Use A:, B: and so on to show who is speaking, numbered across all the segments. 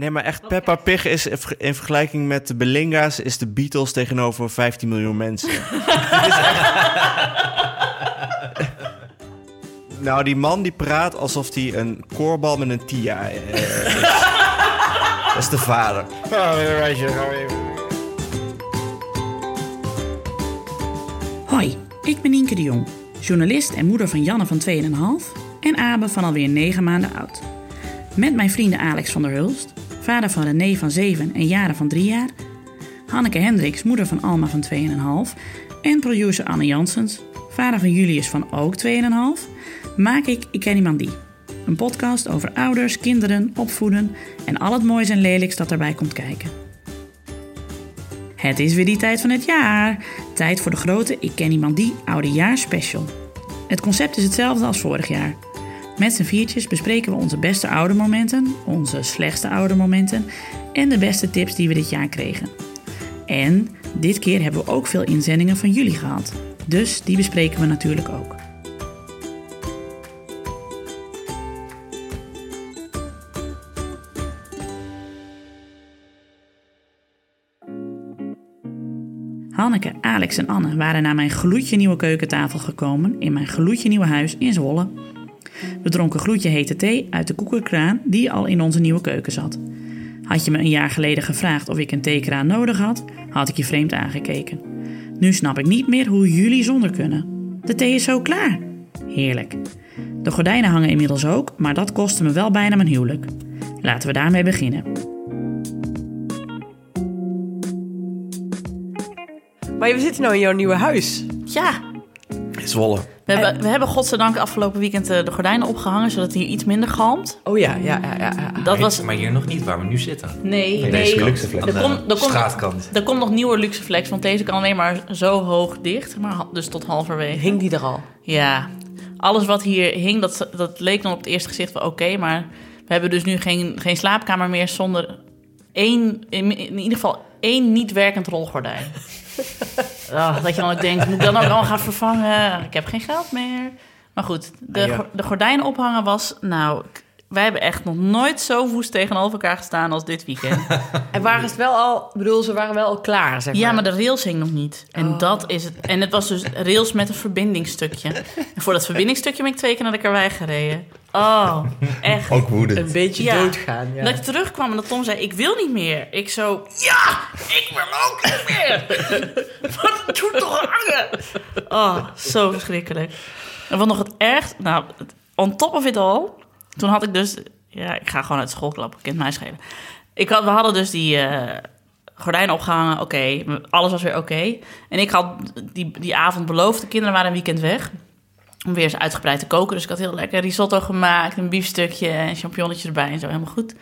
A: Nee, maar echt, Peppa Pig is in vergelijking met de Belinga's... is de Beatles tegenover 15 miljoen mensen. Het is echt- nou, die man die praat alsof hij een koorbal met een tia eh, is. Dat is de vader.
B: Hoi, ik ben Nienke de Jong, journalist en moeder van Janne van 2,5 en Abe van alweer 9 maanden oud. Met mijn vrienden Alex van der Hulst, vader van René van 7 en Jaren van 3 jaar, Hanneke Hendricks, moeder van Alma van 2,5 en producer Anne Janssens, vader van Julius van ook 2,5, maak ik Ik Ken Iemand Die. Een podcast over ouders, kinderen, opvoeden en al het moois en lelijks dat erbij komt kijken. Het is weer die tijd van het jaar. Tijd voor de grote Ik Ken Iemand Die Oudejaars Special. Het concept is hetzelfde als vorig jaar. Met z'n viertjes bespreken we onze beste oudermomenten, onze slechtste oudermomenten en de beste tips die we dit jaar kregen. En dit keer hebben we ook veel inzendingen van jullie gehad. Dus die bespreken we natuurlijk ook. Hanneke, Alex en Anne waren naar mijn gloedje nieuwe keukentafel gekomen in mijn gloedje nieuwe huis in Zwolle. We dronken gloedje hete thee uit de koekenkraan die al in onze nieuwe keuken zat. Had je me een jaar geleden gevraagd of ik een theekraan nodig had, had ik je vreemd aangekeken. Nu snap ik niet meer hoe jullie zonder kunnen. De thee is zo klaar. Heerlijk. De gordijnen hangen inmiddels ook, maar dat kostte me wel bijna mijn huwelijk. Laten we daarmee beginnen.
C: Maar we zitten nou in jouw nieuwe huis.
B: Ja,
A: Zwolle.
B: We hebben, we hebben godzijdank afgelopen weekend eh, de gordijnen opgehangen, zodat het hier iets minder galmt.
C: Oh ja, ja, ja, ja. ja.
B: Dat was...
D: Maar hier nog niet waar we nu zitten.
B: Nee,
D: In
B: nee.
D: deze
A: luxe flex.
B: Er
D: de
B: komt- er komt-
D: straatkant.
B: Er komt nog nieuwe luxe flex, want deze kan alleen maar zo hoog dicht, maar dus tot halverwege.
C: Hing die er al?
B: Ja, alles wat hier hing, dat, dat leek dan op het eerste gezicht wel oké, maar we hebben dus nu geen, geen slaapkamer meer zonder één, in, in ieder geval één niet werkend rolgordijn. Ah, dat je dan ook denkt, moet ik dan ook allemaal gaan vervangen? Ik heb geen geld meer. Maar goed, de,
A: Ah, ja.
B: go- de gordijnen ophangen was, nou, wij hebben echt nog nooit zo woest tegenover elkaar gestaan als dit weekend.
C: En waren ze wel al, ik bedoel, ze waren wel al klaar, zeg maar.
B: Ja, maar de rails hing nog niet. En
C: Oh.
B: dat is het. En het was dus rails met een verbindingsstukje. En voor dat verbindingsstukje ben ik twee keer naar de karwei gereden. Oh, echt.
A: Ook woedend.
C: Een beetje
B: Ja.
C: doodgaan, ja.
B: Dat ik terugkwam en dat Tom zei, ik wil niet meer. Ik zo, ja, ik wil ook niet meer. Wat doet toch hangen? Oh, zo verschrikkelijk. En wat nog het ergst, nou, het- on top of it all, toen had ik dus, ja, ik ga gewoon uit school klappen, kent mij schelen. Ik had, we hadden dus die eh, gordijnen opgehangen, oké, alles was weer oké. En ik had die, die avond beloofd, de kinderen waren een weekend weg, om weer eens uitgebreid te koken. Dus ik had heel lekker risotto gemaakt, een biefstukje en champignonnetjes erbij en zo, helemaal goed.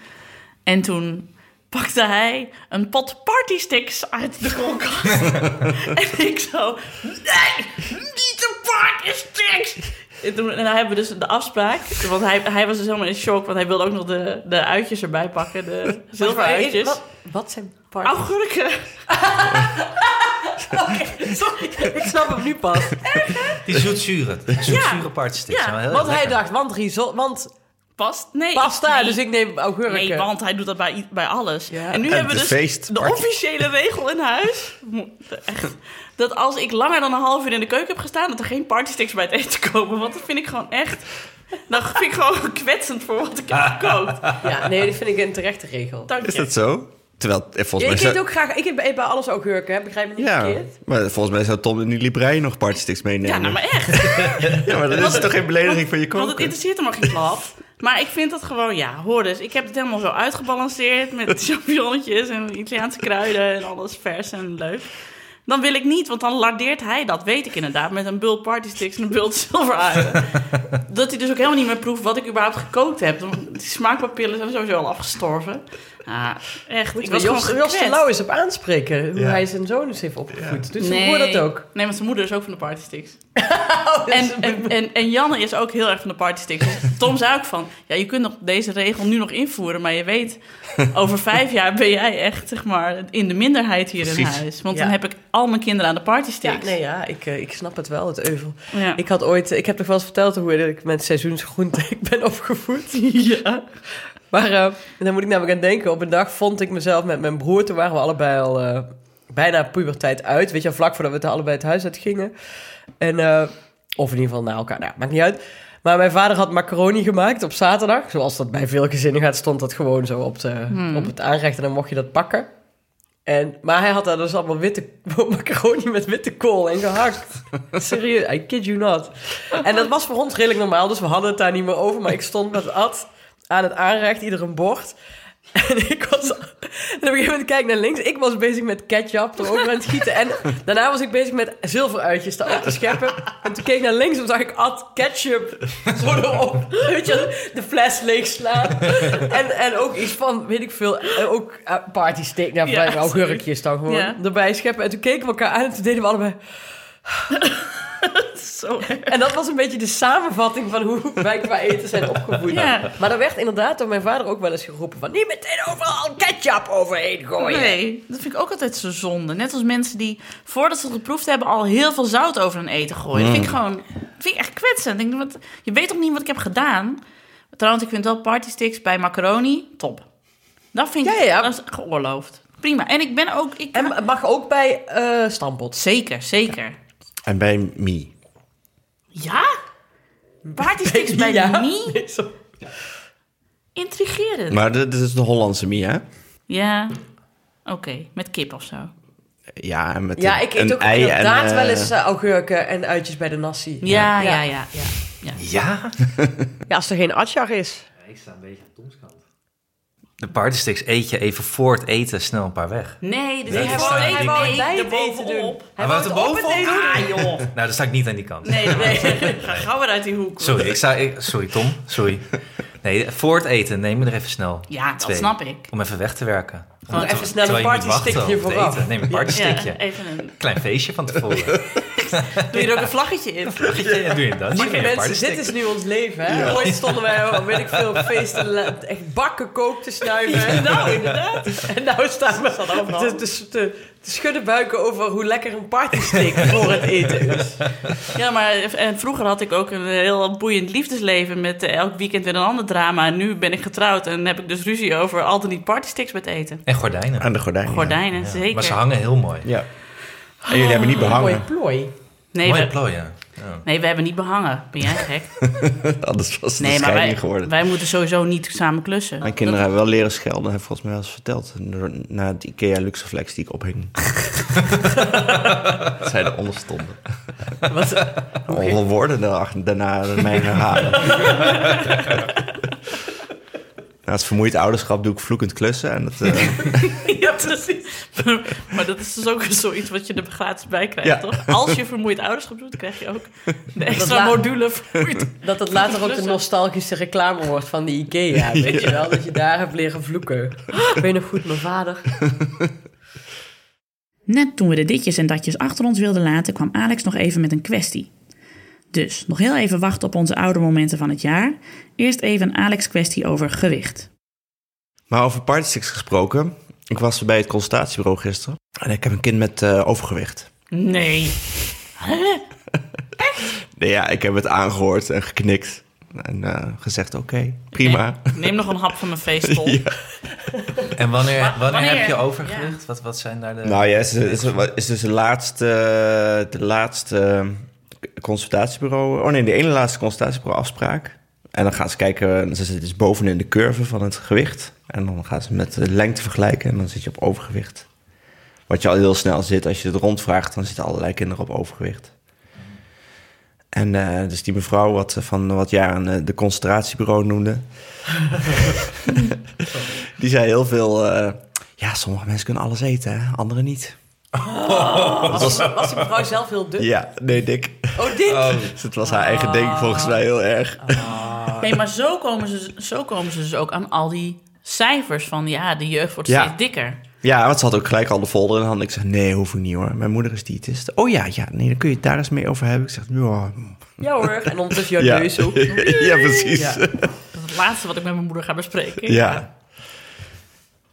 B: En toen pakte hij een pot partysticks uit de koelkast. en ik zo, nee, niet de partysticks! En toen en dan hebben we dus de afspraak, want hij, hij was dus helemaal in shock, want hij wilde ook nog de, de uitjes erbij pakken, de zilveruitjes.
C: Wat, wat zijn party?
B: Augurken. Sorry.
C: Ik snap hem nu pas.
D: Die zoetzure. Zoetzure partysticks.
B: Ja,
C: Want hij dacht, want risotto, want
B: Past? Nee.
C: pasta,
B: nee.
C: dus ik neem augurken.
B: Nee, want hij doet dat bij, bij alles.
C: Ja.
B: En nu
A: En
B: hebben we
A: de
B: dus
A: feest-
B: de officiële regel in huis. Echt. Dat als ik langer dan een half uur in de keuken heb gestaan... dat er geen partysticks bij het eten komen. Want dat vind ik gewoon echt... Dat vind ik gewoon kwetsend voor wat ik heb gekookt.
C: Ja, nee, dat vind ik een terechte regel.
B: Dank
A: Is
B: je.
A: dat zo? Terwijl, eh,
C: Ja,
A: volgens
C: ik
A: mij...
C: eet
A: zou-
C: ook graag, ik eet bij bij alles augurken, hè? begrijp me niet
A: Ja,
C: verkeerd.
A: maar volgens mij zou Tom in die librei nog partysticks meenemen.
B: Ja, nou maar echt.
A: Ja, maar dat is toch geen belediging van je
B: Want het
A: koken?
B: interesseert hem maar geen klap. Maar ik vind dat gewoon, ja, hoor dus. Ik heb het helemaal zo uitgebalanceerd met champignonnetjes en Italiaanse kruiden en alles vers en leuk. Dan wil ik niet, want dan lardeert hij dat, weet ik inderdaad, met een bult partysticks en een bult zilveruien. dat hij dus ook helemaal niet meer proeft wat ik überhaupt gekookt heb. Die smaakpapillen zijn sowieso al afgestorven. Ja, echt. Ik was
C: Jos, Jos de. Lauw eens op aanspreken, hoe
A: Ja.
C: hij zijn zoon eens heeft opgevoed. Dus
B: Nee.
C: hoor dat ook?
B: Nee, want zijn moeder is ook van de partysticks.
C: Oh, dat is
B: En, en, en, en Janne is ook heel erg van de partysticks. Dus Tom zei ook van, ja, je kunt nog deze regel nu nog invoeren, maar je weet, over vijf jaar ben jij echt, zeg maar, in de minderheid hier in
A: Precies.
B: huis. Want
C: Ja.
B: dan heb ik al mijn kinderen aan de
C: ja,
B: partysticks.
C: nee, ja, ik, eh, ik snap het wel, het euvel.
B: Ja.
C: Ik had ooit, ik heb toch wel eens verteld hoe ik met seizoensgroente ik ben opgevoed.
B: ja.
C: Maar eh, dan moet ik namelijk aan denken. Op een dag vond ik mezelf met mijn broer. Toen waren we allebei al eh, bijna puberteit uit. Weet je, vlak voordat we het allebei het huis uit gingen. En, eh, of in ieder geval naar elkaar. Nou, maakt niet uit. Maar mijn vader had macaroni gemaakt op zaterdag. Zoals dat bij veel gezinnen gaat, stond dat gewoon zo op, de, op het aanrecht. En dan mocht je dat pakken. En, maar hij had daar dus allemaal witte macaroni met witte kool en gehakt. Serieus, I kid you not. En dat was voor ons redelijk normaal, dus we hadden het daar niet meer over. Maar ik stond met Ad aan het aanrecht, ieder een bord. En ik was... En op een gegeven moment kijk ik naar links. Ik was bezig met ketchup erover aan het gieten. En daarna was ik bezig met zilveruitjes daarop te scheppen. En toen keek ik naar links en zag ik Ad ketchup zo erop. Weet je, de fles leeg slaan. En, en ook iets van, weet ik veel, eh, ook uh, partysteak. Nou,
B: Ja,
C: ja, augurkjes dan gewoon
B: Ja.
C: erbij scheppen. En toen keken we elkaar aan en toen deden we allebei...
B: Zo.
C: En dat was een beetje de samenvatting van hoe wij qua eten zijn opgevoed.
B: Ja.
C: Maar er werd inderdaad door mijn vader ook wel eens geroepen van... niet meteen overal ketchup overheen gooien.
B: Nee, dat vind ik ook altijd zo zonde. Net als mensen die, voordat ze het geproefd hebben, al heel veel zout over hun eten gooien. Dat vind ik gewoon, dat vind ik echt kwetsend. Ik denk, wat, je weet toch niet wat ik heb gedaan? Trouwens, ik vind wel partysticks bij macaroni top. Dat vind ik
C: Ja, ja.
B: dat is geoorloofd. Prima. En ik ben ook... Ik,
C: En mag ook bij eh stampot.
B: Zeker, zeker.
A: En bij me.
B: Ja? Partysticks bij
C: Ja?
B: me?
C: Nee, zo-
B: Intrigerend.
A: Maar dit, is de Hollandse Mie, hè?
B: Ja, oké. Met kip of zo.
A: Ja, en met
C: Ja,
A: een-
C: ik eet ook
A: ei
C: inderdaad
A: en, eh,
C: wel eens eh, augurken en uitjes bij de nasi.
B: Ja, ja,
C: Ja.
B: ja. ja, ja.
D: Ja?
C: Ja, als er geen atjar is.
D: Ik sta een beetje op Toms kant. De partysticks eet je even voor het eten snel een paar weg.
B: Nee, dus
D: Nee,
B: hij wou even
C: bij het eten doen.
D: Hij wou het
C: op
D: erbovenop
C: eten
B: Ah, joh.
D: Nou, dan sta ik niet aan die kant.
B: Nee, nee. Ga gauw weer uit die hoek.
D: Sorry, ik sta, ik- sorry Tom, sorry. Nee, voor het eten neem je er even snel.
B: Ja, dat
D: twee,
B: snap ik.
D: Om even weg te werken.
B: Gewoon
C: even snel een partystickje vooraf.
D: eten. Neem een partystickje.
B: Ja, even een...
D: Klein feestje van tevoren.
B: Doe je er ook een vlaggetje in?
D: Ja, doe je dat?
C: Lieve mensen, dit is nu ons leven, hè? Ooit stonden wij, weet ik veel, op feesten, echt bakken kook te snuiven.
B: Nou, inderdaad.
C: En nou staan we te, te, te, te schudden buiken over hoe lekker een partysteak voor het eten is.
B: Ja, maar en vroeger had ik ook een heel boeiend liefdesleven met eh, elk weekend weer een ander drama. En nu ben ik getrouwd en heb ik dus ruzie over al dan niet partysticks met eten.
D: En gordijnen.
A: Aan de gordijnen.
B: Gordijnen,
D: Ja.
B: zeker.
D: Maar ze hangen heel mooi.
A: Ja. En jullie hebben niet
C: Mooie
A: behangen.
C: plooi.
B: Nee,
D: Mooie
B: we,
D: plooien. Ja.
B: nee, we hebben niet behangen. Ben jij gek?
A: Anders was het
B: Nee,
A: een scheiding
B: wij,
A: geworden.
B: wij moeten sowieso niet samen klussen.
A: Mijn kinderen hebben wel leren schelden, heb ik volgens mij wel eens verteld. Na het IKEA Luxeflex die ik ophing. Dat zij eronder stonden.
C: Wat,
A: Allemaal woorden daarachter- daarna mij herhalen. Na het vermoeid ouderschap doe ik vloekend klussen. En dat, eh,
B: Ja, precies. Maar dat is dus ook zoiets wat je er gratis bij krijgt,
A: Ja.
B: toch? Als je vermoeid ouderschap doet, krijg je ook de extra module vermoeid.
C: dat het later ook de nostalgische reclame wordt van die Ikea, weet je wel? Dat je daar hebt leren vloeken. Ik weet nog goed, mijn vader.
E: Net toen we de ditjes en datjes achter ons wilden laten, kwam Alex nog even met een kwestie. Dus nog heel even wachten op onze oude momenten van het jaar. Eerst even een Alex kwestie over gewicht.
A: maar over partysticks gesproken. Ik was bij het consultatiebureau gisteren. En ik heb een kind met eh, overgewicht.
B: Nee.
A: Nee, ja, ik heb het aangehoord en geknikt. En eh, gezegd, oké, prima.
B: Neem, neem nog een hap van mijn feestol.
A: Ja.
D: En wanneer, wanneer,
B: wanneer?
D: heb je overgewicht? Wat, wat zijn daar de...
A: Nou ja, het is, het is, is dus de laatste, de laatste consultatiebureau... Oh nee, de ene laatste consultatiebureau afspraak. En dan gaan ze kijken, ze zitten dus bovenin de curve van het gewicht. En dan gaan ze met de lengte vergelijken en dan zit je op overgewicht. Wat je al heel snel zit, als je het rondvraagt, dan zitten allerlei kinderen op overgewicht. En eh, dus die mevrouw wat eh, van wat jaren eh, de concentratiebureau noemde... die zei heel veel... ja, sommige mensen kunnen alles eten, anderen niet.
C: Was, was die mevrouw zelf heel dun?
A: Ja, nee, dik.
C: Oh, dit?
A: Dus het was haar eigen ding volgens mij heel erg.
B: Nee, maar zo komen, ze, zo komen ze dus ook aan al die cijfers van... ja, de jeugd wordt
A: Ja.
B: steeds dikker.
A: Ja, want ze had ook gelijk al de folder in de hand. Ik zeg, nee, hoef ik niet hoor. Mijn moeder is diëtist. Oh ja, ja, nee, dan kun je het daar eens mee over hebben. Ik zeg, ja.
C: Ja hoor. En ondertussen jouw
A: Ja,
C: neus ook.
A: ja precies.
C: Ja.
A: Ja.
B: Dat is het laatste wat ik met mijn moeder ga bespreken.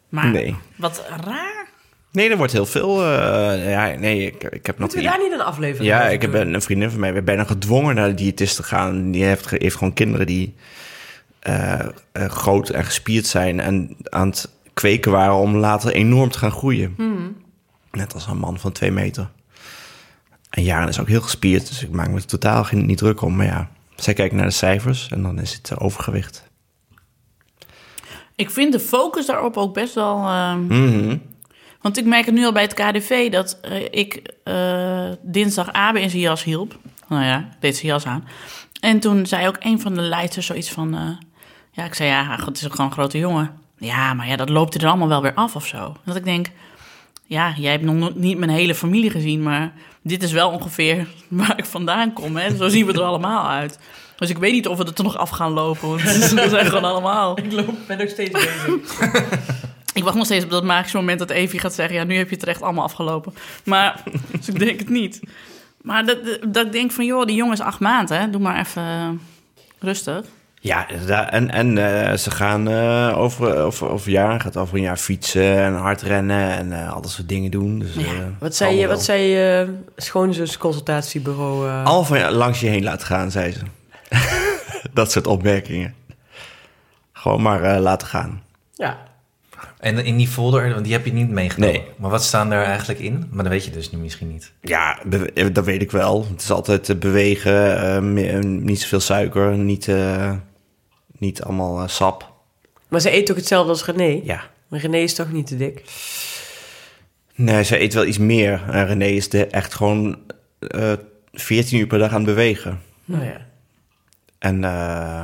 B: Maar
A: Nee.
B: wat raar.
A: Nee, er wordt heel veel... eh, ja, nee, ik, ik heb nog...
C: Moeten we daar niet een aflevering
A: Ja, ik heb een, een vriendin van mij, we bijna gedwongen naar de diëtist te gaan. Die heeft, ge- heeft gewoon kinderen die eh, eh, groot en gespierd zijn en aan het kweken waren om later enorm te gaan groeien. Net als een man van twee meter. En Jaren is ook heel gespierd, dus ik maak me er totaal geen, niet druk om. Maar ja, zij kijken naar de cijfers en dan is het overgewicht.
B: Ik vind de focus daarop ook best wel... ehm,
A: Mhm.
B: Want ik merk het nu al bij het KDV dat eh, ik eh, dinsdag Abe in zijn jas hielp. Nou ja, deed zijn jas aan. En toen zei ook een van de leiders zoiets van... eh, ja, ik zei, ja, het is ook gewoon een grote jongen. Ja, maar ja, dat loopt er allemaal wel weer af of zo. Dat ik denk, ja, jij hebt nog no- niet mijn hele familie gezien... maar dit is wel ongeveer waar ik vandaan kom. Hè? Zo zien we er allemaal uit. Dus ik weet niet of we er toch nog af gaan lopen. Want we zijn gewoon allemaal...
C: Ik loop, ben nog steeds bezig.
B: Ik wacht nog steeds op dat magische moment dat Evie gaat zeggen... ja, nu heb je het er echt allemaal afgelopen. Maar, dus ik denk het niet. Maar dat, dat ik denk van, joh, die jongen is acht maanden, hè. Doe maar even eh, rustig.
A: Ja, en, en eh, ze gaan eh, over, over, over een jaar, gaat over een jaar fietsen en hard rennen en eh, al dat soort dingen doen. Dus,
B: Ja.
A: eh,
C: Wat zei je, wat zei je schoonzusconsultatiebureau? eh
A: Al van ja, langs je heen laten gaan, zei ze. dat soort opmerkingen. Gewoon maar laten gaan.
C: Ja.
D: En in die folder, want die heb je niet meegenomen.
A: Nee.
D: Maar wat staan er eigenlijk in? Maar dat weet je dus nu misschien niet.
A: Ja, eh, dat weet ik wel. Het is altijd eh, bewegen, eh, eh, niet zoveel suiker, niet, eh, niet allemaal sap.
C: Maar ze eet toch hetzelfde als René?
A: Ja.
C: Maar René is toch niet te dik?
A: Nee, zij eet wel iets meer. En René is de, echt gewoon eh 14 uur per dag aan het bewegen.
C: Nou ja.
A: En, eh,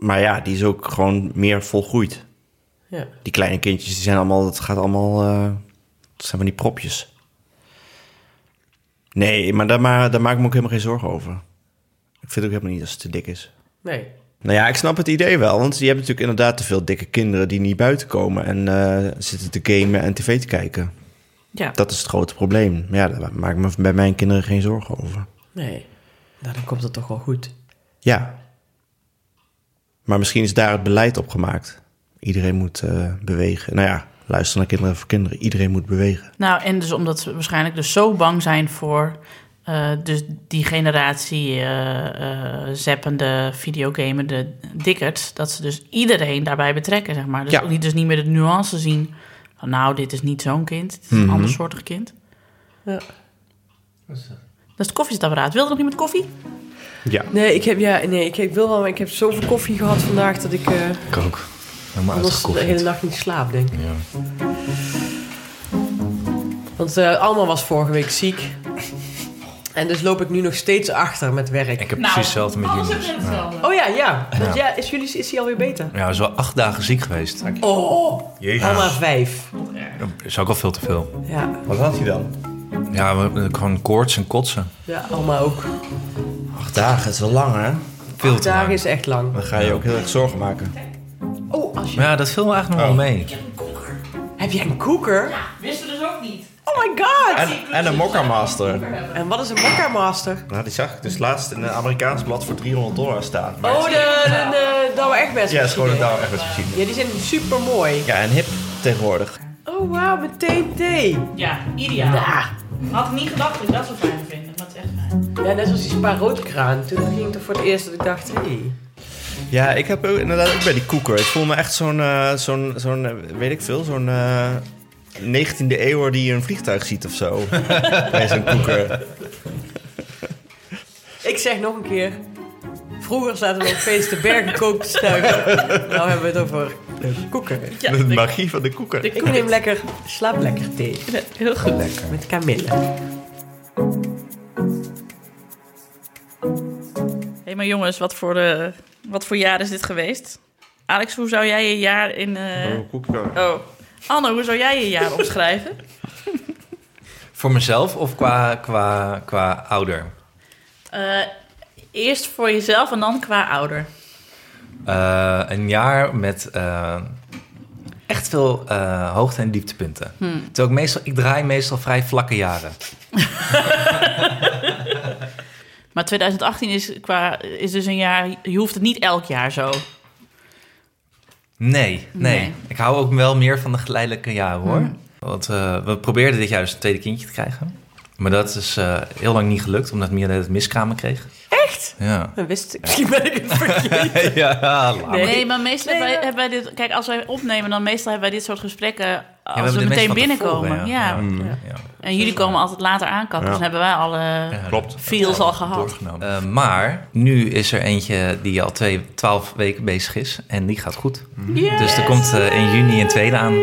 A: maar ja, die is ook gewoon meer volgroeid.
C: Ja.
A: Die kleine kindjes, die zijn allemaal, het gaat allemaal, eh het zijn van die propjes. Nee, maar daar, ma daar maak ik me ook helemaal geen zorgen over. Ik vind ook helemaal niet dat ze te dik is.
C: Nee.
A: Nou ja, ik snap het idee wel, want je hebt natuurlijk inderdaad te veel dikke kinderen die niet buiten komen en eh, zitten te gamen en tv te kijken.
B: Ja.
A: Dat is het grote probleem. Maar ja, daar maak ik me bij mijn kinderen geen zorgen over.
C: Nee. Nou, dan komt het toch wel goed.
A: Ja. Maar misschien is daar het beleid op gemaakt. Iedereen moet eh, bewegen. Nou ja, luister naar kinderen voor kinderen. Iedereen moet bewegen.
B: Nou, en dus omdat ze waarschijnlijk dus zo bang zijn voor... eh, dus die generatie eh eh zappende, videogamende dikkerts... dat ze dus iedereen daarbij betrekken, zeg maar. Dus
A: Ja.
B: die dus niet meer de nuance zien van... nou, dit is niet zo'n kind, dit is een
A: Mhm.
B: ander soortig kind.
C: Ja.
B: Dat is het koffiezetapparaat. Wilde nog iemand koffie?
A: Ja.
C: Nee, ik heb, ja, nee, ik, ik wil wel, maar ik heb zoveel koffie gehad vandaag dat ik eh,
D: Ik ook. Helemaal
C: anders de hele nacht niet slaap, denk ik.
D: Ja.
C: Want eh Alma was vorige week ziek. En dus loop ik nu nog steeds achter met werk.
D: Ik heb precies hetzelfde met
B: alles
D: jullie.
B: heb je hetzelfde.
C: Oh ja, ja. Want ja, is, jullie, is hij alweer beter?
D: Ja, hij is wel acht dagen ziek geweest.
C: Oh,
D: Jezus.
C: Alma vijf.
D: Dat is ook al veel te veel.
C: Ja,
A: Wat had hij dan?
D: Ja, we, we- gewoon koorts en kotsen.
C: ja Alma ook.
A: Acht dagen, het is wel lang hè?
D: Veel
C: Acht
D: te
C: dagen
D: lang.
C: is echt lang.
A: Dan ga je ook heel erg zorgen maken.
C: Oh, als je...
D: Maar ja, dat viel me eigenlijk nog wel mee.
C: Heb jij een koeker?
B: Wisten we dus ook niet.
C: Oh my god!
A: En, en een Mokka Master.
C: En wat is een Mokka Master?
A: Nou, die zag ik dus laatst in een Amerikaans blad voor 300 dollar staan.
C: Oh, de, de, de Douwe Egberts
A: Ja, het is gewoon een. Douwe Egberts machine.
C: Ja, die zijn super mooi.
A: Ja, en hip tegenwoordig.
C: Oh, wauw, met TNT.
B: Ja, ideaal.
C: Ja.
B: Had ik niet gedacht dat ik dat zo fijn vind. Maar het is echt fijn.
C: Ja, net zoals die Spa roodkraan. Toen ging ik toch voor het eerst dat ik dacht, hé. Hey.
A: Ja, ik heb ook inderdaad ook bij die koeker. Ik voel me echt zo'n, eh, zo'n, zo'n eh, weet ik veel, zo'n eh 19e eeuw die een vliegtuig ziet of zo. bij zo'n koeker.
C: Ik zeg nog een keer. Vroeger zaten we op feesten bergen stuiven. Nou hebben we het over de koeker.
B: Ja,
A: de
B: de-
A: magie van de koeker.
C: Ik neem lekker, slaap lekker thee.
B: heel goed.
D: Lekker.
C: Met kamille.
B: Hé, maar jongens, wat voor, eh, wat voor jaar is dit geweest? Alex, hoe zou jij je jaar in... eh,
A: Oh.
B: Oh. Anne, hoe zou jij je jaar omschrijven?
D: Voor mezelf of qua, qua, qua ouder?
B: Eh, eerst voor jezelf en dan qua ouder.
D: Eh, een jaar met eh, echt veel eh, hoogte- en dieptepunten. Terwijl ik, meestal, ik draai meestal vrij vlakke jaren.
B: Maar 2018 is, qua, is dus een jaar... Je hoeft het niet elk jaar zo.
D: Nee, nee,
B: Nee.
D: Ik hou ook wel meer van de geleidelijke jaren hoor. Want eh, we probeerden dit juist een tweede kindje te krijgen. Maar dat is eh, heel lang niet gelukt, omdat Mia het miskramen kreeg.
C: Echt?
D: Ja.
C: Dat wist ik. Misschien ben ik het vergeten.
D: ja,
C: Nee.
B: Nee, maar meestal
C: Nee,
B: hebben, wij,
C: maar-
B: hebben wij dit... Kijk, als wij opnemen, dan meestal hebben wij dit soort gesprekken... Als we, meteen binnenkomen.
D: tevoren,
B: ja.
D: Ja.
B: En jullie komen altijd later aankappen.
A: Ja.
B: Dus dan hebben wij alle
D: Ja,
A: Klopt.
B: feels al gehad.
D: Eh, maar nu is er eentje die al twee, twaalf weken bezig is. En die gaat goed.
B: Yes.
D: Dus er komt eh, in juni een tweede aan.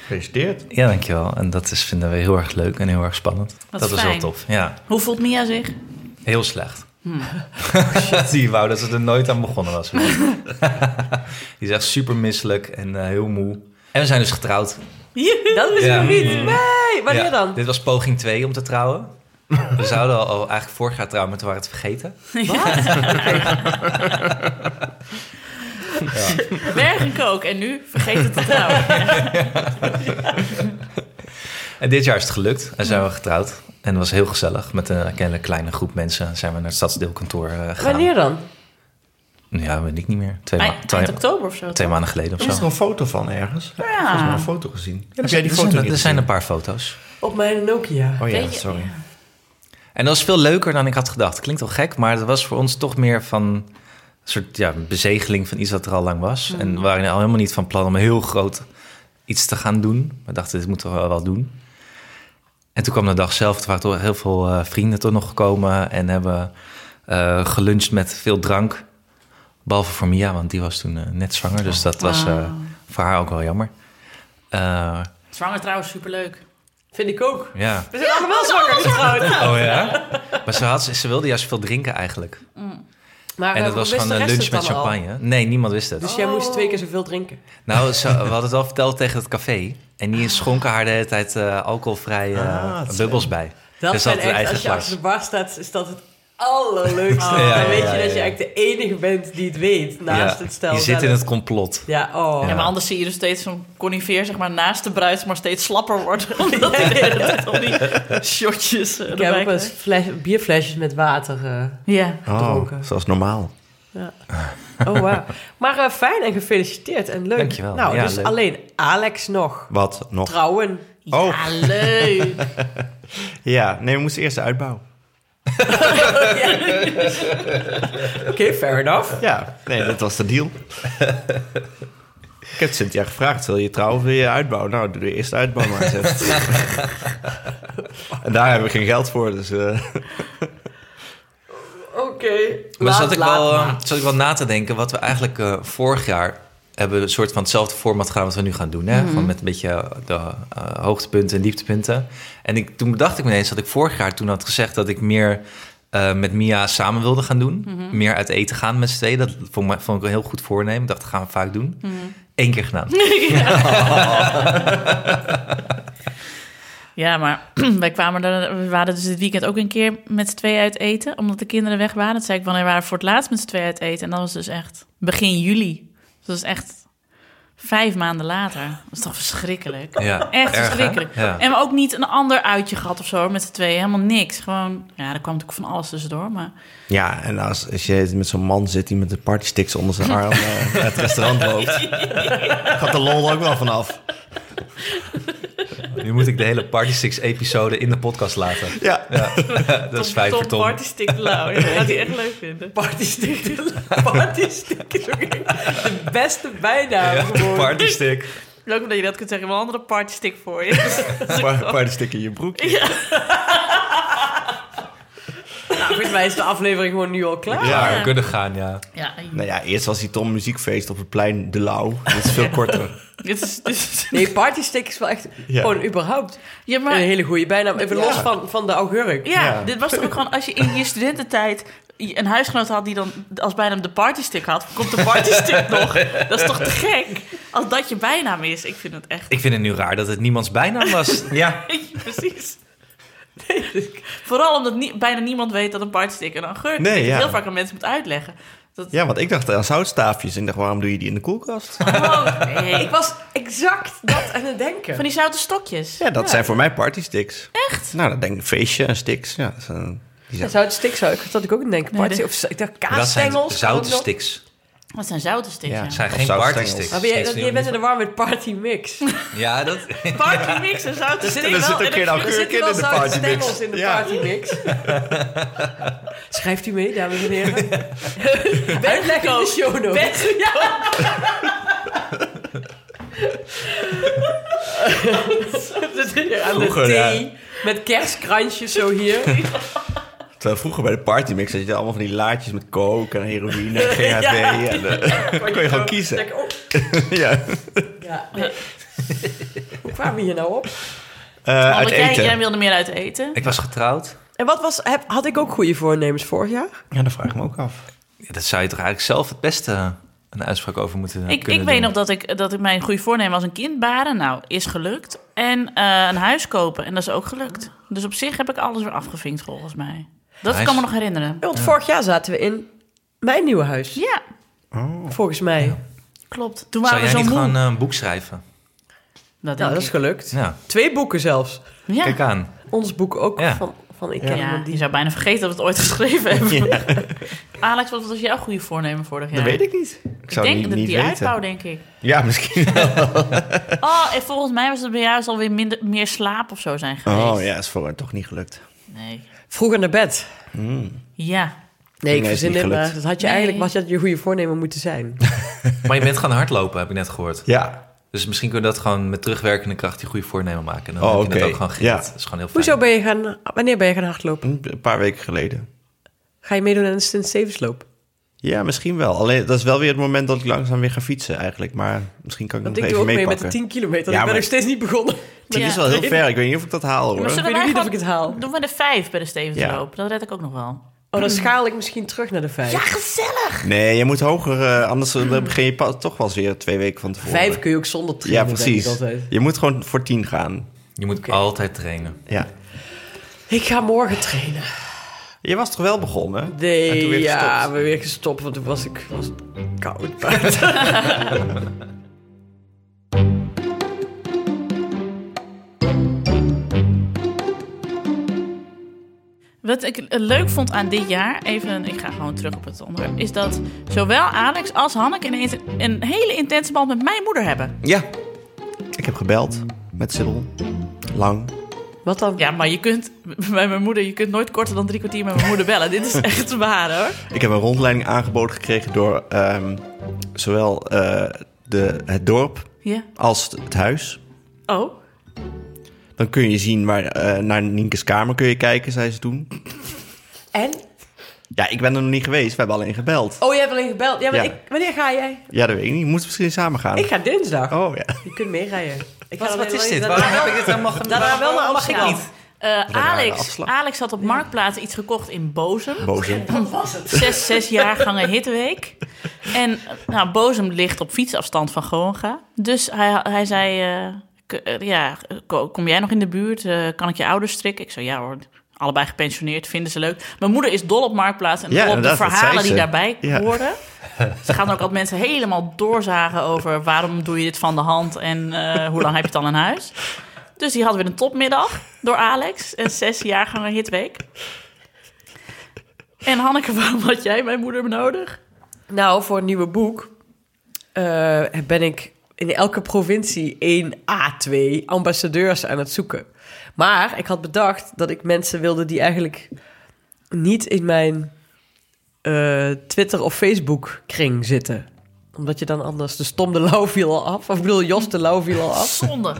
A: Gefeliciteerd.
D: Ja, dankjewel. En dat is, vinden we heel erg leuk en heel erg spannend.
B: Wat
D: dat is wel tof. Ja,
B: Hoe voelt Mia zich?
D: heel slecht. die wou dat ze er nooit aan begonnen was. die is echt super misselijk en eh, heel moe. En we zijn dus getrouwd.
C: Dat
D: Ja.
C: ik niet. Nee, wanneer
D: Ja,
C: dan?
D: Dit was poging 2 om te trouwen. We zouden al, al eigenlijk vorig jaar trouwen, maar toen waren we het vergeten.
B: Berg en kook. En nu vergeet het te trouwen.
D: En dit jaar is het gelukt en zijn we getrouwd. En dat was heel gezellig. Met een hele kleine groep mensen zijn we naar het stadsdeelkantoor eh, gegaan.
C: Wanneer dan?
D: Ja, weet ik niet meer. Twee, ma-
B: Eind,
D: twee,
B: eind oktober of zo.
D: twee maanden geleden of
A: Is er
D: zo.
A: een foto van ergens? Ja. Volgens mij
B: Ja.
A: een foto gezien.
D: er
A: Heb jij die
D: er
A: foto
D: zijn, er zijn een paar foto's.
C: Op mijn Nokia.
A: Oh ja, sorry.
D: En dat was veel leuker dan ik had gedacht. Klinkt wel gek, maar het was voor ons toch meer van... een soort ja, bezegeling van iets dat er al lang was. En we waren al helemaal niet van plan om heel groot iets te gaan doen. We dachten, dit moeten we wel, wel doen. En toen kwam de dag zelf. Er waren toch heel veel eh, vrienden toch nog gekomen. En hebben eh geluncht met veel drank. Behalve voor Mia, want die was toen eh, net zwanger. Dus dat was eh, voor haar ook wel jammer. Eh,
B: Zwanger trouwens, superleuk.
C: Vind ik ook.
D: ja.
C: We zijn allemaal zwanger getrouwd.
D: Oh ja? Maar ze, had, ze wilde juist veel drinken eigenlijk.
C: Maar
D: En dat was gewoon een lunch met
C: al?
D: champagne. Nee, niemand wist het.
C: Dus jij moest twee keer zoveel drinken.
D: Nou, ze, we hadden het wel verteld tegen het café. En die schonken haar de hele tijd eh, alcoholvrij
A: Ah,
D: bubbels bij.
C: Dat
D: Dus
C: zijn echt, als je achter de bar staat, is dat het allerleukste.
B: Oh.
C: Dan
D: Ja,
C: weet
D: ja,
C: je dat
D: ja,
C: je
D: ja.
C: eigenlijk de enige bent die het weet naast
D: Ja,
C: het stel.
D: Je zit in het complot.
C: Ja, oh.
B: Ja, maar anders zie je dus steeds zo'n conifeer zeg maar, naast de bruid, maar steeds slapper worden. Omdat hij de hele tijd al die shotjes eh,
C: Ik
B: erbij
C: heb ook wel eens fles, bierflesjes met water. eh,
B: Ja.
A: Oh,
C: Dronken.
A: zoals normaal.
C: oh, wow. Maar eh, fijn en gefeliciteerd en leuk.
D: Dankjewel.
C: Nou,
D: Ja,
C: dus
D: leuk.
C: alleen Alex nog.
A: Wat nog?
C: Trouwen.
A: Oh.
B: Ja, leuk.
A: Ja, nee, we moesten eerst de uitbouw.
C: Oké, fair enough.
A: Ja, nee, dat was de deal. Ik heb Cynthia gevraagd, wil je trouwen of wil je uitbouwen? Nou, doe de eerste uitbouw maar. zegt en daar hebben we geen geld voor, dus... eh,
C: Oké.
D: Maar
C: Laat-
D: zat ik, wel,
C: maar.
D: eh, zat ik wel na te denken wat we eigenlijk eh, vorig jaar hebben een soort van hetzelfde format gedaan wat we nu gaan doen. Hè?
C: Mhm.
D: Van met een beetje de eh, hoogtepunten en dieptepunten. En ik, toen bedacht ik me ineens dat ik vorig jaar toen had gezegd dat ik meer eh, met Mia samen wilde gaan doen.
C: Mhm.
D: Meer uit eten gaan met z'n tweeën. Dat vond, me, vond ik een heel goed voornemen. Ik dacht, dat gaan we vaak doen.
C: Mhm.
D: Eén keer gedaan.
B: Ja, maar wij kwamen er, we waren dus dit weekend ook een keer met z'n tweeën uit eten, omdat de kinderen weg waren. Toen zei ik, wanneer waren we voor het laatst met z'n tweeën uit eten? En dat was dus echt begin juli. Dat is echt vijf maanden later. Dat is toch verschrikkelijk?
D: Ja,
B: Echt
D: erg,
B: verschrikkelijk.
D: Ja.
B: En we ook niet een ander uitje gehad of zo met z'n tweeën. Helemaal niks. Gewoon, ja, er kwam natuurlijk van alles tussendoor. Maar
A: ja, en als, als je met zo'n man zit die met de partysticks onder zijn arm eh, naar het restaurant loopt... gaat de lol er ook wel vanaf.
D: Nu moet ik de hele Party Six episode in de podcast laten.
A: Ja.
D: Dat is vijf voor Tom.
B: Party stick lauw. Ja, dat gaat hij echt leuk vinden.
C: Partystick. Partystick is ook de beste bijnaam.
D: Ja,
C: gewoon.
D: Party Stick.
B: Leuk omdat je dat kunt zeggen. Wel een andere party stick voor je.
A: Par- Partystick in je broek.
C: Nou, volgens mij is de aflevering gewoon nu al klaar.
A: Ja.
D: Ja, we kunnen gaan, ja.
B: Ja,
A: Nou ja, eerst was die Tom muziekfeest op het plein De Lauw. Dat is veel korter.
B: Dit is, dit is-
C: Nee, partystick is wel echt
A: Ja.
C: gewoon überhaupt
B: ja, maar
C: een hele goede bijnaam. Even
A: Ja.
C: los van, van de augurk.
B: Ja,
A: Ja.
B: dit was toch ook gewoon als je in je studententijd een huisgenoot had die dan als bijnaam de partystick had, komt de partystick nog. Dat is toch te gek? Als dat je bijnaam is, ik vind het echt.
D: Ik vind het nu raar dat het niemands bijnaam was.
A: Ja.
B: Precies. Vooral omdat nie- bijna niemand weet dat een partystick een augurk is.
A: Nee, ja.
B: heel vaak aan mensen moet uitleggen. Dat,
A: ja, want ik dacht aan zoutstaafjes. En ik dacht, waarom doe je die in de koelkast?
B: Oh, nee.
C: Ik was exact dat aan het denken.
B: Van die zoute stokjes.
A: Ja, dat zijn voor mij partysticks. Echt? Nou, dan denk ik een feestje en sticks. Ja, dat is een- die
C: Ja,
A: zijn-
C: zout stick zou ik, dat had ik ook aan het denken.
B: Nee,
C: Party, of ik dacht
D: Dat zijn
C: kaasstengels. kan ook
D: zoute
C: nog.
D: sticks.
B: Wat zijn zoute sticks,
A: Ja.
D: Het zijn
A: Of
D: geen partysticks.
C: Maar ben je, je bent in de war met party mix.
D: Ja, dat...
B: Party mix en zoute
C: Er
B: sticks.
C: zitten
A: zit
B: wel
A: ook
B: in
A: geen
B: een-
C: Er zitten wel zoute stengels in de
A: Ja.
C: party mix. Schrijft u mee, dames en heren. Uitleg in de show notes.
B: Ja.
C: Hier aan de
A: Vroeger,
C: thee. Met kerstkrantjes zo hier.
A: Terwijl vroeger bij de partymix had je allemaal van die laadjes met coke en heroïne en GHB.
C: Ja.
A: En, eh, kon je gewoon kiezen.
C: Denk, oh,
A: ja.
C: ja, nee. Hoe kwamen we hier nou op?
A: Eh, uit
B: jij,
A: eten.
B: jij wilde meer uit eten.
D: Ik was getrouwd.
C: En wat was, heb, had ik ook goede voornemens vorig jaar?
A: Ja, dat vraag ik me ook af.
D: Ja, dat zou je toch eigenlijk zelf het beste een uitspraak over moeten
B: Ik,
D: kunnen
B: ik weet
D: doen.
B: nog dat ik, dat ik mijn goede voornemen was een kind baren. Nou, is gelukt. En eh, een huis kopen. En dat is ook gelukt. Dus op zich heb ik alles weer afgevinkt volgens mij. Dat
D: Nice.
B: kan me nog herinneren.
C: Want vorig jaar zaten we in mijn nieuwe huis.
B: Ja,
C: Volgens mij.
B: klopt. Toen
D: Zou
B: waren
D: jij
B: we
D: niet
B: zo moe.
D: gewoon eh, een boek schrijven?
B: Dat
C: Nou, dat is gelukt.
D: Ja,
C: Twee boeken zelfs.
B: Ja.
D: kijk aan.
C: Ons boek ook
D: Ja.
C: van, van Ik
A: Ja.
C: ken
B: Ja,
C: iemand
B: je
C: die...
B: zou bijna vergeten dat we het ooit geschreven hebben. Alex, wat was jouw goede voornemen vorig jaar?
A: Dat weet ik niet. Ik
B: Ik
A: zou
B: denk
A: niet,
B: dat
A: niet
B: die
A: weten.
B: uitbouw, denk ik.
A: Ja, misschien wel.
B: Oh, en volgens mij was het bij jou alweer minder, meer slaap of zo zijn geweest.
A: Oh ja, is voor haar toch niet gelukt.
B: Nee.
C: Vroeger naar bed.
B: Ja.
C: Nee, ik
A: Nee,
C: verzin maar.
A: gelukt.
C: Dat had je
B: Nee.
C: eigenlijk wat je, je goede voornemen moeten zijn.
D: Maar je bent gaan hardlopen, heb ik net gehoord.
A: Ja.
D: Dus misschien kun je dat gewoon met terugwerkende kracht die goede voornemen maken. En dan
A: Oh,
D: heb je ook gewoon gered.
A: Ja.
D: Dat is gewoon heel fijn.
C: Hoezo ben je gaan... Wanneer ben je gaan hardlopen?
A: Een paar weken geleden.
C: Ga je meedoen aan de Sint Stevensloop?
A: Ja, misschien wel. Alleen dat is wel weer het moment dat ik langzaam weer ga fietsen eigenlijk. Maar misschien kan ik
C: Want
A: nog
C: ik doe
A: even
C: ook mee met
A: meepakken.
C: de 10 kilometer.
A: Ja,
C: ik ben
A: maar-
C: nog steeds niet begonnen.
A: Het
B: Ja.
A: is wel heel ver. Ik weet niet of ik dat haal hoor.
B: Maar
C: Ik weet niet of ik het haal.
B: Doen we de vijf bij de Stevensloop? Dat red ik ook nog wel.
C: Oh, dan schaal ik misschien terug naar de 5.
B: gezellig!
A: Nee, je moet hoger, eh, anders eh, begin je toch wel eens weer twee weken van tevoren.
C: Vijf kun je ook zonder
A: Ja,
C: trainen, denk ik
A: precies.
C: altijd.
A: Je moet gewoon voor tien gaan.
D: Je moet altijd trainen.
A: Ja.
C: Ik ga morgen trainen.
A: Je was toch wel begonnen? En toen
C: Nee,
A: weer
C: ja,
A: gestopt.
C: we weer gestopt, want toen was ik was het koud buiten.
B: Wat ik leuk vond aan dit jaar, even, ik ga gewoon terug op het onderwerp, is dat zowel Alex als Hanneke een, int- een hele intense band met mijn moeder hebben.
A: Ja. Ik heb gebeld met Sibyl. Lang.
C: Wat dan?
B: Ja, maar je kunt bij mijn moeder, je kunt nooit korter dan drie kwartier met mijn moeder bellen. Dit is echt waar hoor.
A: Ik heb een rondleiding aangeboden gekregen door ehm, zowel eh, de, het dorp
B: Ja.
A: als het huis.
B: Oh,
A: Dan kun je zien waar, eh, naar Nienke's kamer kun je kijken, zei ze toen.
C: En?
A: Ja, ik ben er nog niet geweest. We hebben alleen gebeld.
C: Oh, je hebt alleen gebeld. Ja, maar
A: Ja.
C: Ik, wanneer ga jij?
A: Ja, dat weet ik niet. We moeten misschien samen gaan.
C: Ik ga dinsdag.
A: Oh ja.
C: Je kunt meerijden. Ik
D: Wat, wat is dit? Waarom
C: wel-
D: heb ik dit helemaal gemist?
C: Daarna wel naar
D: mag ik niet?
B: Eh, Alex. Alex had op Marktplaats iets gekocht in Bozem.
A: Boze.
B: Zes, zes jaargangen hitweek. En nou, Bozem ligt op fietsafstand van Goonga. Dus hij, hij zei, eh, eh, ja, ko- kom jij nog in de buurt? Eh, kan ik je ouders strikken? Ik zei, ja hoor, allebei gepensioneerd, vinden ze leuk. Mijn moeder is dol op Marktplaats en
A: Ja,
B: dol op de verhalen die daarbij
A: Ja.
B: horen. Ze gaan ook altijd mensen helemaal doorzagen over waarom doe je dit van de hand en eh, hoe lang heb je het dan in huis. Dus die hadden weer een topmiddag door Alex. Een zes jaargangen hitweek. En Hanneke, waarom had jij mijn moeder nodig?
C: Nou, voor een nieuwe boek eh, ben ik in elke provincie één A2 ambassadeurs aan het zoeken. Maar ik had bedacht dat ik mensen wilde die eigenlijk niet in mijn eh, Twitter of Facebook kring zitten. Omdat je dan anders de Stom de Lauw viel al af. Of ik bedoel, Jos de Lauw viel al af.
B: Zonde.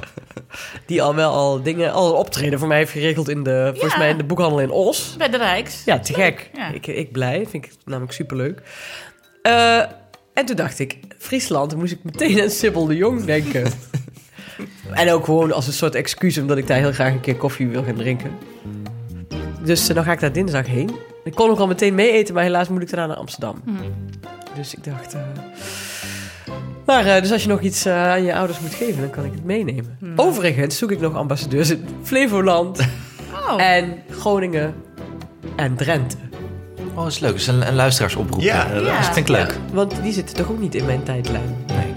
C: Die al wel al dingen, al een optreden voor mij heeft geregeld in de, volgens mij in de boekhandel in Os.
B: Bij de Rijks.
C: Ja, te gek.
B: Ja.
C: Ik, ik blij. Vind ik namelijk superleuk. Eh en toen dacht ik, Friesland, dan moest ik meteen aan Sibyl de Jong denken. en ook gewoon als een soort excuus, omdat ik daar heel graag een keer koffie wil gaan drinken. Dus eh, dan ga ik daar dinsdag heen. Ik kon ook al meteen mee eten, maar helaas moet ik daarna naar Amsterdam. Dus ik dacht... eh, maar eh, dus als je nog iets aan je ouders moet geven, dan kan ik het meenemen. Overigens zoek ik nog ambassadeurs in Flevoland
B: Oh.
C: en Groningen en Drenthe.
D: Oh, dat is leuk. Dat is een, een luisteraarsoproep.
A: Ja,
D: dat vind ik leuk.
C: Want die zitten toch ook niet in mijn tijdlijn.
D: Nee.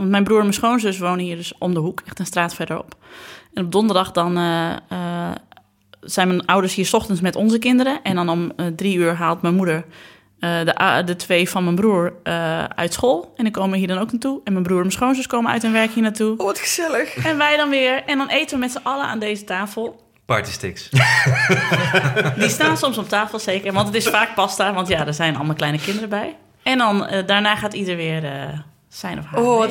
B: Want Mijn broer en mijn schoonzus wonen hier dus om de hoek, echt een straat verderop. En op donderdag dan eh, eh, zijn mijn ouders hier 's ochtends met onze kinderen. En dan om eh, drie uur haalt mijn moeder eh, de, de twee van mijn broer eh, uit school. En die komen hier dan ook naartoe. En mijn broer en mijn schoonzus komen uit hun werk hier naartoe.
C: Oh, wat gezellig.
B: En wij dan weer. En dan eten we met z'n allen aan deze tafel.
D: Partysticks.
B: Die staan soms op tafel zeker. Want het is vaak pasta. Want ja, er zijn allemaal kleine kinderen bij. En dan daarna gaat ieder weer eh, zijn of haar
C: Oh,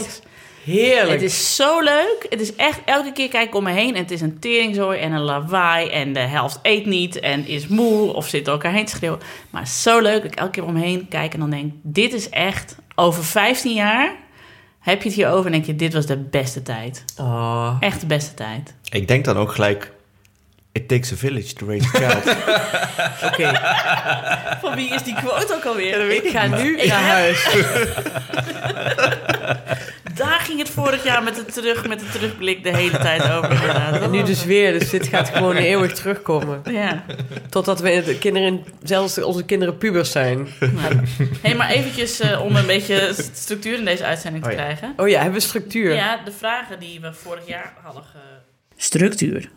C: heerlijk.
B: Het is zo leuk. Het is echt, elke keer kijk ik om me heen en het is een teringzooi en een lawaai. En de helft eet niet en is moe of zit door elkaar heen te schreeuwen. Maar zo leuk dat ik elke keer om me heen kijk en dan denk... dit is echt, over 15 jaar heb je het hierover en denk je... dit was de beste tijd.
C: Oh.
B: Echt de beste tijd.
A: Ik denk dan ook gelijk... It takes a village to raise a child.
C: Oké,
B: Van wie is die quote ook alweer?
C: ik ga nu naar huis.
B: Daar ging het vorig jaar met de, terug, met de terugblik de hele tijd over. inderdaad.
C: En nu dus weer, dus dit gaat gewoon eeuwig terugkomen.
B: Ja.
C: Totdat we de kinderen, zelfs onze kinderen pubers zijn.
B: Nou. Hey, maar eventjes eh, om een beetje structuur in deze uitzending te
A: Oh ja.
B: krijgen.
C: Oh ja, hebben we structuur?
B: Ja, de vragen die we vorig jaar hadden ge...
E: Structuur.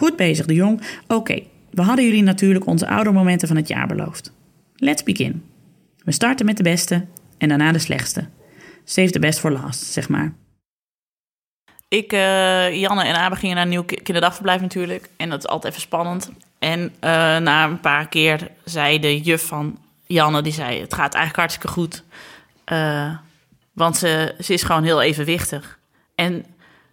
E: Goed bezig, de jong. Oké, we hadden jullie natuurlijk onze oude momenten van het jaar beloofd. Let's begin. We starten met de beste en daarna de slechtste. Save the best for last, zeg maar.
B: Ik, eh, Janne en Abe gingen naar een nieuw ki- kinderdagverblijf natuurlijk. En dat is altijd even spannend. En eh, na een paar keer zei de juf van Janne, die zei... het gaat eigenlijk hartstikke goed. Eh, want ze, ze is gewoon heel evenwichtig. En,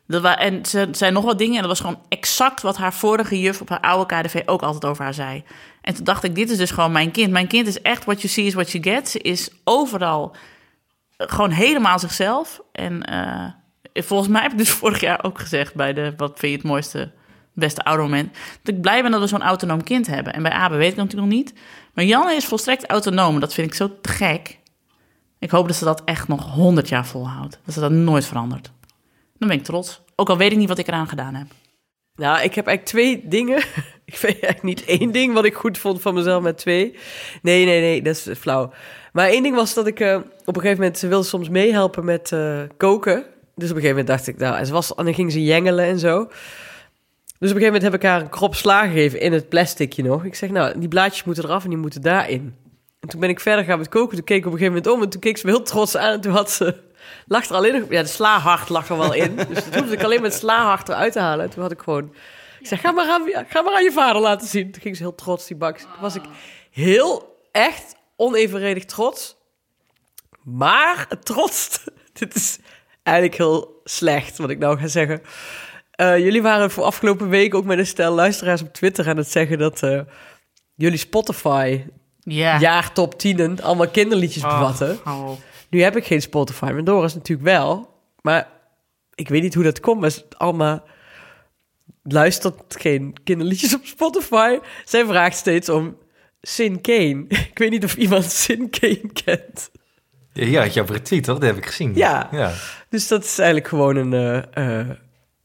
B: dat en ze zei nog wat dingen en dat was gewoon exact... wat haar vorige juf op haar oude KDV ook altijd over haar zei. En toen dacht ik, dit is dus gewoon mijn kind. Mijn kind is echt what you see is what you get. Ze is overal gewoon helemaal zichzelf. En eh, volgens mij heb ik dus vorig jaar ook gezegd bij de wat vind je het mooiste, beste oude moment. Dat ik blij ben dat we zo'n autonoom kind hebben. En bij Abe weet ik natuurlijk nog niet. Maar Janne is volstrekt autonoom. Dat vind ik zo te gek. Ik hoop dat ze dat echt nog honderd jaar volhoudt. Dat ze dat nooit verandert. Dan ben ik trots. Ook al weet ik niet wat ik eraan gedaan heb.
C: Nou, ik heb eigenlijk twee dingen. Ik weet eigenlijk niet één ding wat ik goed vond van mezelf met twee. Nee, nee, nee, dat is flauw. Maar één ding was dat ik eh, op een gegeven moment... Ze wilde soms meehelpen met eh, koken. Dus op een gegeven moment dacht ik... Nou, en, ze was, en dan ging ze jengelen en zo. Dus op een gegeven moment heb ik haar een krop sla gegeven in het plasticje nog. Ik zeg, nou, die blaadjes moeten eraf en die moeten daarin. En toen ben ik verder gaan met koken. Toen keek ik op een gegeven moment om en toen keek ze heel trots aan. En toen had ze... Lag er alleen nog... Ja, de slahart lag er wel in. Dus toen hoefde ik alleen met slahart eruit te halen. En toen had ik gewoon... Ik zeg, ga maar, aan, ga maar aan je vader laten zien. Toen ging ze heel trots, die bak. Toen was ik heel, echt onevenredig trots. Maar het trots... Dit is eigenlijk heel slecht, wat ik nou ga zeggen. Eh, jullie waren voor afgelopen week ook met een stel luisteraars op Twitter aan het zeggen dat eh, jullie Spotify
B: Ja.
C: jaar top 10 allemaal kinderliedjes bevatten.
B: Oh.
C: Nu heb ik geen Spotify, maar Doris natuurlijk wel. Maar ik weet niet hoe dat komt. Maar allemaal luistert geen kinderliedjes op Spotify. Zij vraagt steeds om Sin Kane. Ik weet niet of iemand Sin Kane kent.
D: Ja, je op retweet, toch? Dat heb ik gezien.
C: Ja.
D: ja.
C: Dus dat is eigenlijk gewoon een, eh, eh,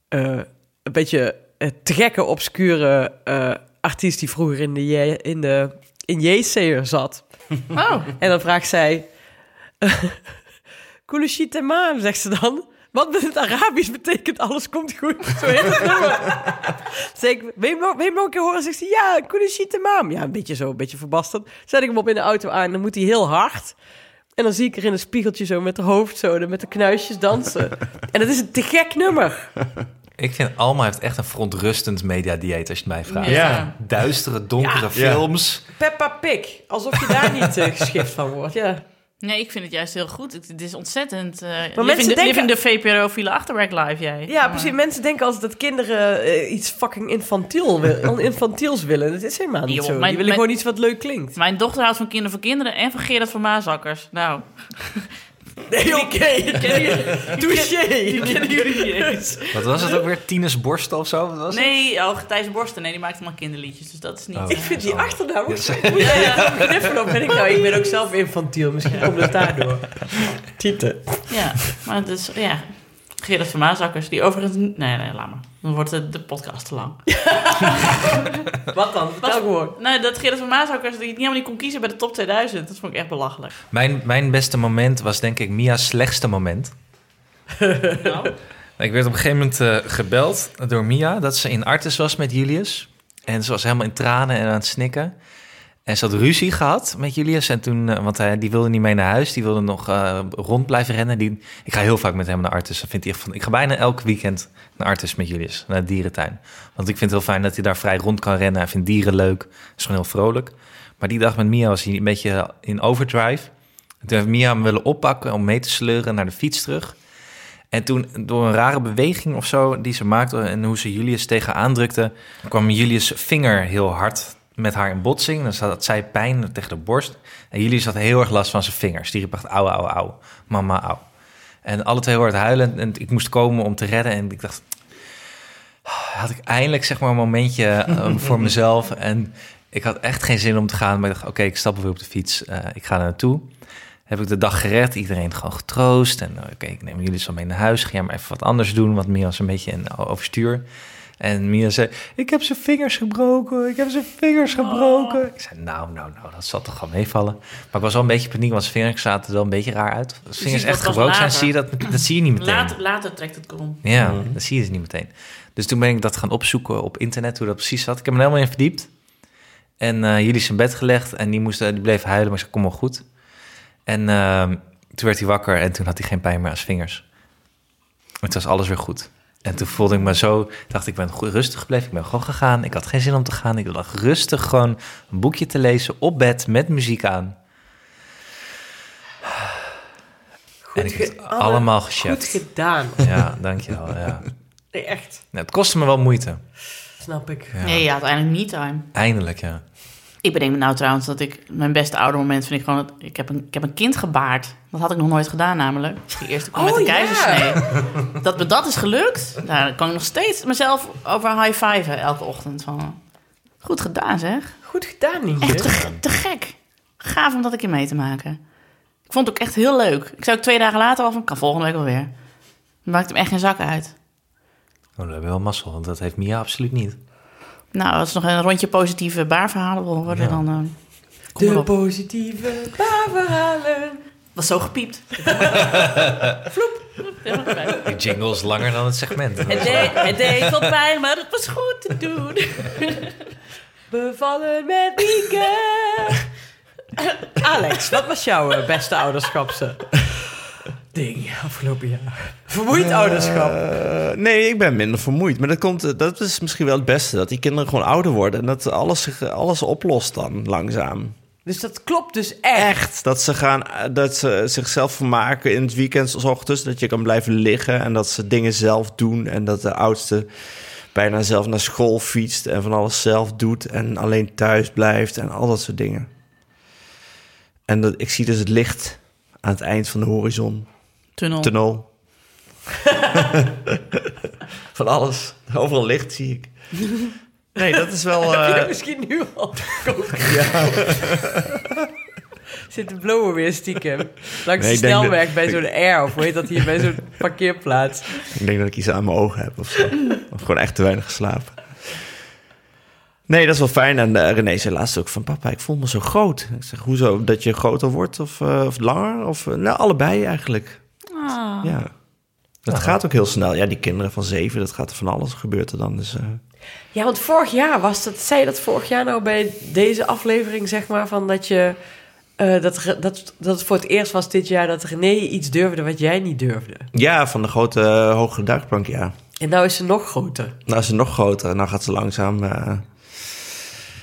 C: eh, een beetje te gekke, obscure eh, artiest die vroeger in de, in de in JC'er zat.
B: Oh.
C: En dan vraagt zij... Kulushi Temam, zegt ze dan. Wat met het Arabisch betekent alles komt goed. Zo heet het nummer. Zeg ik, wil je hem nog- nog een keer horen? Zegt ze, ja, Kulushi Temam. Ja, een beetje zo, een beetje verbasterd. Zet ik hem op in de auto aan, dan moet hij heel hard. En dan zie ik er in een spiegeltje zo met de hoofd zo, met de knuisjes dansen. en dat is een te gek nummer.
D: Ik vind Alma heeft echt een verontrustend mediadieet, als je het mij vraagt.
A: Ja.
D: Duistere, donkere
C: Ja.
D: films.
C: Peppa Pig. Alsof je daar niet uh, geschikt van wordt, ja.
B: Nee, ik vind het juist heel goed. Het, het is ontzettend... eh
C: mensen
B: living, de,
C: denken-
B: de VPRO-file achterwerk live, jij.
C: Ja, precies. Mensen denken altijd dat kinderen eh, iets fucking infantiel wil, infantiels willen. Dat is helemaal niet zo.
B: mijn-
C: Die willen
B: mijn-
C: gewoon iets wat leuk klinkt.
B: Mijn dochter houdt van kinderen voor kinderen en van Gerard van Maasakkers. Nou,
C: Nee, oké. Touché.
B: die kennen jullie niet eens.
D: Wat was het ook weer? Tines Borst of zo? Wat was het?
B: Nee, oh, Thijs Borsten, nee, die maakt allemaal kinderliedjes, dus dat is niet...
D: Oh.
C: Ik vind die achternaam ook
D: Ja,
C: zo. kniffelen op ben ik nou? Ik ben ook zelf infantiel. Misschien komt het daardoor. Tieten.
B: Ja, maar het is, ja... Gerard van Maasakkers, die overigens... Nee, nee, laat maar. Dan wordt de, de podcast te lang.
C: Wat dan? Vertel gewoon.
B: Nee, dat Gerard van Maasakkers die niet helemaal niet kon kiezen bij de top 2000. Dat vond ik echt belachelijk.
D: Mijn, mijn beste moment was denk ik Mia's slechtste moment.
B: Nou,
D: Ik werd op een gegeven moment eh, gebeld door Mia dat ze in Artes was met Julius. En ze was helemaal in tranen en aan het snikken. En ze had ruzie gehad met Julius. En toen, eh, want hij, die wilde niet mee naar huis. Die wilde nog eh, rond blijven rennen. Die, ik ga heel vaak met hem naar Artis. Dat vindt hij van, ik ga bijna elk weekend naar Artis met Julius. Naar de dierentuin. Want ik vind het heel fijn dat hij daar vrij rond kan rennen. Hij vindt dieren leuk. Is gewoon heel vrolijk. Maar die dag met Mia was hij een beetje in overdrive. En toen heeft Mia hem willen oppakken om mee te sleuren naar de fiets terug. En toen, door een rare beweging of zo die ze maakte en hoe ze Julius tegenaan drukte, kwam Julius' vinger heel hard met haar in botsing. Dan had zij pijn tegen de borst. En Julius had heel erg last van zijn vingers. Die riep echt auw, auw, auw. Mama, auw. En alle twee hoorden huilen. En ik moest komen om te redden. En ik dacht, had ik eindelijk zeg maar een momentje eh, voor mezelf. En ik had echt geen zin om te gaan. Maar ik dacht, oké, ik stap weer op de fiets. Eh, ik ga er naartoe. Heb ik de dag gered. Iedereen gewoon getroost. En eh, oké, ik neem jullie zo mee naar huis. Ga jij maar even wat anders doen. Want Mia was een beetje in overstuur. En Mia zei, ik heb zijn vingers gebroken. Ik heb zijn vingers gebroken. Ik zei, nou, nou, nou, dat zal toch gewoon meevallen. Maar ik was wel een beetje paniek, want zijn vingers zaten er wel een beetje raar uit. Als vingers echt gebroken zijn, zie je dat, dat zie je niet meteen.
B: Later, later trekt het krom.
D: Ja, dat zie je dus niet meteen. Dus toen ben ik dat gaan opzoeken op internet, hoe dat precies zat. Ik heb me er helemaal in verdiept. En eh jullie in bed gelegd en die, moest, die bleef huilen, maar ik zei, kom wel goed. En eh, toen werd hij wakker en toen had hij geen pijn meer aan zijn vingers. Toen was alles weer goed. En toen voelde ik me zo, dacht ik ben goed rustig gebleven. Ik ben gewoon gegaan. Ik had geen zin om te gaan. Ik lag rustig gewoon een boekje te lezen op bed met muziek aan. en ik heb allemaal
C: Goed
D: gecheckt.
C: gedaan.
D: Ja, dankjewel. Ja.
C: Nee, echt.
D: Het kostte me wel moeite.
C: Snap ik.
D: Ja.
B: Nee, ja, uiteindelijk me-time.
D: Eindelijk, ja.
B: Ik bedenk me nou trouwens dat ik... Mijn beste oudermoment vind ik gewoon... Dat, ik, heb een, ik heb een kind gebaard. Dat had ik nog nooit gedaan namelijk. Die eerste kwam met
C: Oh,
B: een keizersnee. Dat me dat is gelukt. Nou, dan kan ik nog steeds mezelf over high-fiven elke ochtend. Van, goed gedaan zeg.
C: Goed gedaan,
B: Echt
C: Nienke.
B: te, te gek. Gaaf om dat een keer mee te maken. Ik vond het ook echt heel leuk. Ik zou ook twee dagen later al van... Kan volgende week wel weer. Maakt hem echt geen zak uit.
D: Oh, dat hebben we wel mazzel, want dat heeft Mia absoluut niet.
B: Nou, als nog een rondje positieve baarverhalen wil
D: Ja.
B: dan... kom
C: De positieve baarverhalen.
B: was zo gepiept.
D: Die jingle is langer dan het segment.
B: Het deed, het deed pijn, maar het was goed te doen.
C: Bevallen met Nienke. Alex, wat was jouw eh, beste ouderschapse ding afgelopen jaar? Vermoeid ouderschap.
A: Eh, nee, ik ben minder vermoeid. Maar dat, komt, eh, dat is misschien wel het beste. Dat die kinderen gewoon ouder worden. En dat alles, zich, alles oplost dan langzaam.
C: Dus dat klopt dus echt.
A: Echt. Dat ze, gaan, eh, dat ze zichzelf vermaken in het weekend. 's ochtends. Dat je kan blijven liggen. En dat ze dingen zelf doen. En dat de oudste bijna zelf naar school fietst. En van alles zelf doet. En alleen thuis blijft. En al dat soort dingen. En dat, ik zie dus het licht aan het eind van de horizon.
B: Tunnel.
A: Tunnel. van alles. Overal licht zie ik. Nee, dat is wel...
C: Heb je
A: eh,
C: dat misschien nu al ja. Zit de blowen weer stiekem. Langs
A: Nee,
C: de snelweg bij zo'n air. Of hoe heet dat hier? Bij zo'n parkeerplaats.
A: Ik denk dat ik iets aan mijn ogen heb of zo. of gewoon echt te weinig geslapen. Nee, dat is wel fijn. En eh, René zei laatst ook van... Papa, ik voel me zo groot. Ik zeg, hoezo? Dat je groter wordt of, eh, of langer? Of, nou, allebei eigenlijk.
B: Ah.
A: Ja. Dat gaat ook heel snel. Ja, die kinderen van zeven, dat gaat van alles gebeurt er dan. Dus, eh,
C: Ja, want vorig jaar was dat... Zei je dat vorig jaar nou bij deze aflevering, zeg maar... Van dat je... eh, dat, dat, dat het voor het eerst was dit jaar dat René iets durfde wat jij niet durfde.
A: ja, van de grote uh, hoge duikplank, ja.
C: En nou is ze nog groter.
A: Nou is ze nog groter. Nou gaat ze langzaam... eh,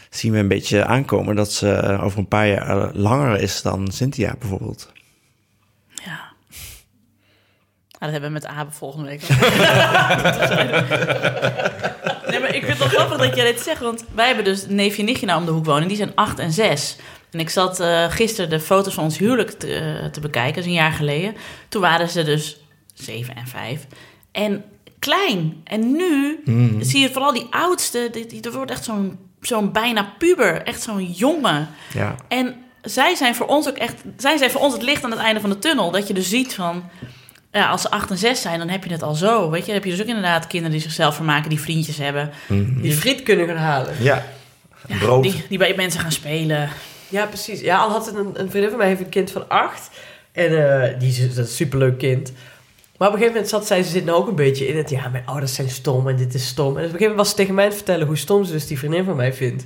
A: zien we een beetje aankomen dat ze eh, over een paar jaar langer is dan Cynthia bijvoorbeeld.
B: Ja. Nou, dat hebben we met Abe volgende week. nee, maar ik vind het wel grappig dat jij dit zegt. Want wij hebben dus neefje en nichtje nou om de hoek wonen. Die zijn 8 en 6. En ik zat eh, gisteren de foto's van ons huwelijk te, eh, te bekijken. Dat is een jaar geleden. Toen waren ze dus 7 en 5. En klein. En nu zie je vooral die oudste. Die, die, dat wordt echt zo'n zo'n bijna puber. Echt zo'n jongen.
A: Ja.
B: En zij zijn voor ons ook echt, zij zijn voor ons het licht aan het einde van de tunnel. Dat je dus ziet van, ja, als ze 8 en 6 zijn, dan heb je het al zo. Weet je, dan heb je dus ook inderdaad kinderen die zichzelf vermaken, die vriendjes hebben.
C: Die friet kunnen gaan halen.
A: Ja. Brood.
B: Die, die bij mensen gaan spelen.
C: Ja, precies. Ja, al had het een, een vriendin van mij heeft een kind van acht. En eh, die is, dat is een superleuk kind. Maar op een gegeven moment zat zij, ze zit nou ook een beetje in het... Ja, mijn ouders zijn stom en dit is stom. En op een gegeven moment was ze tegen mij aan het vertellen... hoe stom ze dus die vriendin van mij vindt.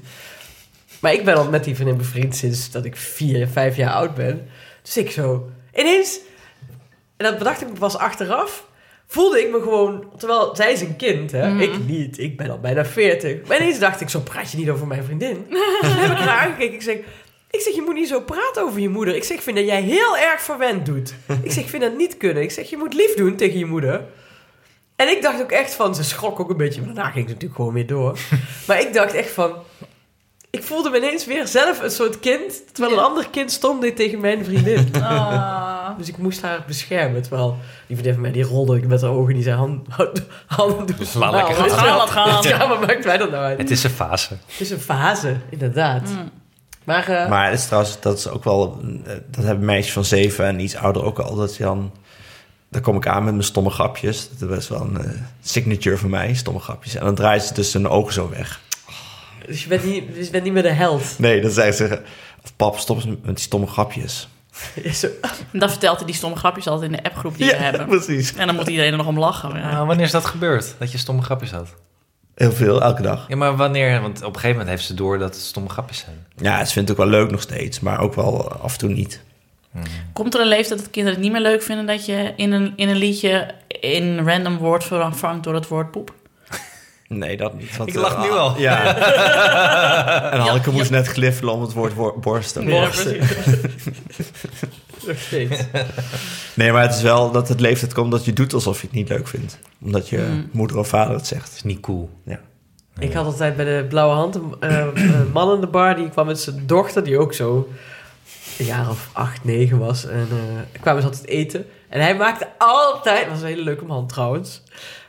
C: Maar ik ben al met die vriendin bevriend sinds dat ik vier, vijf jaar oud ben. Dus ik zo... Ineens... En dat bedacht ik me pas achteraf... Voelde ik me gewoon... Terwijl zij is een kind, hè.
B: Mhm.
C: Ik niet. Ik ben al bijna veertig. Maar ineens dacht ik... Zo praat je niet over mijn vriendin. Toen heb ik haar aangekeken. Ik zeg... Ik zeg, je moet niet zo praten over je moeder. Ik zeg, ik vind dat jij heel erg verwend doet. Ik zeg, ik vind dat niet kunnen. Ik zeg, je moet lief doen tegen je moeder. En ik dacht ook echt van, ze schrok ook een beetje, maar daarna ging ze natuurlijk gewoon weer door. Maar ik dacht echt van, ik voelde me ineens weer zelf een soort kind, terwijl een ander kind stom deed tegen mijn vriendin.
B: Ah.
C: Dus ik moest haar beschermen, terwijl die vriendin van mij, die rolde met haar ogen, die zei, hand, hand, handen doen
D: lekker
C: je
B: gaan.
C: wel?
B: Laat gaan.
C: Ja, maar maakt wij dat nou uit?
D: Het is een fase.
C: Het is een fase, inderdaad.
B: Mm.
C: Maar, eh,
A: Maar het is trouwens, dat is ook wel... Dat hebben meisjes van zeven en iets ouder ook al. Dat je dan... Dan kom ik aan met mijn stomme grapjes. Dat is best wel een eh, signature van mij, stomme grapjes. En dan draait ze dus hun ogen zo weg.
C: Dus je bent, niet, dus je bent niet meer de held.
A: Nee, dan zeggen ze... Of pap, stop eens met die stomme grapjes.
C: Zo,
B: En dan vertelt hij die stomme grapjes altijd in de appgroep die we hebben.
A: precies.
B: En dan moet iedereen er nog om lachen. Ja.
D: Nou, wanneer is dat gebeurd? Dat je stomme grapjes had?
A: Heel veel, elke dag.
D: Ja, maar wanneer? Want op een gegeven moment heeft ze door dat het stomme grapjes zijn.
A: Ja, ze vindt het ook wel leuk nog steeds. Maar ook wel af en toe niet.
B: Komt er een leeftijd dat kinderen het niet meer leuk vinden dat je in een, in een liedje een random woord vervangt door het woord poep?
A: Nee, dat niet. Want,
D: Ik lach
A: eh,
D: nu al.
A: Ja. en Hanneke
B: Ja,
A: moest
B: ja.
A: net gliffelen om het woord wor- borsten.
C: Nog steeds.
A: Nee, maar het is wel dat het leeftijd komt dat je doet alsof je het niet leuk vindt. Omdat je
B: Mm.
A: moeder of vader het
D: Dat
A: zegt.
D: is niet cool.
A: Ja.
C: Ik had altijd bij de Blauwe Hand een eh, een man in de bar. Die kwam met zijn dochter, die ook zo een jaar of acht, negen was. En eh kwamen ze altijd eten. En hij maakte altijd... was een hele leuke man trouwens.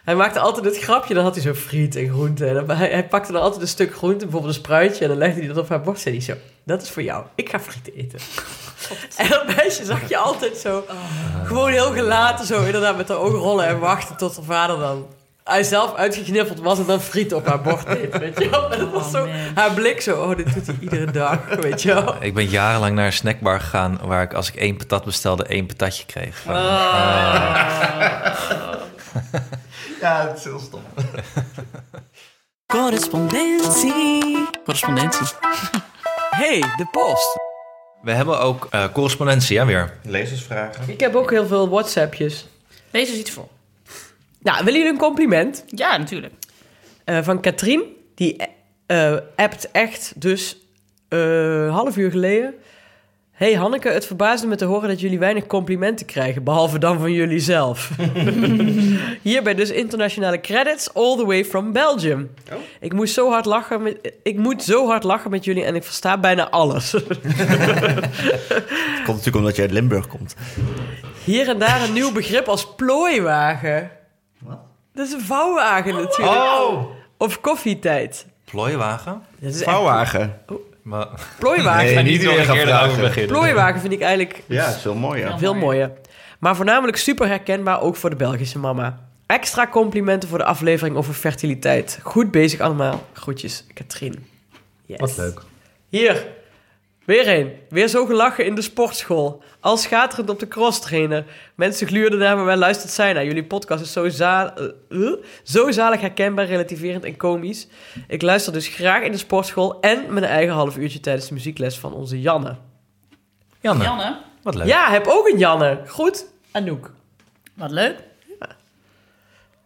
C: Hij maakte altijd het grapje. Dan had hij zo friet en groente. En dan, hij, hij pakte dan altijd een stuk groente, bijvoorbeeld een spruitje. En dan legde hij dat op haar borst. En hij zo, dat is voor jou. Ik ga friet eten. En dat meisje zag je altijd zo... Gewoon heel gelaten zo inderdaad met haar ogen rollen en wachten tot haar vader dan... Hij zelf uitgeknippeld was en dan friet op haar bord deed, weet je wel. En dat was
B: Oh,
C: zo, haar blik zo, oh, dit doet hij iedere dag, weet je wel.
D: Ik ben jarenlang naar een snackbar gegaan waar ik als ik één patat bestelde, één patatje kreeg.
A: Ja, het is heel stom.
B: Correspondentie. Correspondentie.
C: hey, de post.
D: We hebben ook eh, correspondentie, ja weer.
A: Lezersvragen.
C: Ik heb ook heel veel WhatsAppjes.
B: Lees eens iets voor.
C: Nou, willen jullie een compliment?
B: Ja, natuurlijk.
C: Eh, van Katrien, die eh appt echt dus eh half uur geleden. Hey Hanneke, het verbaasde me te horen dat jullie weinig complimenten krijgen, behalve dan van jullie zelf. Hierbij dus internationale credits all the way from Belgium. Ik moest zo hard lachen met, ik moet zo hard lachen met jullie en ik versta bijna alles.
A: Het komt natuurlijk omdat je uit Limburg komt.
C: Hier en daar een nieuw begrip als plooiwagen.
A: Wat?
C: Dat is een vouwwagen natuurlijk.
A: Oh!
C: Of koffietijd.
D: Plooiwagen?
C: Dat is echt
A: Vouwwagen.
D: Maar,
C: plooiwagen.
A: Nee, niet weer gaan vragen.
D: beginnen.
C: Plooiwagen vind ik eigenlijk
A: Ja, het is veel mooier.
B: Ja.
C: veel mooier. Maar voornamelijk super herkenbaar ook voor de Belgische mama. Extra complimenten voor de aflevering over fertiliteit. Goed bezig allemaal. Groetjes, Katrien. Yes.
D: Wat leuk.
C: Hier, weer een. Weer zo gelachen in de sportschool. Al schaterend op de crosstrainer. Mensen gluurden naar me, maar luistert zij naar. Jullie podcast is zo, za eh, eh, zo zalig herkenbaar, relativerend en komisch. Ik luister dus graag in de sportschool en mijn eigen half uurtje tijdens de muziekles van onze Janne.
D: Janne,
B: Janne,
D: wat leuk.
C: Ja, heb ook een Janne. Goed, Anouk.
B: wat leuk.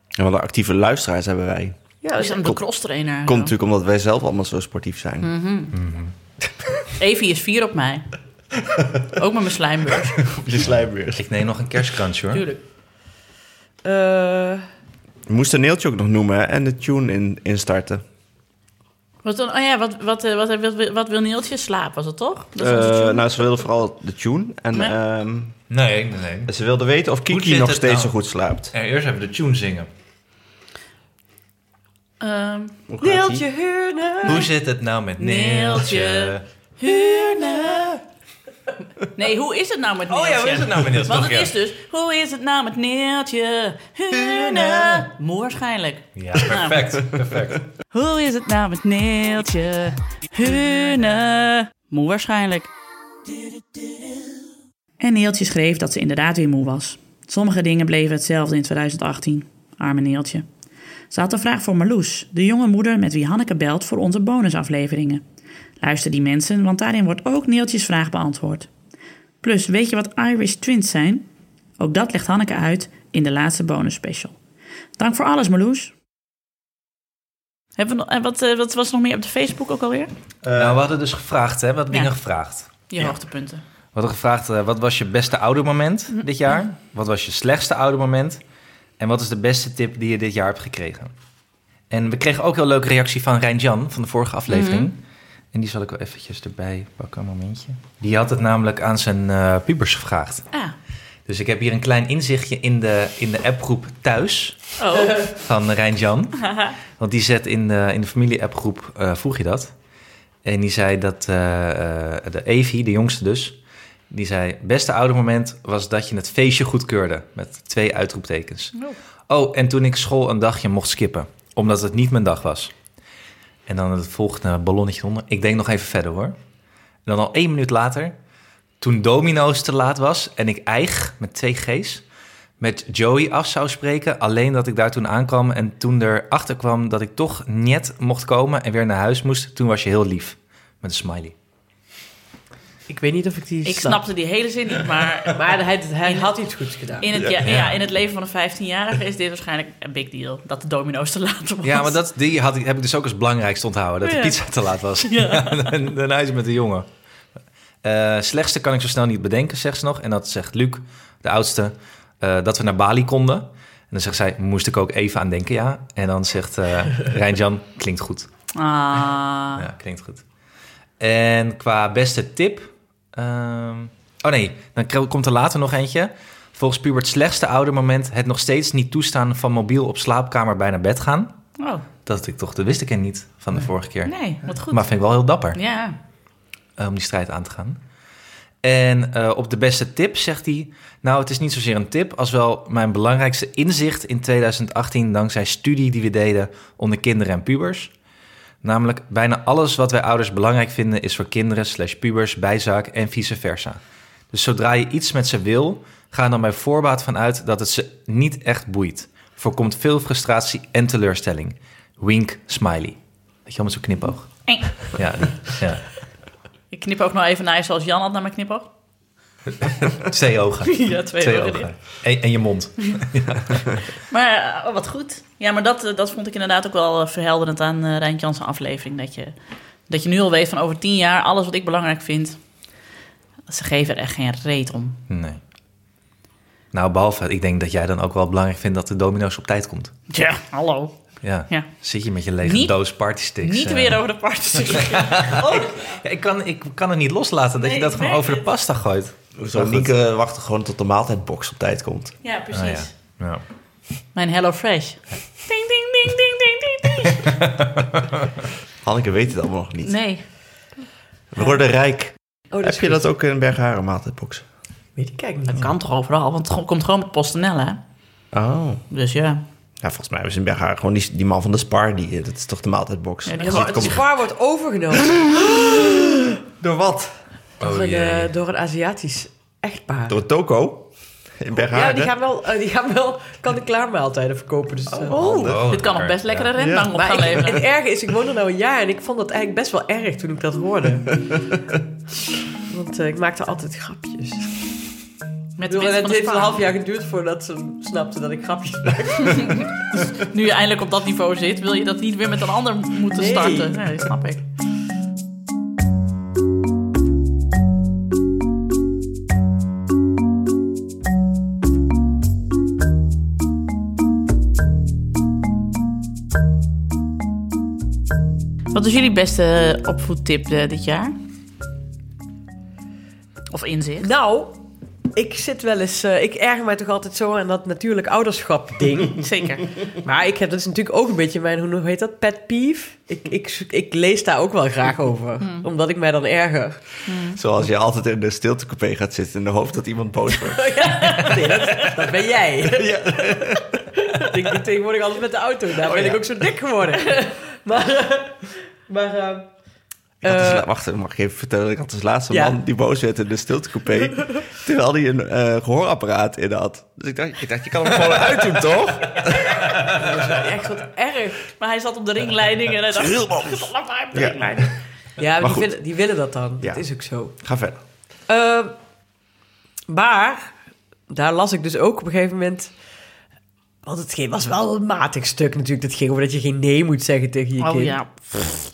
A: En wat een actieve luisteraars hebben wij.
C: Ja,
B: We
C: dus
B: zijn de cross trainer.
A: Komt natuurlijk omdat wij zelf allemaal zo sportief zijn.
B: Evie is vier op mij. Ook met mijn slijmbeurs,
A: Op je slijmbeurs.
D: Ik neem nog een kerstkrantje hoor.
B: natuurlijk.
C: eh,
A: We moesten Neeltje ook nog noemen hè, en de tune in, instarten.
B: Wat, dan, oh ja, wat, wat, eh, wat, wat, wat, wil Neeltje? Slaap, was het toch? Dat is onze
A: Eh,
B: tune.
A: nou, ze wilde vooral de tune. En
B: Ja.
A: ehm,
D: Nee, nee, nee.
A: ze wilde weten of
D: Hoe
A: Kiki
D: zit
A: nog
D: het
A: steeds
D: nou?
A: zo goed slaapt.
D: En eerst even de tune zingen.
B: Ehm,
A: Hoe?
C: Neeltje Heurne.
D: Hoe zit het nou met Neeltje?
B: Neeltje. Huurne. Nee, hoe is het nou met
D: Oh
B: Neeltje?
D: ja, hoe is het nou met Neeltje?
B: Want het is dus, hoe is het nou met Neeltje? Huurne. Moe waarschijnlijk.
D: Ja, perfect. perfect.
B: Hoe is het nou met Neeltje? Huurne. Moe waarschijnlijk.
E: En Neeltje schreef dat ze inderdaad weer moe was. Sommige dingen bleven hetzelfde in 2018. Arme Neeltje. Ze had een vraag voor Marloes, de jonge moeder met wie Hanneke belt voor onze bonusafleveringen. Luister die mensen, want daarin wordt ook Neeltjes vraag beantwoord. Plus, weet je wat Irish Twins zijn? Ook dat legt Hanneke uit in de laatste bonus special. Dank voor alles, Marloes.
B: Hebben we nog, en wat, eh, wat was er nog meer op de Facebook ook alweer?
D: nou, we hadden dus gevraagd, hè? Wat
B: Ja.
D: dingen gevraagd.
B: Je hoogtepunten.
D: We hadden gevraagd, eh, wat was je beste oudermoment dit jaar? Wat was je slechtste oudermoment? En wat is de beste tip die je dit jaar hebt gekregen? En we kregen ook heel leuke reactie van Rijn-Jan van de vorige aflevering. En die zal ik wel eventjes erbij pakken, een momentje. Die had het namelijk aan zijn pubers gevraagd.
B: Ah.
D: Dus ik heb hier een klein inzichtje in de, in de appgroep thuis
B: Oh.
D: van Rijn-Jan. Want die zet in de, in de familie-appgroep, eh, vroeg je dat. En die zei dat eh, de Evie, de jongste dus... die zei, beste oudermoment was dat je het feestje goedkeurde... met twee uitroeptekens. Oh, en toen ik school een dagje mocht skippen... omdat het niet mijn dag was. En dan het volgende ballonnetje onder. Ik denk nog even verder hoor. En dan al één minuut later... toen Domino's te laat was en ik eig met twee G's met Joey af zou spreken. Alleen dat ik daar toen aankwam en toen erachter kwam dat ik toch niet mocht komen en weer naar huis moest. Toen was je heel lief. Met een smiley.
C: Ik weet niet of ik die
B: Ik
C: snap.
B: snapte die hele zin niet, maar
C: Maar hij, hij had iets goeds gedaan.
B: in het, ja, ja, in het leven van een 15-jarige is dit waarschijnlijk een big deal. Dat de domino's te laat was.
D: Ja, maar dat, die had ik, heb ik dus ook als belangrijkste onthouden. Dat de pizza te laat was. Ja. en daarna is met de jongen. Eh, slechtste kan ik zo snel niet bedenken, zegt ze nog. En dat zegt Luc, de oudste, eh, dat we naar Bali konden. En dan zegt zij, moest ik ook even aan denken, ja. En dan zegt eh Rijn-Jan, klinkt goed.
B: Ah.
D: Ja, klinkt goed. En qua beste tip... ehm, oh nee, dan komt er later nog eentje. Volgens Pubert's slechtste oudermoment... het nog steeds niet toestaan van mobiel op slaapkamer bij naar bed gaan.
B: Oh,
D: Dat ik toch, dat wist ik er niet van de vorige keer.
B: nee, wat goed.
D: Maar vind ik wel heel dapper
B: Ja.
D: eh, om die strijd aan te gaan. En eh, op de beste tip zegt hij... Nou, het is niet zozeer een tip... als wel mijn belangrijkste inzicht in 2018... dankzij studie die we deden onder kinderen en pubers. Namelijk, bijna alles wat wij ouders belangrijk vinden... is voor kinderen slash pubers bijzaak en vice versa. Dus zodra je iets met ze wil... ga er dan bij voorbaat van uit dat het ze niet echt boeit. Voorkomt veel frustratie en teleurstelling. Wink, smiley. Weet je wel, met zo'n knipoog. Ja, die- ja.
B: Ik knip ook nog even naar je zoals Jan had naar mijn knipoog.
D: twee ogen.
B: Ja, twee,
D: Twee
B: ogen.
D: ogen. En, en je mond.
B: Maar eh, wat goed. Ja, maar dat, eh, dat vond ik inderdaad ook wel eh, verhelderend aan uh, Rijntje Jansen aflevering. Dat je, dat je nu al weet van over tien jaar alles wat ik belangrijk vind. Ze geven er echt geen reet om.
D: Nee. Nou, behalve, ik denk dat jij dan ook wel belangrijk vindt dat de domino's op tijd komt.
B: Ja, hallo.
D: Ja.
B: Ja.
D: Zit je met je lege
B: Niet-
D: doos partysticks.
B: Niet
D: eh.
B: weer over de partysticks.
D: Ja, ik, kan, ik kan het niet loslaten dat
B: Nee,
D: je dat gewoon over de pasta gooit.
A: Zo,
D: Maar goed.
A: Nieke wacht gewoon tot de maaltijdbox op tijd komt.
B: ja, precies.
D: Ah, ja. Ja.
B: Mijn Hello Fresh. Ding, ding, ding, ding, ding, ding, ding.
A: Hanneke weet het allemaal nog niet.
B: Nee.
A: We worden rijk.
C: Oh,
A: Heb je dat ook in Bergharen maaltijdbox?
C: Weet ik
B: Dat
C: niet.
B: kan toch overal, want het komt gewoon met PostNL, hè?
A: Oh.
B: Dus ja.
A: Ja, volgens mij was in Bergharen gewoon die, die man van de Spar. Die, dat is toch de maaltijdbox?
B: Ja, die
C: Ja, het spaar wordt overgenomen
A: Door wat?
C: Door,
D: Oh,
C: een, eh, door een Aziatisch echtpaar.
A: Door Toko? In Bergharen?
C: Ja, die gaan wel, eh, die gaan wel kant-en-klaar maaltijden verkopen. Dus, eh,
D: Oh,
B: Dit kan nog best lekkere rendang
A: Ja.
B: op gaan
C: ik,
B: leveren.
C: het erge is, ik woon er nou een jaar en ik vond dat eigenlijk best wel erg toen ik dat hoorde. Want ik maakte altijd grapjes.
B: Met
C: Ik bedoel, het heeft een half jaar geduurd voordat ze snapte dat ik grapjes maakte.
B: Nu je eindelijk op dat niveau zit, wil je dat niet weer met een ander moeten
C: Nee.
B: starten. Nee, dat snap ik. Wat is jullie beste opvoedtip eh, dit jaar? Of inzicht?
C: Nou, ik zit wel eens... eh, ik erger mij toch altijd zo aan dat natuurlijk ouderschap ding.
B: Zeker.
C: Maar ik heb dat is natuurlijk ook een beetje mijn, hoe heet dat, pet peeve. Ik, ik, ik lees daar ook wel graag over, omdat ik mij dan erger.
A: Zoals je altijd in de stiltecoupé gaat zitten in de hoofd dat iemand boos wordt.
C: Nee, dat, dat ben jij. ik doe tegenwoordig altijd met de auto, daar ben ik ook zo dik geworden. maar, eh, maar
A: Ik had dus la- wacht, mag ik even vertellen? Ik had dus laatst een
C: Ja.
A: man die boos werd in de stiltecoupé... terwijl hij een eh, gehoorapparaat in had. Dus ik dacht, ik dacht, je kan hem gewoon uitdoen, toch?
C: Echt wat erg.
B: Maar hij zat op de ringleiding en hij dacht...
A: Heel boos.
B: Laat maar op de
A: Ja.
B: ringleiding.
C: Ja, maar die,
A: goed.
C: willen, die willen dat dan.
A: Ja.
C: Dat is ook zo.
A: Ga verder.
C: Maar daar las ik dus ook op een gegeven moment. Want het was wel een matig stuk natuurlijk. Dat ging over dat je geen nee moet zeggen tegen je
B: Oh
C: kind.
B: ja.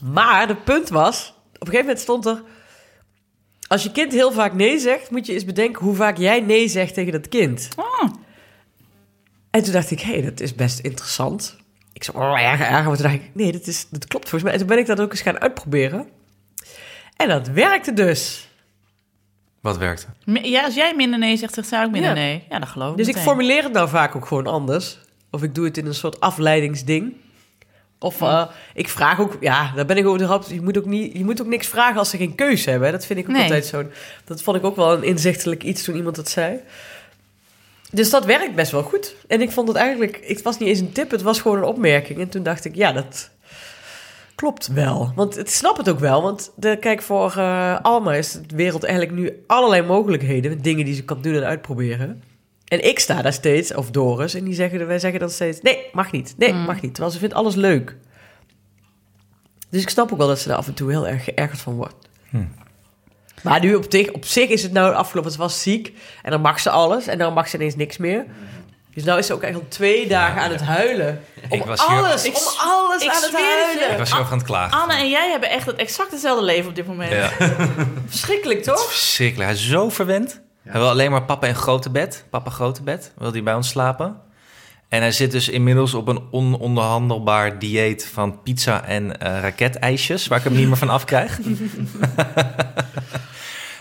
C: Maar het punt was, op een gegeven moment stond er... Als je kind heel vaak nee zegt, moet je eens bedenken hoe vaak jij nee zegt tegen dat kind.
B: Oh.
C: En toen dacht ik, hé, hey, dat is best interessant. Ik zei, oh, erger, erger. Maar toen dacht ik, nee, dat, is, dat klopt volgens mij. En toen ben ik dat ook eens gaan uitproberen. En dat werkte dus.
D: Wat werkte?
B: Ja, als jij minder nee zegt, zegt zij ook minder
C: Ja.
B: nee. Ja, dat geloof ik
C: Dus ik formuleer het nou vaak ook gewoon anders. Of ik doe het in een soort afleidingsding. Of eh, ik vraag ook, ja, daar ben ik over de Je moet ook niet, je moet ook niks vragen als ze geen keuze hebben. Dat vind ik ook
B: Nee.
C: altijd zo. Dat vond ik ook wel een inzichtelijk iets toen iemand dat zei. Dus dat werkt best wel goed. En ik vond het eigenlijk, het was niet eens een tip, het was gewoon een opmerking. En toen dacht ik, ja, dat klopt wel. Want ik snap het ook wel. Want de, kijk, voor eh, Alma is de wereld eigenlijk nu allerlei mogelijkheden. Dingen die ze kan doen en uitproberen. En ik sta daar steeds, of Doris, en die zeggen, wij zeggen dan steeds: nee, mag niet, nee, mag niet. Terwijl ze vindt alles leuk. Dus ik snap ook wel dat ze er af en toe heel erg geërgerd van wordt. Maar nu op, zich- op zich is het nou afgelopen, ze was ziek en dan mag ze alles en dan mag ze ineens niks meer. Dus nou is ze ook echt al twee dagen aan het huilen. Om
D: Ik was hier-
C: alles,
B: Ik-
C: om alles
B: ik
C: aan het huilen.
D: Ik was hier over aan het klagen.
B: Anne en jij hebben echt het exact hetzelfde leven op dit moment.
D: Ja.
C: Verschrikkelijk, toch?
D: Verschrikkelijk. Hij is zo verwend. Hij wil alleen maar papa in grote bed. Papa grote bed. Wil hij bij ons slapen. En hij zit dus inmiddels op een ononderhandelbaar dieet van pizza en eh raketijsjes, waar ik hem niet meer van afkrijg.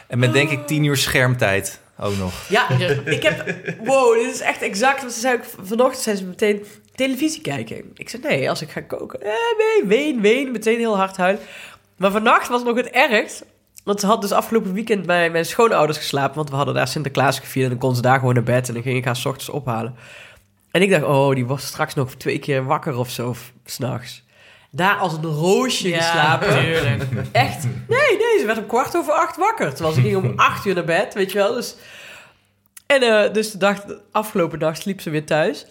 D: en met denk ik tien uur schermtijd ook nog.
C: Ja, ik heb... Wow, dit is echt exact. Want ze zei ook vanochtend zei ze meteen televisie kijken. Ik zei nee, als ik ga koken. Eh, nee, ween, ween. Meteen heel hard huilen. Maar vannacht was nog het ergst. Want ze had dus afgelopen weekend bij mijn schoonouders geslapen. Want we hadden daar Sinterklaas gevierd. En dan kon ze daar gewoon naar bed. En dan ging ik haar 's ochtends ophalen. En ik dacht, oh, die was straks nog twee keer wakker of zo. f- S'nachts. Daar als een roosje
B: Ja,
C: geslapen.
B: tuurlijk.
C: Echt? Nee, nee, ze werd om kwart over acht wakker. Terwijl ze ging om acht uur naar bed, weet je wel. Dus, en eh, dus de, dag, de afgelopen dag sliep ze weer thuis.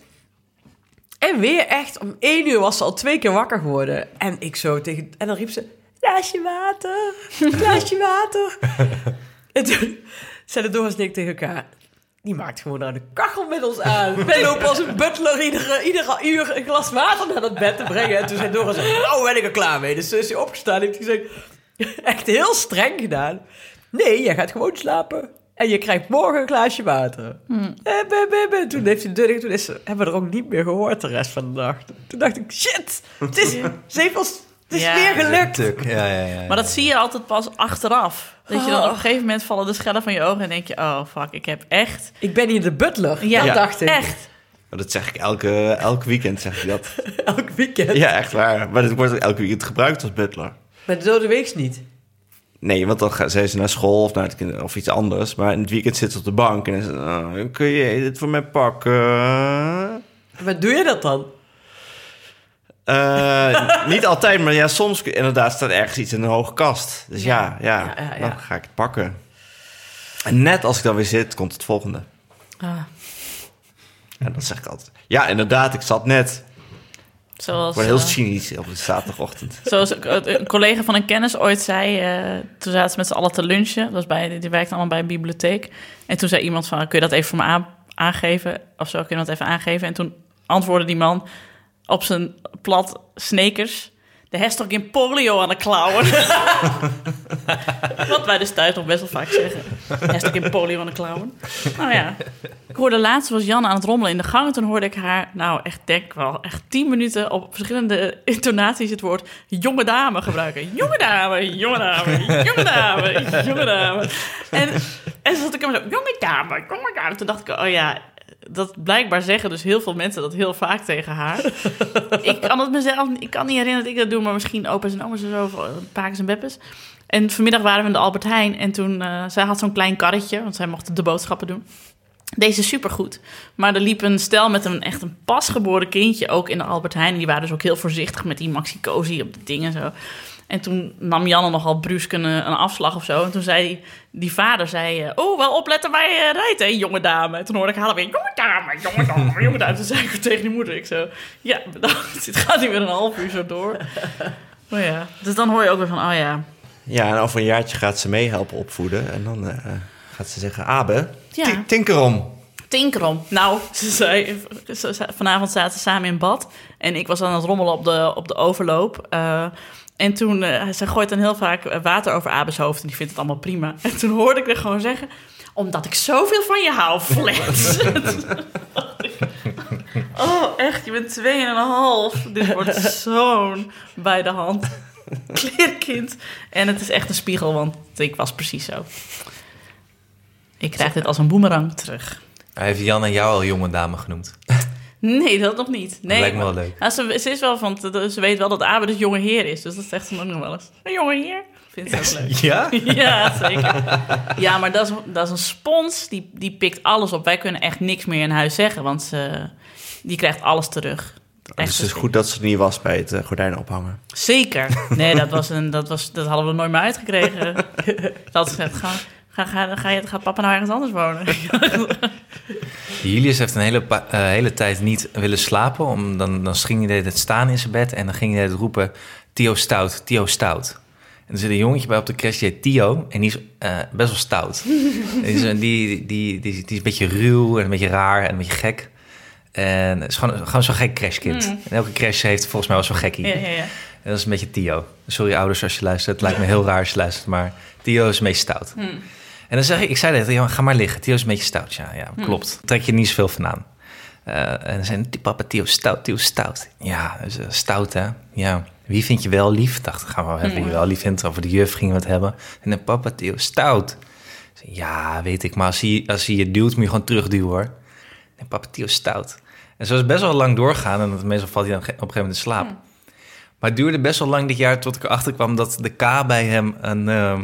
C: En weer echt, om één uur was ze al twee keer wakker geworden. En ik zo tegen... En dan riep ze, glaasje water, glaasje water. en toen zeiden Doris en ik tegen elkaar... Die maakt gewoon nou de kachel met ons aan. Wij lopen als een butler iedere, iedere uur een glas water naar dat bed te brengen. En toen zei Doris, nou ben ik er klaar mee. Dus toen is hij opgestaan en heeft hij gezegd... Echt heel streng gedaan. Nee, jij gaat gewoon slapen. En je krijgt morgen een glaasje water.
B: Hmm.
C: Eh, be, be. Toen heeft hij de deur dicht, Toen is, ze- hebben we er ook niet meer gehoord de rest van de nacht. Toen dacht ik, shit. Het is, ze heeft ons, het is
B: Ja.
C: weer gelukt.
D: Tuk. Ja, ja, ja, ja.
B: Maar dat zie je altijd pas achteraf. Dat je dan
C: Oh.
B: op een gegeven moment vallen de schellen van je ogen en denk je, oh fuck, ik heb echt,
C: Ik ben hier de butler.
B: Ja.
C: dat dacht ik.
B: echt.
A: Dat zeg ik elke, elk weekend, zeg ik dat.
C: Elk weekend.
A: Ja, echt waar. Maar dit wordt ook elke weekend gebruikt als butler.
C: Maar de dode weeks niet.
A: Nee, want dan gaan zijn ze naar school of, naar het kind- of iets anders. Maar in het weekend zitten ze op de bank en dan is het, oh, kun je dit voor mij pakken?
C: Maar doe je dat dan?
A: Eh, niet altijd, maar ja, soms inderdaad staat ergens iets in een hoge kast. Dus ja, ja,
C: Ja, ja, ja.
A: dan ga ik het pakken. En net als ik dan weer zit, komt het volgende.
B: Ah,
A: En dan zeg ik altijd, ja, inderdaad, ik zat net. Ik
B: zoals,
A: word heel
B: eh,
A: cynisch op een zaterdagochtend.
B: zoals een een collega van een kennis ooit zei, eh, toen zaten ze met z'n allen te lunchen. Dat was bij, die werkte allemaal bij een bibliotheek. En toen zei iemand van, kun je dat even voor me aan- aangeven? Of zo, kun je dat even aangeven? En toen antwoordde die man op zijn plat snekers... De hashtag in polio aan de klauwen. Wat wij dus thuis nog best wel vaak zeggen. Hashtag in polio aan de klauwen. Nou ja. Ik hoorde laatst, was Jan aan het rommelen in de gang. En toen hoorde ik haar, nou echt denk wel, echt tien minuten op verschillende intonaties het woord jonge dame gebruiken. Jonge dame, jonge dame, jonge dame, jonge dame. En, en zo zat ik hem zo, jonge dame, jonge dame. Toen dacht ik, oh ja, dat blijkbaar zeggen dus heel veel mensen dat heel vaak tegen haar. ik kan het mezelf, ik kan niet herinneren dat ik dat doe, maar misschien opa's en oma's en zo, eh, pa's en beppes. En vanmiddag waren we in de Albert Heijn en toen, eh, zij had zo'n klein karretje, want zij mocht de boodschappen doen. Deze supergoed. Maar er liep een stel met een echt een pasgeboren kindje ook in de Albert Heijn. En die waren dus ook heel voorzichtig met die maxi-cozy op de dingen zo. En toen nam Janne nogal brusk een, een afslag of zo. En toen zei die, vader, zei, eh, oh, wel opletten waar je rijdt, hè, jonge dame. En toen hoorde ik haar weer, jonge dame, jonge dame, jonge dame. Toen zei ik tegen die moeder, ik zo, ja, bedankt. Het gaat hier weer een half uur zo door. Oh ja, dus dan hoor je ook weer van, oh ja.
A: Ja, en over een jaartje gaat ze mee helpen opvoeden. En dan eh, gaat ze zeggen, Abe,
B: Ja.
A: ti- tinkerom.
B: Tinkerom. Nou, ze zei, ze- ze- vanavond zaten ze samen in bad. En ik was aan het rommelen op de, op de overloop. Eh, en toen, eh, ze gooit dan heel vaak eh, water over Abes hoofd. En die vindt het allemaal prima. En toen hoorde ik er gewoon zeggen... Omdat ik zoveel van je hou, Flens. oh, echt, je bent tweeënhalf. Dit wordt zo'n bij de hand kleerkind. En het is echt een spiegel, want ik was precies zo. Ik krijg dit als een boemerang terug.
D: Hij heeft Jan en jou al jonge dame genoemd.
B: Nee, dat nog niet. Nee,
D: lijkt me wel leuk.
B: Ze, ze is wel van, ze weet wel dat Abe dus jonge heer is. Dus dat zegt ze ook nog wel eens. Een jonge heer? Vindt ze ook leuk.
D: Ja?
B: Ja, zeker. Ja, maar dat is, dat is een spons. Die, die pikt alles op. Wij kunnen echt niks meer in huis zeggen. Want ze, die krijgt alles terug.
A: Dus
B: Echt
A: het is goed dat ze er niet was bij het uh, gordijn ophangen.
B: Zeker. Nee, dat, was een, dat, was, dat hadden we nooit meer uitgekregen. dat ze gezegd, ga, ga, ga, ga, je, gaat papa nou ergens anders wonen?
D: Julius heeft een hele, eh, hele tijd niet willen slapen. Om, dan, dan ging hij het staan in zijn bed en dan ging hij het roepen... Theo stout, Theo stout. En er zit een jongetje bij op de crash, die heet Theo. En die is eh, best wel stout. die, is, een- die, die, die, die is een beetje ruw en een beetje raar en een beetje gek. En het is gewoon, gewoon zo'n gek crashkind. En elke crash heeft volgens mij wel zo'n gekkie.
B: ja, ja, ja.
D: En dat is een beetje Theo. Sorry ouders als je luistert. Het lijkt me heel raar als je luistert, maar Theo is beetje stout. En dan zeg ik, ik zei dat, ja, ga maar liggen. Theo is een beetje stout. Ja, ja klopt. Trek je niet zoveel van aan. Eh, en dan zei hij, papa, Theo stout, Theo stout. Ja, dus, stout hè. Ja, wie vind je wel lief? Dacht, gaan we wel hebben wie je wel lief vindt. Over de juf gingen we het hebben. En dan, papa, Theo stout. Ja, weet ik, maar als hij, als hij je duwt, moet je gewoon terugduwen hoor. En papa, Theo stout. En zo is het best wel lang doorgaan. En dat- meestal valt hij dan op een gegeven moment in slaap. Maar het duurde best wel lang dit jaar tot ik erachter kwam dat de K bij hem een, ehm,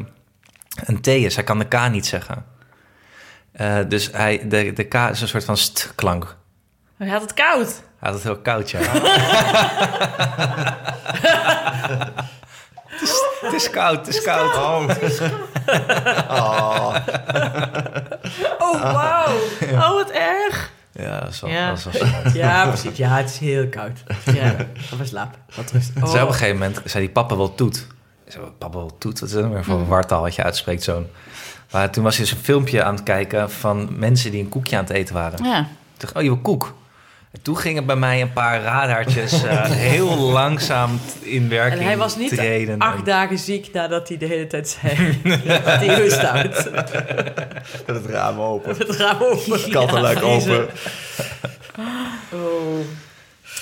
D: een T is. Hij kan de K niet zeggen. Eh, dus hij, de, de K is een soort van st-klank.
B: Hij had het koud.
D: Hij had het heel koud, ja. het, is, het is koud, het is koud.
B: Oh, wauw. Oh, wat erg.
D: Ja, dat is wel,
B: Ja.
D: dat is wel
C: Ja, precies. Ja, het is heel koud.
B: Ja.
C: Ga maar slapen. Wat rust.
D: Zei op een gegeven moment, zei die papa wel toet. Ik zei, papa wel toet? Wat is dat weer voor een wartaal wat je uitspreekt zo'n... Maar toen was hij dus een filmpje aan het kijken van mensen die een koekje aan het eten waren.
B: Ja.
D: Ik dacht, oh, je wil koek. En toen gingen bij mij een paar radartjes eh, heel langzaam in werking
C: En hij was niet
D: treden.
C: acht dagen ziek nadat hij de hele tijd zei... dat hij.
A: Met het raam open.
C: Het raam open.
A: Kattenluik open.
C: Oh.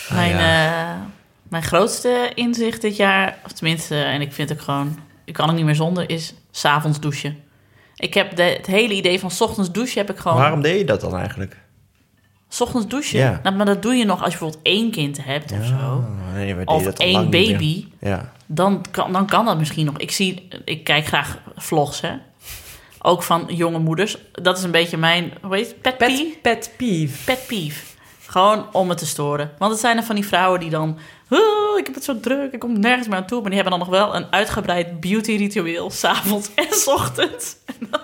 B: Mijn,
D: ja.
B: eh, mijn grootste inzicht dit jaar, of tenminste, en ik vind het ook gewoon, ik kan het niet meer zonder, is s'avonds douchen. Ik heb de, het hele idee van 's ochtends douchen heb ik gewoon.
A: Waarom deed je dat dan eigenlijk?
B: 's ochtends douchen.
A: Ja.
B: Nou, maar dat doe je nog als je bijvoorbeeld één kind hebt of zo.
A: Oh, nee,
B: Of
A: dat al
B: één baby.
A: Ja.
B: Dan kan, dan kan dat misschien nog. Ik, zie, ik kijk graag vlogs, hè. Ook van jonge moeders. Dat is een beetje mijn, hoe heet het? Pet peeve?
C: Pet, pet peeve.
B: pet peeve. Gewoon om het te storen. Want het zijn er van die vrouwen die dan... "Oh, ik heb het zo druk, ik kom nergens meer aan toe. Maar die hebben dan nog wel een uitgebreid beauty ritueel. S'avonds en s ochtends.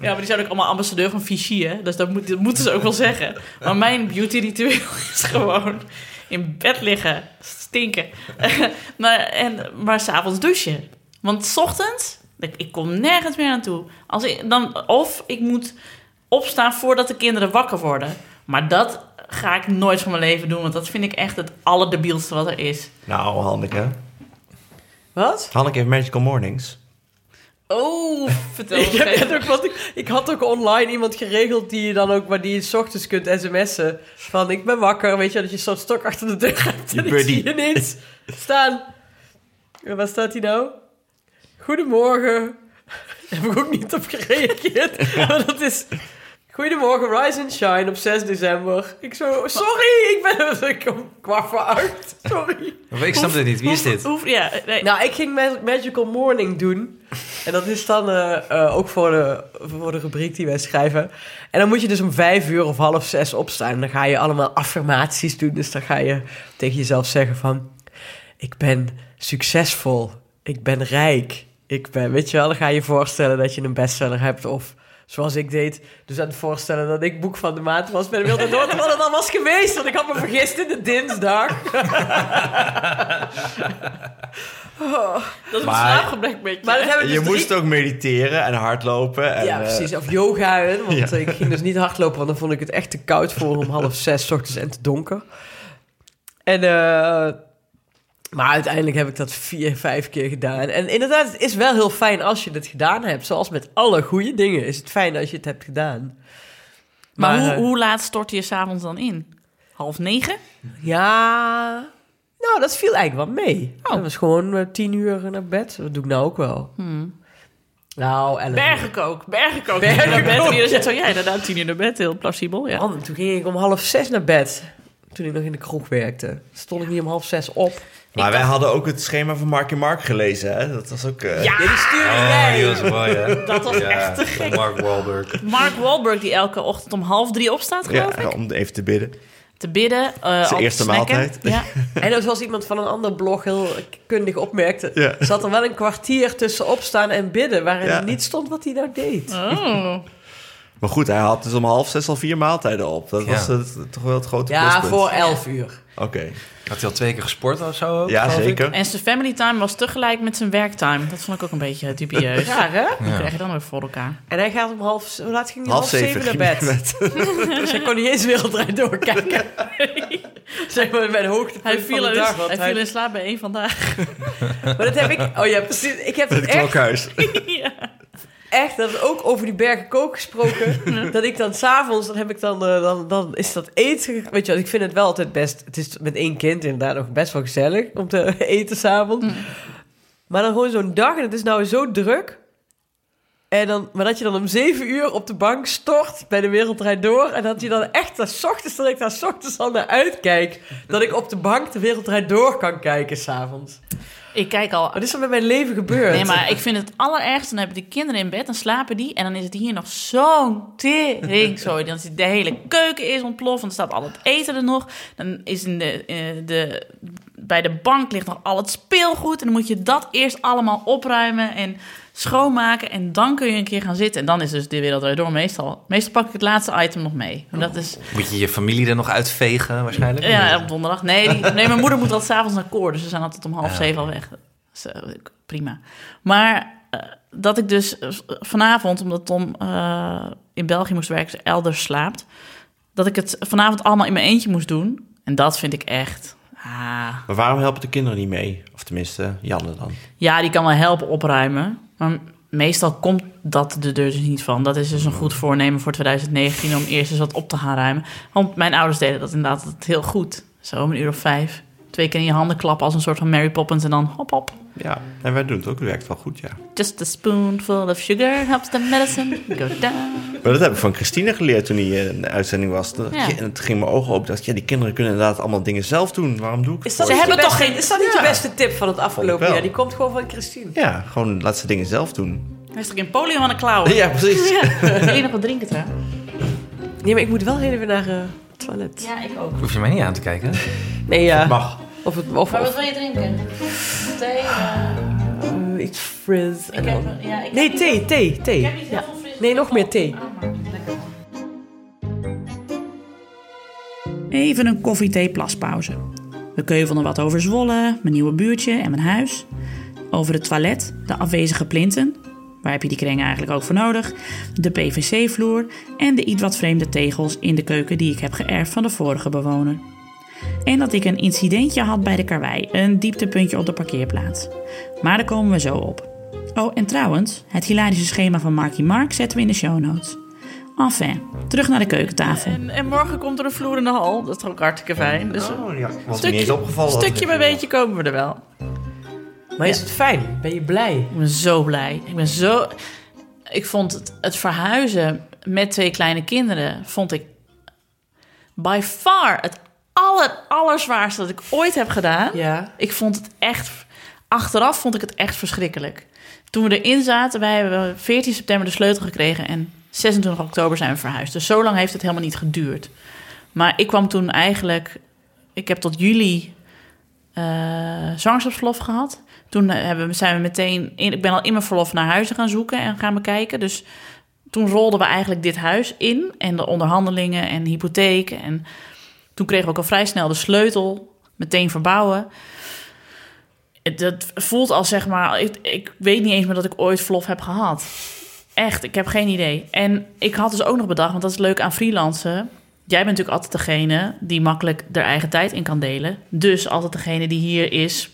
B: Ja, maar die zijn ook allemaal ambassadeur van Vichy, hè? Dus dat, moet, dat moeten ze ook wel zeggen. Maar mijn beauty ritueel is gewoon in bed liggen, stinken. maar en, maar s'avonds douchen. Want s ochtends, ik, ik kom nergens meer aan toe. Als ik, dan, of ik moet opstaan voordat de kinderen wakker worden. Maar dat ga ik nooit van mijn leven doen, want dat vind ik echt het allerdebielste wat er is.
A: Nou, Hanneke.
C: Wat?
A: Hanneke heeft Magical Mornings.
B: Oh, vertel
C: Ik, heb ook, wat ik, ik had ook online iemand geregeld die je dan ook, waar die je 's ochtends kunt sms'en. Van ik ben wakker, weet je, dat je zo'n stok achter de deur hebt.
A: Die
C: En ik zie je ineens staan. En waar staat hij nou? Goedemorgen. Daar heb ik ook niet op gereageerd. maar dat is... Goedemorgen, rise and shine op 6 december. Ik zo, sorry, ik ben ik kom kwart voor acht. Sorry.
D: Ik snap het niet. Wie is dit?
B: Hoef, ja, nee.
C: Nou, ik ging Ma- Magical Morning doen. En dat is dan eh, eh, ook voor de, voor de rubriek die wij schrijven. En dan moet je dus om vijf uur of half zes opstaan. En dan ga je allemaal affirmaties doen. Dus dan ga je tegen jezelf zeggen van... ik ben succesvol, ik ben rijk, ik ben, weet je wel, dan ga je je voorstellen dat je een bestseller hebt of zoals ik deed, dus aan het voorstellen dat ik boek van de maand was bij de Wilde Door, terwijl het al was geweest, want ik had me vergist in de dinsdag.
B: Dat is een
A: Maar-
B: slaapgebrek beetje.
C: Maar dat hebben we
A: Je
C: dus
A: moest
C: drie-
A: ook mediteren en hardlopen. En,
C: ja,
A: eh,
C: precies. Of yoga, hè, want
A: Ja.
C: ik ging dus niet hardlopen, want dan vond ik het echt te koud voor om half zes ochtends en te donker. En, eh, maar uiteindelijk heb ik dat vier, vijf keer gedaan. En inderdaad, het is wel heel fijn als je het gedaan hebt. Zoals met alle goede dingen is het fijn als je het hebt gedaan.
B: maar hoe,
C: eh,
B: hoe laat stortte je s'avonds dan in? Half negen?
C: Ja, nou, dat viel eigenlijk wel mee.
B: Oh.
C: Dat was gewoon eh, tien uur naar bed. Dat doe ik nou ook wel. Nou, elf uur.
B: Bergenkook, bergenkook.
C: Bergenkook.
B: En iedereen zegt zo, ja, inderdaad, tien uur naar bed. Heel plausibel, ja.
C: Man, toen ging ik om half zes naar bed. Toen ik nog in de kroeg werkte. Stond ik niet om half zes op.
A: Maar wij hadden ook het schema van Mark en Mark gelezen. Hè? Dat was ook... eh,
B: Ja,
C: Ja, die stuurde
D: Oh,
C: jij.
D: die was mooi, hè?
B: Dat was
D: Ja,
B: echt te gek.
D: Mark Wahlberg.
B: Mark Wahlberg die elke ochtend om half drie opstaat, geloof
A: ja,
B: ik.
A: om even te bidden.
B: Te bidden. eh te
C: eerste
B: snacken.
A: maaltijd.
B: Ja.
C: En zoals iemand van een ander blog heel kundig opmerkte...
A: Ja.
C: zat er wel een kwartier tussen opstaan en bidden... waarin
A: Ja.
C: er niet stond wat hij nou deed.
B: Oh.
A: Maar goed, hij had dus om half zes al vier maaltijden op. Dat
D: Ja.
A: was het, toch wel het grote
C: Ja,
A: pluspunt.
C: voor elf uur.
A: Oké.
D: Had hij al twee keer gesport of zo? ook,
A: Ja,
D: ik?
A: zeker.
B: En zijn family time was tegelijk met zijn werktime. Dat vond ik ook een beetje dubieus.
C: Raar, hè?
B: Hoe krijg je dan weer voor elkaar?
C: En hij gaat om half... Hoe laat ging hij?
A: Half zeven
C: naar bed. dus hij kon niet eens wereldrijd doorkijken. zeg maar bij de hoogtepunt
B: Hij
C: van
B: viel,
C: de
B: in,
C: dag.
B: hij
C: hij-
B: viel in slaap bij één vandaag.
C: Maar dat heb ik... Oh ja, precies. Ik heb
A: Het
C: het echt,
A: klokhuis.
B: ja.
C: Echt... Dat ook over die bergen kook gesproken. dat ik dan s'avonds... Dan heb ik dan... eh, dan, dan is dat eten... Weet je ik vind het wel altijd best... Het is met één kind inderdaad nog best wel gezellig... om te eten s'avonds. Maar dan gewoon zo'n dag... En het is nou zo druk... En dan, maar dat je dan om zeven uur op de bank stort bij de Wereldrijd Door. En dat je dan echt, dat ochtends, dat ik daar ochtends al naar uitkijk. Dat ik op de bank de Wereldrijd Door kan kijken s'avonds.
B: Ik kijk al...
C: Wat is er met mijn leven gebeurd?
B: Nee, maar ik vind het allerergste. Dan hebben die kinderen in bed, dan slapen die. En dan is het hier nog zo'n tering. Sorry, dan is de hele keuken is ontploft. Dan staat al het eten er nog. Dan is in de, eh, de, bij de bank ligt nog al het speelgoed. En dan moet je dat eerst allemaal opruimen en schoonmaken. En dan kun je een keer gaan zitten. En dan is dus de wereld door meestal. Meestal pak ik het laatste item nog mee. En dat is...
D: Moet je je familie er nog uitvegen waarschijnlijk?
B: Ja, op donderdag. Nee, die- nee mijn moeder moet altijd s'avonds naar koor. Dus ze zijn altijd om half
D: Ja.
B: zeven al weg. Dus, eh, prima. Maar eh, dat ik dus vanavond, omdat Tom eh, in België moest werken, dus elders slaapt, dat ik het vanavond allemaal in mijn eentje moest doen. En dat vind ik echt... Ah,
A: Maar waarom helpen de kinderen niet mee? Of tenminste, Janne dan.
B: ja, die kan wel helpen opruimen. Maar meestal komt dat er dus niet van. Dat is dus een goed voornemen voor 2019 om eerst eens wat op te gaan ruimen. Want mijn ouders deden dat inderdaad heel goed. Zo om een uur of vijf. Twee keer in je handen klappen als een soort van Mary Poppins en dan hop hop.
A: Ja, en wij doen het ook. Het werkt wel goed, ja.
B: Just a spoonful of sugar helps the medicine go down.
A: Maar dat heb ik van Christine geleerd toen hij eh, in de uitzending was. Dat,
B: Ja.
A: Het ging mijn ogen open. Dat, ja, die kinderen kunnen inderdaad allemaal dingen zelf doen. Waarom doe ik het
C: Is dat
B: Ze
C: niet
B: hebben toch
C: beste-
B: geen-
C: Is dat niet
A: Ja.
C: je beste tip van het afgelopen jaar? Die komt gewoon van Christine.
A: Ja, gewoon laat ze dingen zelf doen.
B: Hij is toch geen polio aan de klauwen?
A: Ja, precies.
B: Ja. Wil je nog wat drinken trouwens?
C: Nee, maar ik moet wel heel even naar eh, het toilet.
B: Ja, ik ook.
D: Hoef je mij niet aan te kijken.
C: Nee, ja.
A: Mag.
C: Of, het, of,
B: Maar wat
C: of
B: wil je drinken? Thee?
C: eh, iets frizz. En
B: ik
C: dan...
B: heb, ja, ik
C: Nee,
B: heb
C: thee, thee, thee.
B: Ik heb niet heel
C: Ja.
B: veel fris.
C: Nee, nog meer thee.
E: Even een koffie-thee-plaspauze. We keuvelden wat over Zwolle, mijn nieuwe buurtje en mijn huis. Over het toilet, de afwezige plinten. Waar heb je die kringen eigenlijk ook voor nodig? De PVC-vloer en de iets wat vreemde tegels in de keuken die ik heb geërfd van de vorige bewoner. En dat ik een incidentje had bij de karwei, een dieptepuntje op de parkeerplaats. Maar daar komen we zo op. Oh, en trouwens, het hilarische schema van Marky Mark zetten we in de show notes. Enfin, terug naar de keukentafel.
B: En, en morgen komt er een vloer in de hal. Dat is ook hartstikke fijn. Dus
A: Oh, ja. Was me
B: stukje,
A: niet eens opgevallen.
B: stukje bij beetje komen we er wel.
C: Maar is het fijn? Ben je blij?
B: Ik ben zo blij. Ik ben zo... Ik vond het, het verhuizen met twee kleine kinderen... vond ik by far het aller, allerzwaarste dat ik ooit heb gedaan.
C: Ja.
B: Ik vond het echt... Achteraf vond ik het echt verschrikkelijk. Toen we erin zaten, wij hebben 14 september de sleutel gekregen... en 26 oktober zijn we verhuisd. Dus zo lang heeft het helemaal niet geduurd. Maar ik kwam toen eigenlijk... Ik heb tot juli eh zwangerschapsverlof gehad. Toen eh, hebben, we- zijn we meteen... In, ik ben al in mijn verlof naar huizen gaan zoeken en gaan bekijken. Dus toen rolden we eigenlijk dit huis in. En de onderhandelingen en de hypotheek. En toen kregen we ook al vrij snel de sleutel. Meteen verbouwen. Dat voelt als zeg maar... Ik, ik weet niet eens meer dat ik ooit verlof heb gehad. Echt, ik heb geen idee. En ik had dus ook nog bedacht, want dat is leuk aan freelancen. Jij bent natuurlijk altijd degene die makkelijk er eigen tijd in kan delen. Dus altijd degene die hier is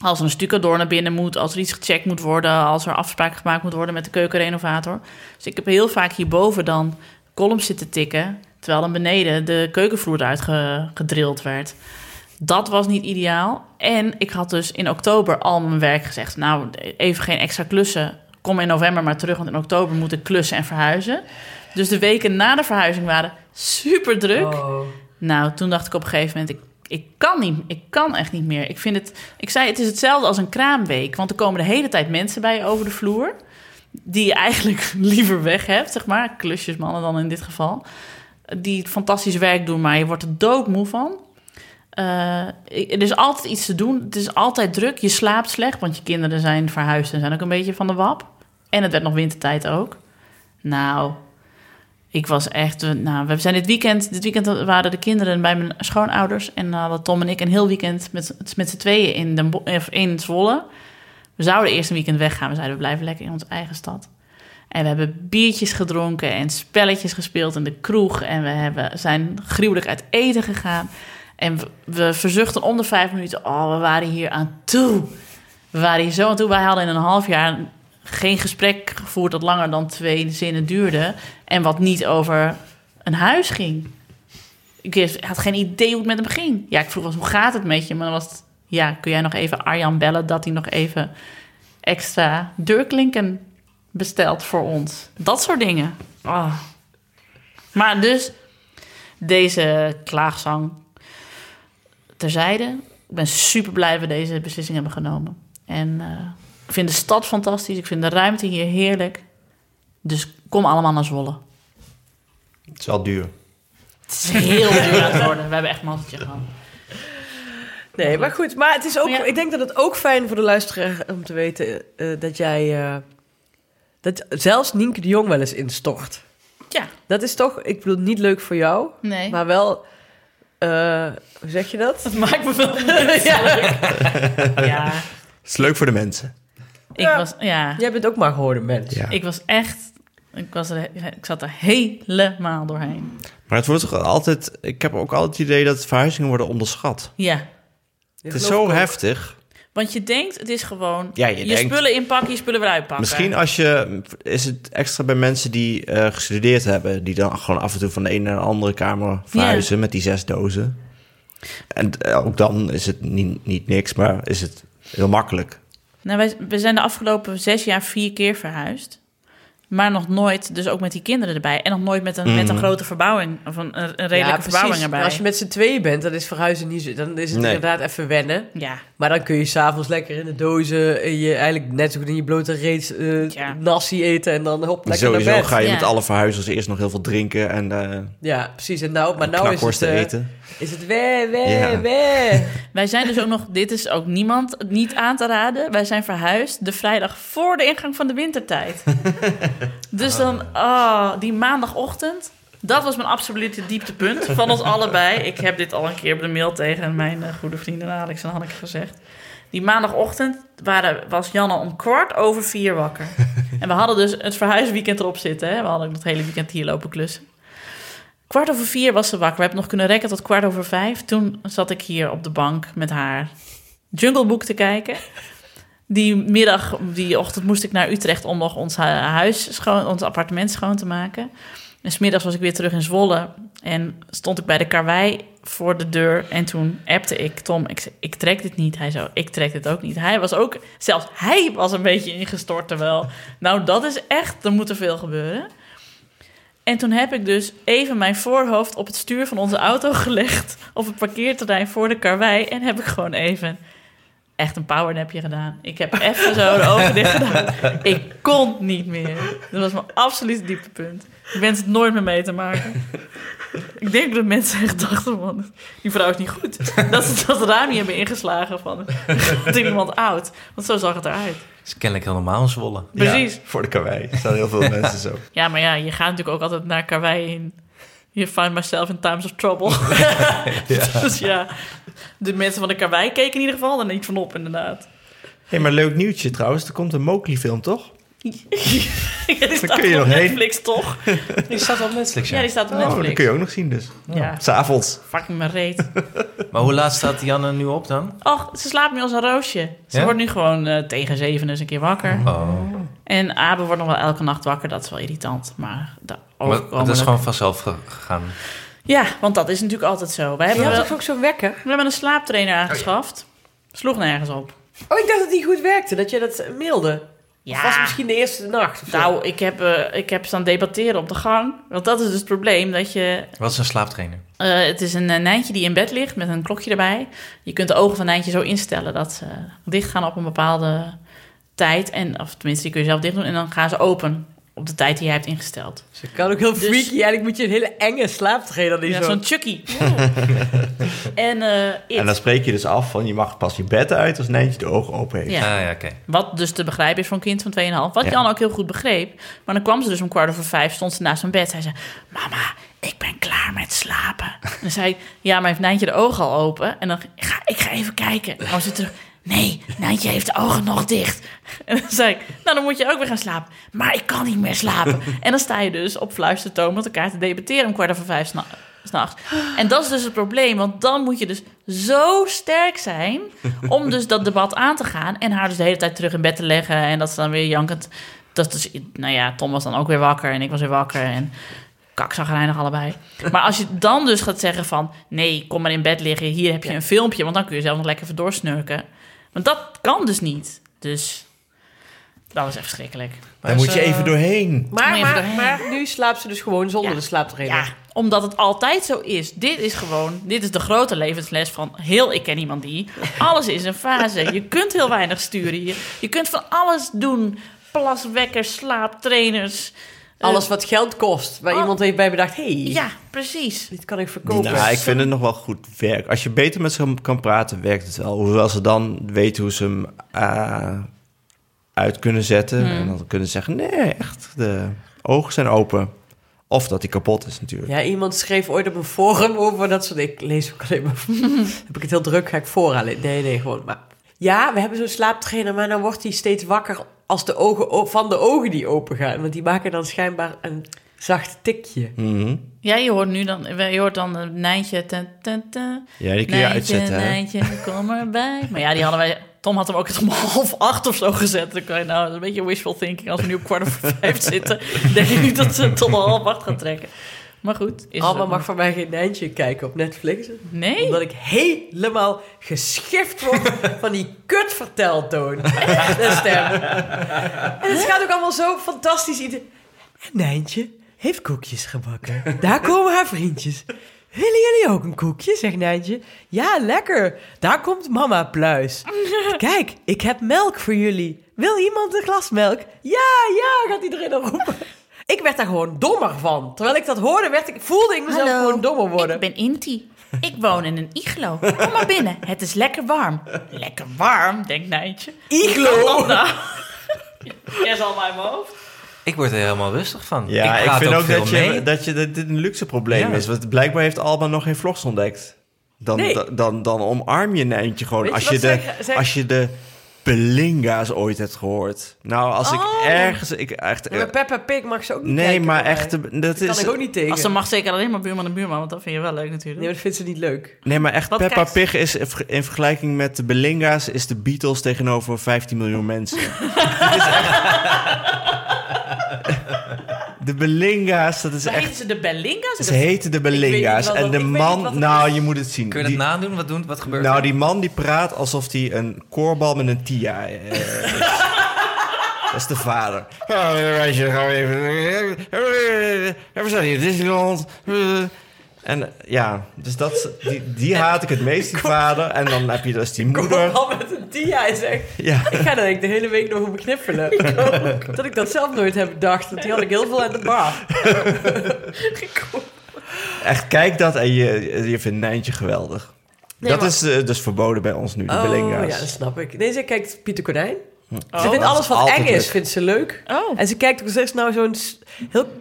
B: als er een stucadoor naar binnen moet, als er iets gecheckt moet worden, als er afspraken gemaakt moet worden met de keukenrenovator. Dus ik heb heel vaak hierboven dan columns zitten tikken, terwijl dan beneden de keukenvloer eruit ge- gedrild werd. Dat was niet ideaal. En ik had dus in oktober al mijn werk gezegd: Nou, even geen extra klussen. Kom in november maar terug, want in oktober moet ik klussen en verhuizen. Dus de weken na de verhuizing waren super druk.
C: Oh.
B: Nou, toen dacht ik op een gegeven moment, ik, ik kan niet, ik kan echt niet meer. Ik vind het, ik zei, het is hetzelfde als een kraamweek, want er komen de hele tijd mensen bij je over de vloer, die je eigenlijk liever weg hebt, zeg maar, klusjesmannen dan in dit geval, die fantastisch werk doen, maar je wordt er doodmoe van. Ik- er is altijd iets te doen. Het is altijd druk. Je slaapt slecht, want je kinderen zijn verhuisd en zijn ook een beetje van de wap. En het werd nog wintertijd ook. Nou, ik was echt... Nou, we zijn dit weekend... Dit weekend waren de kinderen bij mijn schoonouders. En hadden Tom en ik een heel weekend met, met z'n tweeën in, in Zwolle. We zouden eerst een weekend weggaan. We zeiden, we blijven lekker in onze eigen stad. En we hebben biertjes gedronken en spelletjes gespeeld in de kroeg. En we hebben, zijn gruwelijk uit eten gegaan. En we, verzuchten om de vijf minuten... Oh, we waren hier aan toe. We waren hier zo aan toe. Wij hadden in een half jaar geen gesprek gevoerd... dat langer dan twee zinnen duurde. En wat niet over een huis ging. Ik had geen idee hoe het met hem ging. Ja, ik vroeg eens, hoe gaat het met je? Maar was. Ja, kun jij nog even Arjan bellen... dat hij nog even extra deurklinken bestelt voor ons? Dat soort dingen. Ah. Maar dus, deze klaagzang terzijde. Ik ben super blij dat we deze beslissing hebben genomen. En eh, ik vind de stad fantastisch. Ik vind de ruimte hier heerlijk. Dus kom allemaal naar Zwolle.
A: Het is wel duur.
B: Het is heel duur aan het worden. We hebben echt een mazzeltje gehad.
C: Nee, maar goed. Maar het is ook,
B: Ja.
C: ik denk dat het ook fijn voor de luisteraar om te weten eh, dat jij... eh, dat zelfs Nienke de Jong wel eens instort.
B: Ja,
C: Dat is toch, ik bedoel, niet leuk voor jou,
B: nee.
C: maar wel... eh, hoe zeg je dat?
B: Het maakt me wel
C: ja.
B: Ja,
A: Het is leuk voor de mensen.
B: ik
C: Ja.
B: was... Ja,
C: Jij bent ook maar gewoon een mens.
A: Ja.
B: ik was echt... Ik, was er, ik zat er helemaal doorheen.
A: Maar het wordt toch altijd... Ik heb ook altijd het idee dat verhuizingen worden onderschat.
B: Ja,
A: Het is zo heftig.
B: Want je denkt, het is gewoon...
A: Ja, je
B: je
A: denkt-
B: spullen inpakken, je spullen weer uitpakken.
A: Misschien als je... Is het extra bij mensen die eh, gestudeerd hebben... die dan gewoon af en toe van de ene naar de andere kamer verhuizen... met die zes dozen. En eh, ook dan is het niet, niet niks, maar is het heel makkelijk.
B: Nou, wij, we zijn de afgelopen zes jaar vier keer verhuisd. Maar nog nooit, dus ook met die kinderen erbij. En nog nooit met een, met een
A: Mhm.
B: grote verbouwing. Of een, een redelijke verbouwing erbij.
C: Als je met z'n tweeën bent, dan is verhuizen niet zo... Dan is het
A: Nee.
C: inderdaad even wennen.
B: Ja,
C: Maar dan kun je s'avonds lekker in de dozen... en je eigenlijk net zo goed in je blote reet eh
B: Ja.
C: nasi eten... en dan hop, lekker
A: Sowieso
C: naar bed.
A: ga je
B: Ja.
A: met alle verhuizers eerst nog heel veel drinken... en eh
C: Ja, precies. En nou, maar nou is het, eh,
A: eten.
C: is het wee, wee,
A: Ja.
C: wee.
B: wij zijn dus ook nog, dit is ook niemand niet aan te raden. Wij zijn verhuisd de vrijdag voor de ingang van de wintertijd. dus dan, oh, die maandagochtend. Dat was mijn absolute dieptepunt van ons allebei. Ik heb dit al een keer op de mail tegen mijn eh, goede vrienden Alex en Hanneke gezegd. Die maandagochtend waren, was Janne om kwart over vier wakker. En we hadden dus het verhuisweekend erop zitten. Hè? We hadden het hele weekend hier lopen klussen. Kwart over vier was ze wakker. We hebben nog kunnen rekken tot kwart over vijf. Toen zat ik hier op de bank met haar Jungle Book te kijken. Die middag, die ochtend moest ik naar Utrecht om nog ons hu- huis schoon, ons appartement schoon te maken. En 's middags was ik weer terug in Zwolle en stond ik bij de karwei voor de deur. En toen appte ik Tom, ik, ik trek dit niet. Hij zo, ik trek dit ook niet. Hij was ook, zelfs hij was een beetje ingestort. Terwijl, nou dat is echt, er moet er veel gebeuren. En toen heb ik dus even mijn voorhoofd op het stuur van onze auto gelegd. Op het parkeerterrein voor de karwei. En heb ik gewoon even echt een powernapje gedaan. Ik heb even zo de ogen dicht gedaan. Ik kon niet meer. Dat was mijn absolute dieptepunt. Ik wens het nooit meer mee te maken. Ik denk dat mensen echt dachten van... Die vrouw is niet goed. Dat ze dat raam niet hebben ingeslagen van... Dat iemand oud. Want zo zag het eruit.
D: is kennelijk helemaal Zwolle.
B: Precies.
A: Ja, voor de karwei. Er staan heel veel mensen zo.
B: Ja, maar ja, je gaat natuurlijk ook altijd naar Karwei in. You find myself in times of trouble. dus ja, de mensen van de Karwei keken in ieder geval er niet van op, inderdaad.
A: hey, maar leuk nieuwtje trouwens. Er komt een Mowgli-film, toch?
B: Ja, die staat
A: kun je
B: op
A: nog heen.
B: Netflix, toch?
D: Die staat op Netflix,
B: Ja, die staat op
A: Oh,
B: Netflix.
A: dat kun je ook nog zien dus.
B: Ja,
A: S'avonds.
B: fucking mijn reet.
D: Maar hoe laat staat Janne nu op dan?
B: Och, ze slaapt nu als een roosje. Ze
D: Ja?
B: wordt nu gewoon eh, tegen zeven eens een keer wakker.
D: Oh.
B: En Abe wordt nog wel elke nacht wakker. Dat is wel irritant. Maar, dat,
D: Maar dat is gewoon vanzelf ge- gegaan.
B: Ja, want dat is natuurlijk altijd zo. Wij
C: Je
B: hebben, wel-
C: toch ook zo'n wekker?
B: we hebben een slaaptrainer aangeschaft. Sloeg nergens op.
C: Oh, ik dacht dat die goed werkte, dat je dat mailde.
B: Ja.
C: Of was het misschien de eerste nacht? of zo?
B: Nou, ik heb, eh, ik heb staan debatteren op de gang. Want dat is dus het probleem. Dat je,
D: Wat is een slaaptrainer?
B: eh, het is een eh, Nijntje die in bed ligt met een klokje erbij. Je kunt de ogen van Nijntje zo instellen dat ze dicht gaan op een bepaalde tijd. En, of tenminste, die kun je zelf dicht doen. En dan gaan ze open op de tijd die jij hebt ingesteld.
C: Ze kan ook heel
B: Dus-
C: freaky. Eigenlijk moet je een hele enge die
B: Ja,
C: zo...
B: zo'n Chucky. en eh.
A: En dan spreek je dus af van je mag pas je bed uit als Nijntje de ogen open heeft.
B: Ja.
D: Ah ja, oké.
B: Wat dus te begrijpen is voor een kind van 2,5. Wat
A: Ja.
B: Jan ook heel goed begreep. Maar dan kwam ze dus om kwart over vijf, stond ze naast mijn bed. Zei ze, mama, ik ben klaar met slapen. En dan zei ik, ja, maar heeft Nijntje de ogen al open? En dan, ik ga, ik ga even kijken. Was ze terug, nee, Nijntje heeft de ogen nog dicht. En dan zei ik, nou, dan moet je ook weer gaan slapen. Maar ik kan niet meer slapen. En dan sta je dus op fluistertoon met elkaar te debatteren om kwart over vijf s'na- s'nachts. En dat is dus het probleem, want dan moet je dus zo sterk zijn om dus dat debat aan te gaan en haar dus de hele tijd terug in bed te leggen en dat ze dan weer jankend. Dat is, nou ja, Tom was dan ook weer wakker en ik was weer wakker en kakzagrijnig allebei. Maar als je dan dus gaat zeggen van nee, kom maar in bed liggen, hier heb je een filmpje, want dan kun je zelf nog lekker even doorsnurken. Want dat kan dus niet. Dus dat was echt verschrikkelijk.
A: Daar moet je
D: eh,
A: even doorheen.
C: Maar, maar,
B: even
C: maar nu slaapt ze dus gewoon zonder
B: Ja.
C: de slaaptrainer.
B: Ja, omdat het altijd zo is. Dit is gewoon, dit is de grote levensles van heel Ik Ken Iemand Die. Alles is een fase. Je kunt heel weinig sturen. Je, je kunt van alles doen. Plaswekkers, slaaptrainers. Eh,
C: Alles wat geld kost, waar
B: Oh.
C: iemand heeft bij bedacht... hey,
B: Ja, precies.
C: dit kan ik verkopen.
A: Nou, ik vind het nog wel goed werk. Als je beter met ze kan praten, werkt het wel. Hoewel ze dan weten hoe ze hem eh, uit kunnen zetten.
B: Hmm.
A: En dan kunnen ze zeggen, nee, echt, de ogen zijn open. Of dat hij kapot is natuurlijk.
C: Ja, iemand schreef ooit op een forum over dat soort... Ik lees ook alleen maar... heb ik het heel druk, ga ik voorhalen. Nee, nee, gewoon... Maar, ja, we hebben zo'n slaaptrainer, maar dan wordt hij steeds wakker... als de ogen van de ogen die open gaan. Want die maken dan schijnbaar een zacht tikje.
A: Mhm.
B: Ja, je hoort nu dan, je hoort dan een Nijntje. Ten, ten, ten.
A: Ja, die kun je
B: Nijntje,
A: uitzetten.
B: Nijntje, kom erbij. Maar ja, die hadden wij... Tom had hem ook eens om half acht of zo gezet. Dan kan je nou, een beetje wishful thinking. Als we nu op kwart over vijf zitten, denk ik niet dat ze tot een half acht gaan trekken. Maar goed. Is
C: Alma mag van mij geen Nijntje kijken op Netflix.
B: Nee?
C: Omdat ik helemaal geschift word van die kutverteltoon. De stem. En het gaat ook allemaal zo fantastisch. Nijntje heeft koekjes gebakken. Daar komen haar vriendjes. Willen jullie ook een koekje, zegt Nijntje. Ja, lekker. Daar komt mama Pluis. Kijk, ik heb melk voor jullie. Wil iemand een glas melk? Ja, ja, gaat iedereen dan roepen. Ik werd daar gewoon dommer van. Terwijl ik dat hoorde, werd ik, voelde ik mezelf gewoon dommer worden.
B: Ik ben Inti. Ik woon in een iglo. Kom maar binnen. Het is lekker warm. Lekker warm, denkt Nijntje.
C: Iglo?
B: Jij zal maar in mijn hoofd.
D: Ik word er helemaal rustig van.
A: Ja, ik, vind ook, dat, je,
D: mee.
A: dat, je, dat dit een luxe probleem
D: Ja.
A: is. Want blijkbaar heeft Alba nog geen vlogs ontdekt. Dan,
C: Nee.
A: dan, dan, dan omarm je Nijntje gewoon.
C: Weet
A: als, je de, als je de Belinga's ooit hebt gehoord. Nou, als ik
B: Oh.
A: ergens... Ik, echt,
C: maar Peppa Pig mag ze ook niet
A: nee,
C: kijken
A: maar echt... Dat
C: Dat
A: is,
C: kan ik ook niet tegen.
B: Als ze mag zeker alleen maar buurman en buurman, want dat vind je wel leuk natuurlijk.
C: Nee, maar dat vindt ze niet leuk.
A: Nee, maar echt,
B: Wat
A: Peppa Pig is in vergelijking met de Belinga's... is de Beatles tegenover 15 miljoen mensen. Dit is echt- De Belinga's, dat is
B: Maar
A: echt...
B: heten ze de Bellinga's?
A: Ze heten de Belinga's. En de man... Nou, je moet het zien.
D: Kun je dat
A: Die-
D: nadoen? Wat, doen? wat gebeurt
A: Nou,
D: er?
A: die man die praat alsof hij een koorbal met een tia eh, is. Dat is de vader. Ja, meisje, gaan we even... We zijn hier in Disneyland. En ja, dus dat, die, die haat ik het meest, die vader. En dan heb je dus die moeder.
C: al met een dia en zeg...
A: Ja,
C: Ik ga daar denk ik de hele week nog over kniffelen. dat ik dat zelf nooit heb bedacht. Want die had ik heel veel aan de bar.
A: echt, kijk dat en je, je vindt Nijntje geweldig.
B: Nee,
A: dat
B: maar-
A: is eh, dus verboden bij ons nu, de
C: Oh,
A: Belinga's.
C: ja, dat snap ik. Nee, ze kijkt Pieter Konijn.
B: Oh.
C: ze vindt alles wat
A: altijd
C: eng is,
A: leuk.
C: vindt ze leuk.
B: Oh.
C: En ze kijkt ook steeds nou zo'n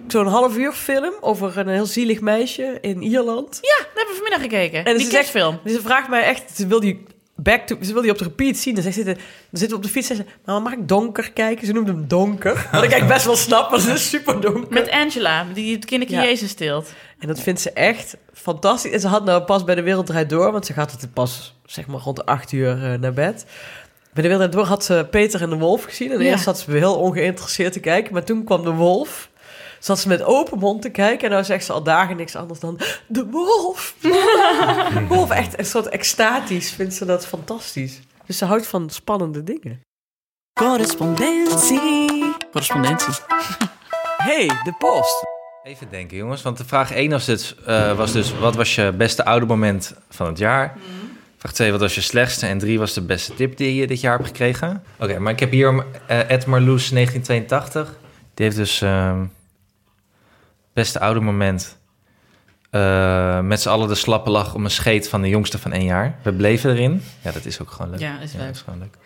C: zo'n half uur film over een heel zielig meisje in Ierland.
B: Ja, dat hebben we vanmiddag gekeken.
C: En
B: die
C: ze zegt-. Dus ze vraagt mij echt, ze wil die back to, ze wil die op de repeat zien. Dan zegt ze, dan zitten we op de fiets en zegt ze, maar mag ik donker kijken? Ze noemt hem donker. Wat ik eigenlijk best wel snap, want het is super donker.
B: Met Angela, die het kindertje
C: Ja.
B: Jezus steelt.
C: En dat vindt ze echt fantastisch. En ze had nou pas bij de Wereld Draait Door, want ze gaat het pas zeg maar rond de acht uur eh, naar bed. Bij de Wereld Door had ze Peter en de Wolf gezien. En
B: Ja.
C: eerst zat ze heel ongeïnteresseerd te kijken. Maar toen kwam de Wolf. Zat ze met open mond te kijken. En nou zegt ze al dagen niks anders dan... De Wolf! De wolf, echt een soort extatisch. Vindt ze dat fantastisch. Dus ze houdt van spannende dingen.
E: Correspondentie. Correspondentie.
C: hey, de post.
D: Even denken, jongens. Want de vraag 1 was dus, eh, was dus wat was je beste oudermoment van het jaar? Vraag 2, wat was je slechtste? En 3 was de beste tip die je dit jaar hebt gekregen? Oké, maar ik heb hier eh Ed Marloes 1982. Die heeft dus ehm, beste oudermoment... eh met z'n allen de slappe lach om een scheet van de jongste van één jaar. We bleven erin. Ja, dat is ook gewoon leuk.
B: Ja, is leuk.
D: is gewoon leuk.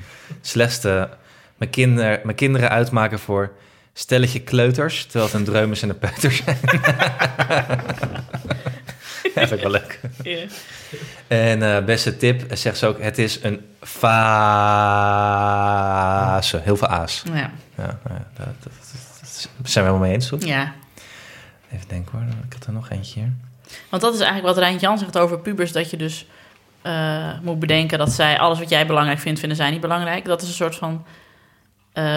D: Slechtste, mijn, kinder, mijn kinderen uitmaken voor stelletje kleuters, terwijl het een dreumes en een peuter zijn. ja, vind ik wel leuk. En eh, beste tip, eh, zegt ze ook, het is een fase. Heel veel a's.
B: Ja.
D: Ja, nou dat, dat, dat- dat zijn we helemaal mee eens, toch?
B: ja.
D: Even denken hoor, ik had er nog eentje hier.
B: Want dat is eigenlijk wat Rijntje Jan zegt over pubers. Dat je dus eh, moet bedenken dat zij alles wat jij belangrijk vindt, vinden zij niet belangrijk. Dat is een soort van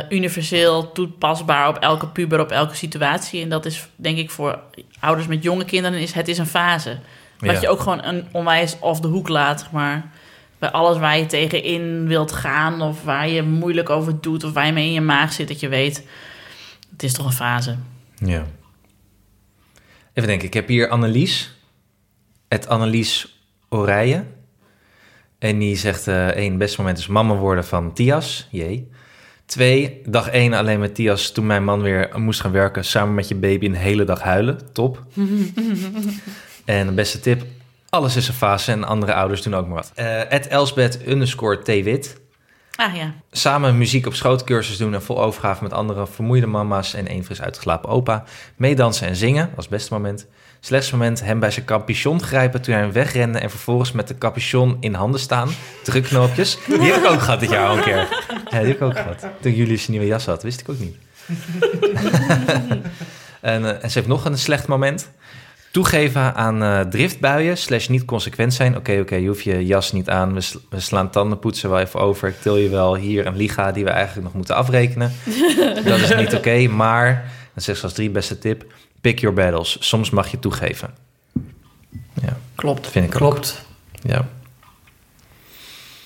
B: universeel toepasbaar op elke puber, op elke situatie. En dat is denk ik voor ouders met jonge kinderen, is het is een fase.
D: Ja.
B: je ook gewoon een onwijs off de hoek laat, maar. Bij alles waar je tegenin wilt gaan, of waar je moeilijk over doet, of waar je mee in je maag zit, dat je weet, het is toch een fase.
D: Ja. Even denken, ik heb hier Annelies. Het Annelies Orije. En die zegt, eh één, beste moment is mama worden van Tias. Jee. Twee, dag één alleen met Tias toen mijn man weer moest gaan werken. Samen met je baby een hele dag huilen. Top. en de beste tip, alles is een fase en andere ouders doen ook maar wat. Eh Ed Elsbeth underscore T-Wit.
B: Ah ja,
D: Samen muziek op schootcursus doen en vol overgave met andere vermoeide mama's en één fris uitgeslapen opa. Meedansen en zingen, was het beste moment. Slechtste moment, hem bij zijn capuchon grijpen toen hij wegrende en vervolgens met de capuchon in handen staan. Drukknoopjes. Die heb ik ook gehad dit jaar al een keer. Ja, die heb ik ook gehad. Toen jullie zijn nieuwe jas had, wist ik ook niet. en, eh, en ze heeft nog een slecht moment. Toegeven aan eh, driftbuien, slash niet consequent zijn. Oké, oké, je hoeft je jas niet aan. We, sl- we slaan tandenpoetsen wel even over. Ik til je wel hier een liga die we eigenlijk nog moeten afrekenen. dat is niet oké, maar... Dan zegt ze als drie beste tip... Pick your battles. Soms mag je toegeven. Ja,
C: Klopt.
D: vind ik ook.
C: Klopt.
D: Ja.
A: We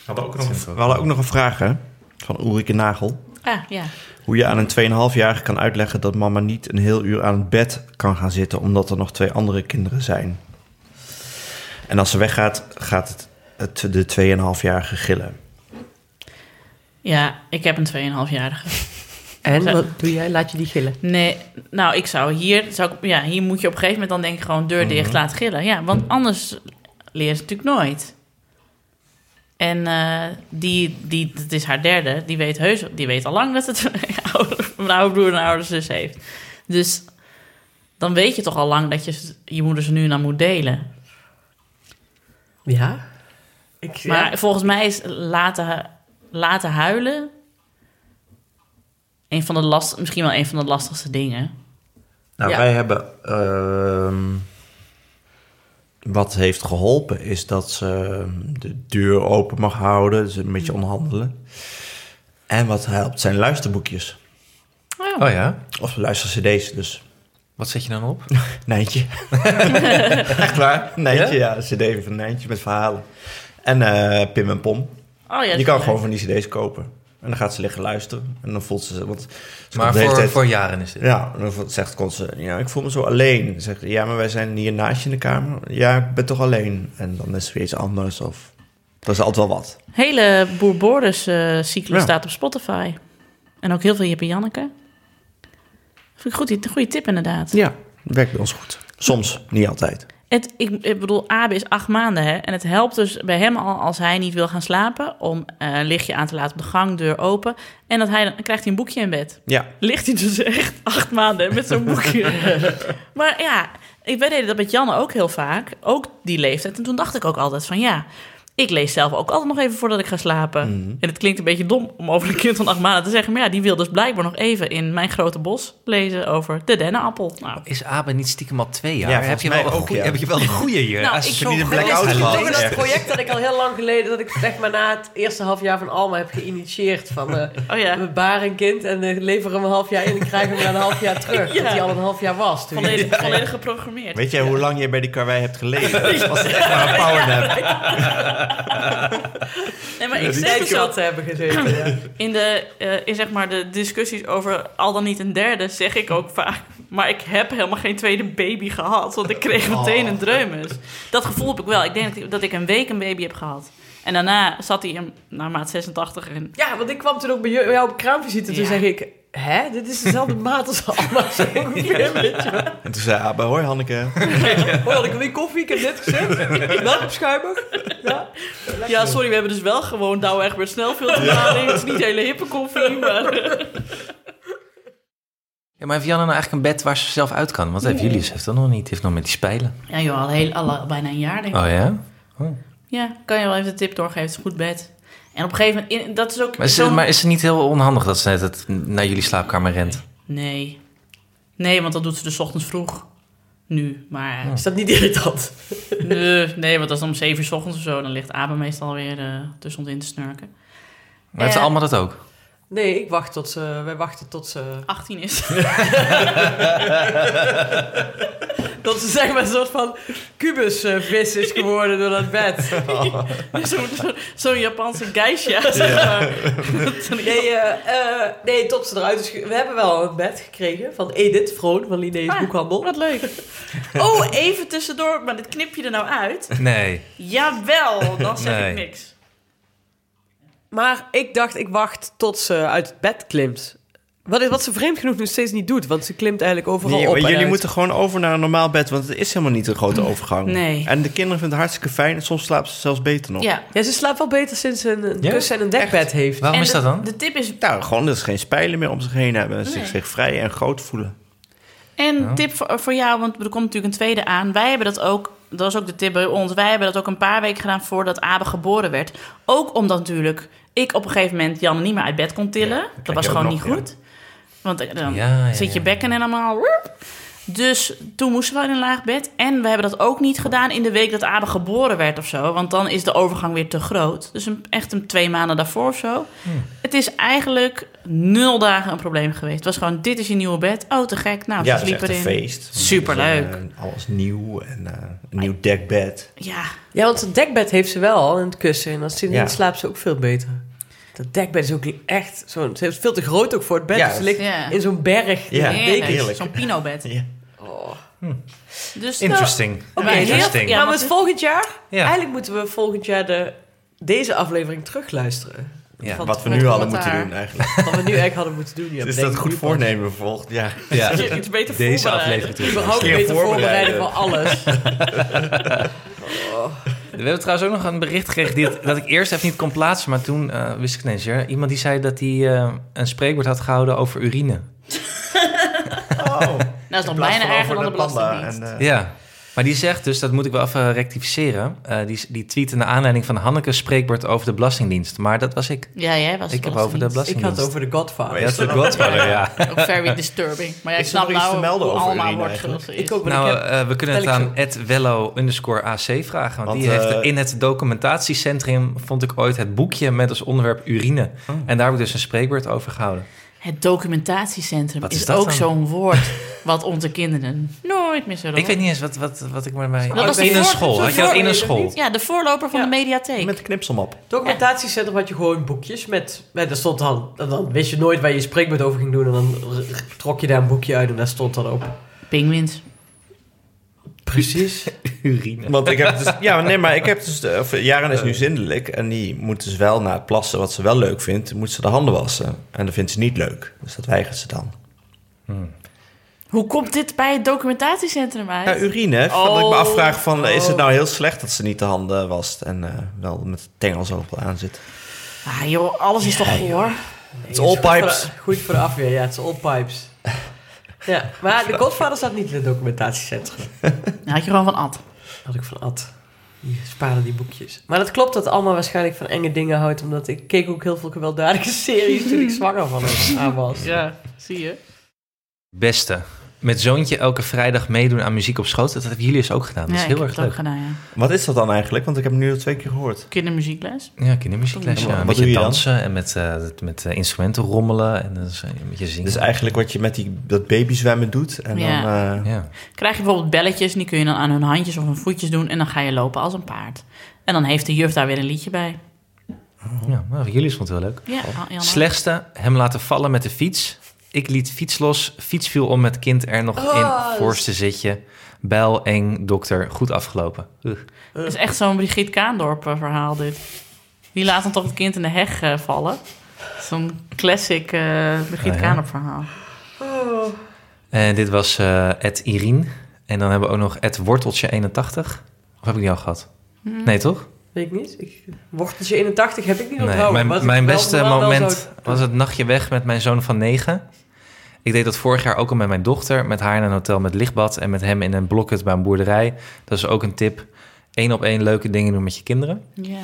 A: hadden ook
D: nog een-
A: een, we hadden ook nog een vraag hè, van Ulrike Nagel.
B: ah ja.
A: Hoe je aan een 2,5-jarige kan uitleggen dat mama niet een heel uur aan het bed kan gaan zitten... omdat er nog twee andere kinderen zijn. En als ze weggaat, gaat het, het de 2,5-jarige gillen.
B: Ja, ik heb een 2,5-jarige.
C: En wat doe jij? Laat je die gillen?
B: Nee, nou, ik zou hier... Zou ik, ja, hier moet je op een gegeven moment dan denk ik gewoon deur dicht,
A: Mhm.
B: laat gillen. Ja, want anders leert ze natuurlijk nooit. En eh, die, die, het is haar derde, die weet heus... Die weet al lang dat het een oude, een oude broer en een oude zus heeft. Dus dan weet je toch al lang dat je je moeder ze nu dan moet delen.
C: Ja. Ik,
B: Maar
C: ja.
B: volgens mij is laten, laten huilen... Een van de last, misschien wel een van de lastigste dingen.
A: Nou,
C: Ja.
A: wij hebben... ehm, wat heeft geholpen is dat ze de deur open mag houden. Dus een beetje onderhandelen. En wat helpt zijn luisterboekjes.
D: Oh ja?
A: Of luister-cd's, dus
D: Wat zet je dan op?
A: Nijntje. Echt waar? Nijntje, ja. Een cd van Nijntje met verhalen. En eh, Pim en Pom.
B: Oh ja,
A: je kan gewoon
B: leuk.
A: van die cd's kopen. En dan gaat ze liggen luisteren. En dan voelt ze... Want ze
D: Maar voor,
A: tijd-
D: voor jaren is dit.
A: Ja, dan zegt Constance, ja, ik voel me zo alleen. Dan zegt ze, ja, maar wij zijn hier naast je in de kamer. Ja, ik ben toch alleen. En dan is het weer iets anders of... Dat is altijd wel wat.
B: Hele Boer Borders eh,
A: Ja.
B: staat op Spotify. En ook heel veel Jip en Janneke. Vind ik goed, een goede tip inderdaad.
A: Ja, werkt bij ons goed. Soms, niet altijd.
B: Het, ik, ik bedoel, Abe is acht maanden, hè? En het helpt dus bij hem al als hij niet wil gaan slapen... om eh, een lichtje aan te laten op de gang, deur open. En dat hij, dan krijgt hij een boekje in bed.
A: Ja,
B: Ligt hij dus echt acht maanden met zo'n boekje. maar ja, ik wij deden dat met Janne ook heel vaak. Ook die leeftijd. En toen dacht ik ook altijd van ja... Ik lees zelf ook altijd nog even voordat ik ga slapen. En het klinkt een beetje dom om over een kind van acht maanden te zeggen... maar ja, die wil dus blijkbaar nog even in Mijn Grote Bos lezen over de dennenappel. Nou,
D: Is Abe niet stiekem al twee jaar?
A: Ja,
D: heb, je wel een
A: ook,
D: goeie-
A: ja.
D: heb je wel een goede hier?
B: Nou,
D: Als
B: ik
D: je niet een blackout
C: dat
A: ergens.
C: project dat ik al heel lang geleden, dat ik zeg maar na het eerste half jaar van Alma heb geïnitieerd. Van eh,
B: oh ja,
C: we baren een kind en uh, leveren hem een half jaar in en krijgen hem na een half jaar terug.
B: Ja.
C: Dat hij al een half jaar was. Toen
B: volledig, volledig geprogrammeerd.
A: weet jij hoe lang je bij die karwei hebt gelegen? Dat was echt maar een powernap.
B: Nee, maar ik zeg dus
C: je
B: al,
C: wat te hebben gezeten. Ja.
B: in, de, eh, in zeg maar de discussies over al dan niet een derde, zeg ik ook vaak. Maar ik heb helemaal geen tweede baby gehad, want ik kreeg meteen een dreumes. Dat gevoel heb ik wel. Ik denk dat ik, dat ik een week een baby heb gehad. En daarna zat hij in, naar maat 86 en
C: ja, want ik kwam toen ook bij jou op kraamvisite. Toen
B: Ja.
C: zeg ik, hè, dit is dezelfde maat als Alma. Zo ongeveer, weet je wel.
A: En toen zei Abe, hoi Hanneke.
C: Oh, had ik weer koffie? Ik heb net gezegd. Welkom schuimig. Ja.
B: Ja, sorry, we hebben dus wel gewoon Douwe Egbert snelfiltermaling. Het is niet hele hippe koffie, maar...
D: Ja, maar heeft Janne nou eigenlijk een bed waar ze zelf uit kan? Want heeft Julius heeft dat nog niet. Die heeft nog met die spijlen.
B: Ja joh, al, heel, al bijna een jaar denk ik.
D: Oh ja?
B: Ja, kan je wel even de tip doorgeven. Het is een goed bed. En op een gegeven moment, in- dat is ook
D: Maar is, maar is het niet heel onhandig dat ze net het naar jullie slaapkamer rent?
B: Nee. Nee, want dat doet ze dus ochtends vroeg. Nu, maar...
C: Is dat niet irritant?
B: Nee, nee, want dat is om 7 uur 's ochtends of zo. Dan ligt Abe meestal weer eh tussen ons in te snurken.
D: Maar heeft
B: Eh.
D: allemaal dat ook?
C: Nee, ik wacht tot ze... Wij wachten tot ze...
B: 18 is.
C: Dat ze zeg maar een soort van kubusvis is geworden door dat bed.
B: Zo'n zo, zo'n Japanse zeg maar.
C: Nee, eh, eh, nee, tot ze eruit is... We hebben wel een bed gekregen van Edith Vroon van Linnaeus
B: Ah,
C: Boekhandel.
B: Wat leuk. Oh, even tussendoor. Maar dit knip je er nou uit?
D: Nee.
B: Jawel, dan zeg
D: Nee.
B: ik niks.
C: Maar ik dacht, ik wacht tot ze uit het bed klimt. Wat, is, wat ze vreemd genoeg nog steeds niet doet, want ze klimt eigenlijk overal
A: Nee,
C: op
A: maar
C: en
A: jullie
C: uit.
A: moeten gewoon over naar een normaal bed, want het is helemaal niet een grote overgang.
B: Nee.
A: En de kinderen vinden het hartstikke fijn en soms slapen ze zelfs beter nog.
B: Ja.
C: Ja, ze slaapt wel beter sinds ze een, een
D: Ja?
C: kussen en een dekbed heeft.
D: Waarom
B: En
D: is
B: de,
D: dat dan?
B: De tip is...
A: Nou, gewoon dat ze geen spijlen meer om zich heen hebben. En zich,
B: Nee.
A: zich vrij en groot voelen.
B: En
D: Ja.
B: tip voor, voor jou, want er komt natuurlijk een tweede aan. Wij hebben dat ook, dat was ook de tip bij ons. Wij hebben dat ook een paar weken gedaan voordat Abe geboren werd. Ook omdat natuurlijk ik op een gegeven moment Janne niet meer uit bed kon tillen. dat was gewoon
A: nog,
B: niet
A: ja.
B: Want dan
D: Ja, ja,
B: zit je
D: ja.
B: bekken en allemaal... Dus toen moesten we in een laag bed. En we hebben dat ook niet gedaan in de week dat Abe geboren werd of zo. Want dan is de overgang weer te groot. Dus een, echt een twee maanden daarvoor of zo. Het is eigenlijk nul dagen een probleem geweest. Het was gewoon, dit is je nieuwe bed. Oh, te gek. Nou,
A: ja,
B: ze sliepen
A: een
B: erin.
A: feest.
B: Superleuk.
A: Dus, eh, alles nieuw en eh, een nieuw dekbed.
B: Ja,
C: Ja, want het dekbed heeft ze wel al en het kussen. En als ze
A: Ja.
C: slaapt ze ook veel beter. Dat dekbed is ook echt zo'n... Ze is veel te groot ook voor het bed.
A: Ja,
C: dus ze ligt
B: ja.
C: in zo'n berg.
A: Ja,
B: heerlijk. Zo'n pinobed.
A: Ja.
B: Dus
D: Interesting.
C: Oké,
B: Maar heel-
D: Interesting.
B: ja, want
C: met
B: het-
C: volgend jaar...
D: Ja.
C: Eigenlijk moeten we volgend jaar de, deze aflevering terugluisteren.
D: Ja.
C: Van-
A: Wat we nu hadden moeten doen eigenlijk.
C: Wat we nu eigenlijk hadden moeten doen. Ja,
A: is dat goed voornemen jaar?
D: Ja.
B: je iets beter
D: Deze aflevering terug.
C: Überhaupt beter voorbereiden
A: voorbereiden.
C: voor alles.
D: We hebben trouwens ook nog een bericht gekregen die, dat ik eerst even niet kon plaatsen, maar toen eh, wist ik het ineens. Ja. Iemand die zei dat hij eh, een spreekwoord had gehouden over urine.
A: Oh.
B: Nou, dat is nog bijna erger dan de belastingdienst.
A: en, eh,
D: Ja. Maar die zegt dus, dat moet ik wel even rectificeren. eh, die, die tweet naar aanleiding van Hanneke's spreekwoord over de Belastingdienst. Maar dat was ik.
B: Ja, jij was
D: Ik heb over de
C: Ik
D: Belastingdienst.
C: had het over de Godfather.
D: Ja, dat is de Godfather, ja.
B: Ook very disturbing. Maar jij snapt nou
A: te over
B: allemaal wordt.
C: Ik ook,
D: Nou,
C: ik heb...
D: eh, we kunnen het
C: ik
D: aan Ed Wello underscore AC vragen. Want,
A: Want,
D: die heeft
A: eh,
D: in het documentatiecentrum vond ik ooit het boekje met als onderwerp urine. En daar heb ik dus een spreekwoord over gehouden.
B: Het documentatiecentrum
D: Wat
B: is,
D: is dat
B: ook zo'n woord. Wat onze kinderen nooit meer zullen
D: Ik weet niet eens wat, wat, wat ik maar bij...
B: Dat was de
D: in een school. Had je dat in een school?
B: Ja, de voorloper van
C: Ja.
B: de mediatheek.
A: Met de knipselmap.
C: Documentatiecentrum had je gewoon boekjes met... met daar stond dan, en dan wist je nooit waar je je spreekbeurt over ging doen. En dan trok je daar een boekje uit en daar stond dan op.
B: Pinguïns.
C: Precies.
D: Urine.
A: Want ik heb dus, ja, nee, maar ik heb dus, eh, of, Jaren is nu zindelijk en die moet dus wel na het plassen, wat ze wel leuk vindt, moet ze de handen wassen. En dat vindt ze niet leuk, dus dat weigert ze dan.
B: Hoe komt dit bij het documentatiecentrum uit?
A: Ja, urine. Van dat ik me
B: Oh.
A: afvraag van, is het nou heel slecht dat ze niet de handen wast en eh, wel met tengels overal aan zit?
B: Ah joh, alles is toch goor?
A: Het is all pipes.
C: Goed voor de afweer, ja. Het is all pipes. Ja, maar de Godfather staat niet in het documentatiecentrum.
B: Nou, had je gewoon van Ad.
C: Had ik van Ad. Die spaarde die boekjes. Maar dat klopt dat allemaal waarschijnlijk van enge dingen houdt. Omdat ik keek ook heel veel gewelddadige series toen ik zwanger van hem aan was.
B: Ja, zie je.
D: Beste. Met zoontje elke vrijdag meedoen aan muziek op schoot. Dat hebben jullie dus ook gedaan. Dat
B: ja,
D: is heel
B: ik heb
D: erg leuk.
B: gedaan, ja.
A: Wat is dat dan eigenlijk? Want ik heb het nu al twee keer gehoord.
B: Kindermuziekles.
D: Ja, kindermuziekles.
A: Wat
D: Ja.
A: doe
D: Met
A: je
D: je
A: dan?
D: dansen en met, eh, met eh, instrumenten rommelen. En dan is, eh, met je zingen.
A: Dus eigenlijk wat je met die, dat babyzwemmen doet. En
B: Ja.
A: dan, eh,
D: ja.
B: Krijg je bijvoorbeeld belletjes en die kun je dan aan hun handjes of hun voetjes doen. En dan ga je lopen als een paard. En dan heeft de juf daar weer een liedje bij.
D: ja, nou, jullie vonden het heel leuk.
B: Ja, ook.
D: Slechtste, hem laten vallen met de fiets. Ik liet fiets los, fiets viel om met kind er nog
C: Oh,
D: in,
C: dat
D: voorste zitje. Bijl, eng, dokter, goed afgelopen. Ugh.
B: Het is echt zo'n Brigitte Kaandorp eh, verhaal dit. Die laat dan toch het kind in de heg eh, vallen. Zo'n classic eh Brigitte
D: Ah, ja.
B: Kaandorp verhaal.
D: En dit was eh Ed Irene. En dan hebben we ook nog Ed Worteltje 81. Of heb ik die al gehad?
B: Hmm.
D: Nee, toch?
C: Weet ik niet. Ik, worteltje 81 heb ik niet
D: Nee,
C: onthouden.
D: mijn mijn beste moment was het nachtje weg met mijn zoon van negen. Ik deed dat vorig jaar ook al met mijn dochter. Met haar in een hotel met lichtbad. En met hem in een blokhut bij een boerderij. Dat is ook een tip. Eén op één leuke dingen doen met je kinderen.
B: Ja.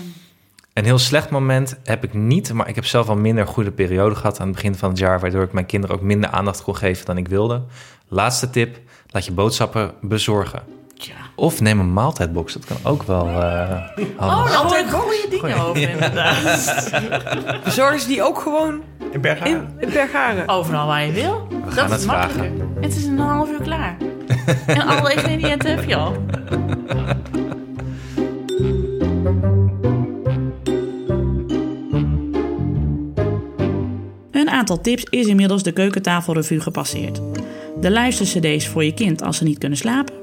D: Een heel slecht moment heb ik niet. Maar ik heb zelf al minder goede periode gehad aan het begin van het jaar. Waardoor ik mijn kinderen ook minder aandacht kon geven dan ik wilde. Laatste tip. Laat je boodschappen bezorgen.
B: Tja.
D: Of neem een maaltijdbox. Dat kan ook wel eh
B: Oh, daar hoor ik goede dingen over inderdaad.
C: Bezorgen ze die ook gewoon
A: in Bergharen.
C: in, in Bergharen?
B: Overal waar je wil.
D: gaan
B: dat
D: het
B: is makkelijker. Het is een half uur klaar. en alle ingrediënten heb je al.
E: Een aantal tips is inmiddels de keukentafelrevue gepasseerd. De luistercd's voor je kind als ze niet kunnen slapen.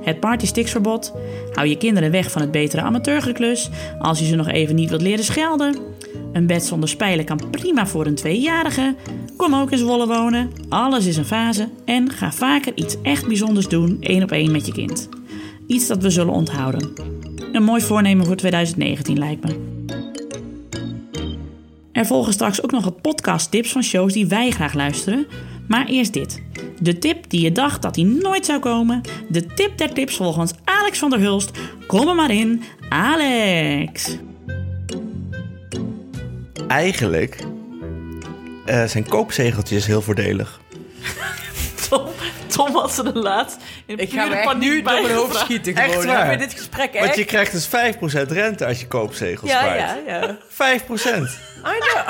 E: Het partysticksverbod. Hou je kinderen weg van het betere amateurgeklus als je ze nog even niet wilt leren schelden. Een bed zonder spijlen kan prima voor een tweejarige. Kom ook in Zwolle wonen. Alles is een fase. En ga vaker iets echt bijzonders doen, één op één met je kind. Iets dat we zullen onthouden. Een mooi voornemen voor 2019 lijkt me. Er volgen straks ook nog wat podcasttips van shows die wij graag luisteren. Maar eerst dit. De tip die je dacht dat die nooit zou komen. De tip der tips volgens Alex van der Hulst. Kom er maar in, Alex.
A: Eigenlijk eh, zijn koopzegeltjes heel voordelig.
B: Tom, Tom had ze de laatst in
C: Ik ga echt
B: paniek
C: nu door mijn hoofd schieten
A: Echt
C: gewoon.
A: waar?
C: Heb je dit gesprek echt?
A: Want je krijgt dus 5% rente als je koopzegels
C: Ja,
A: spaart.
C: ja, ja.
A: 5%.
C: I know.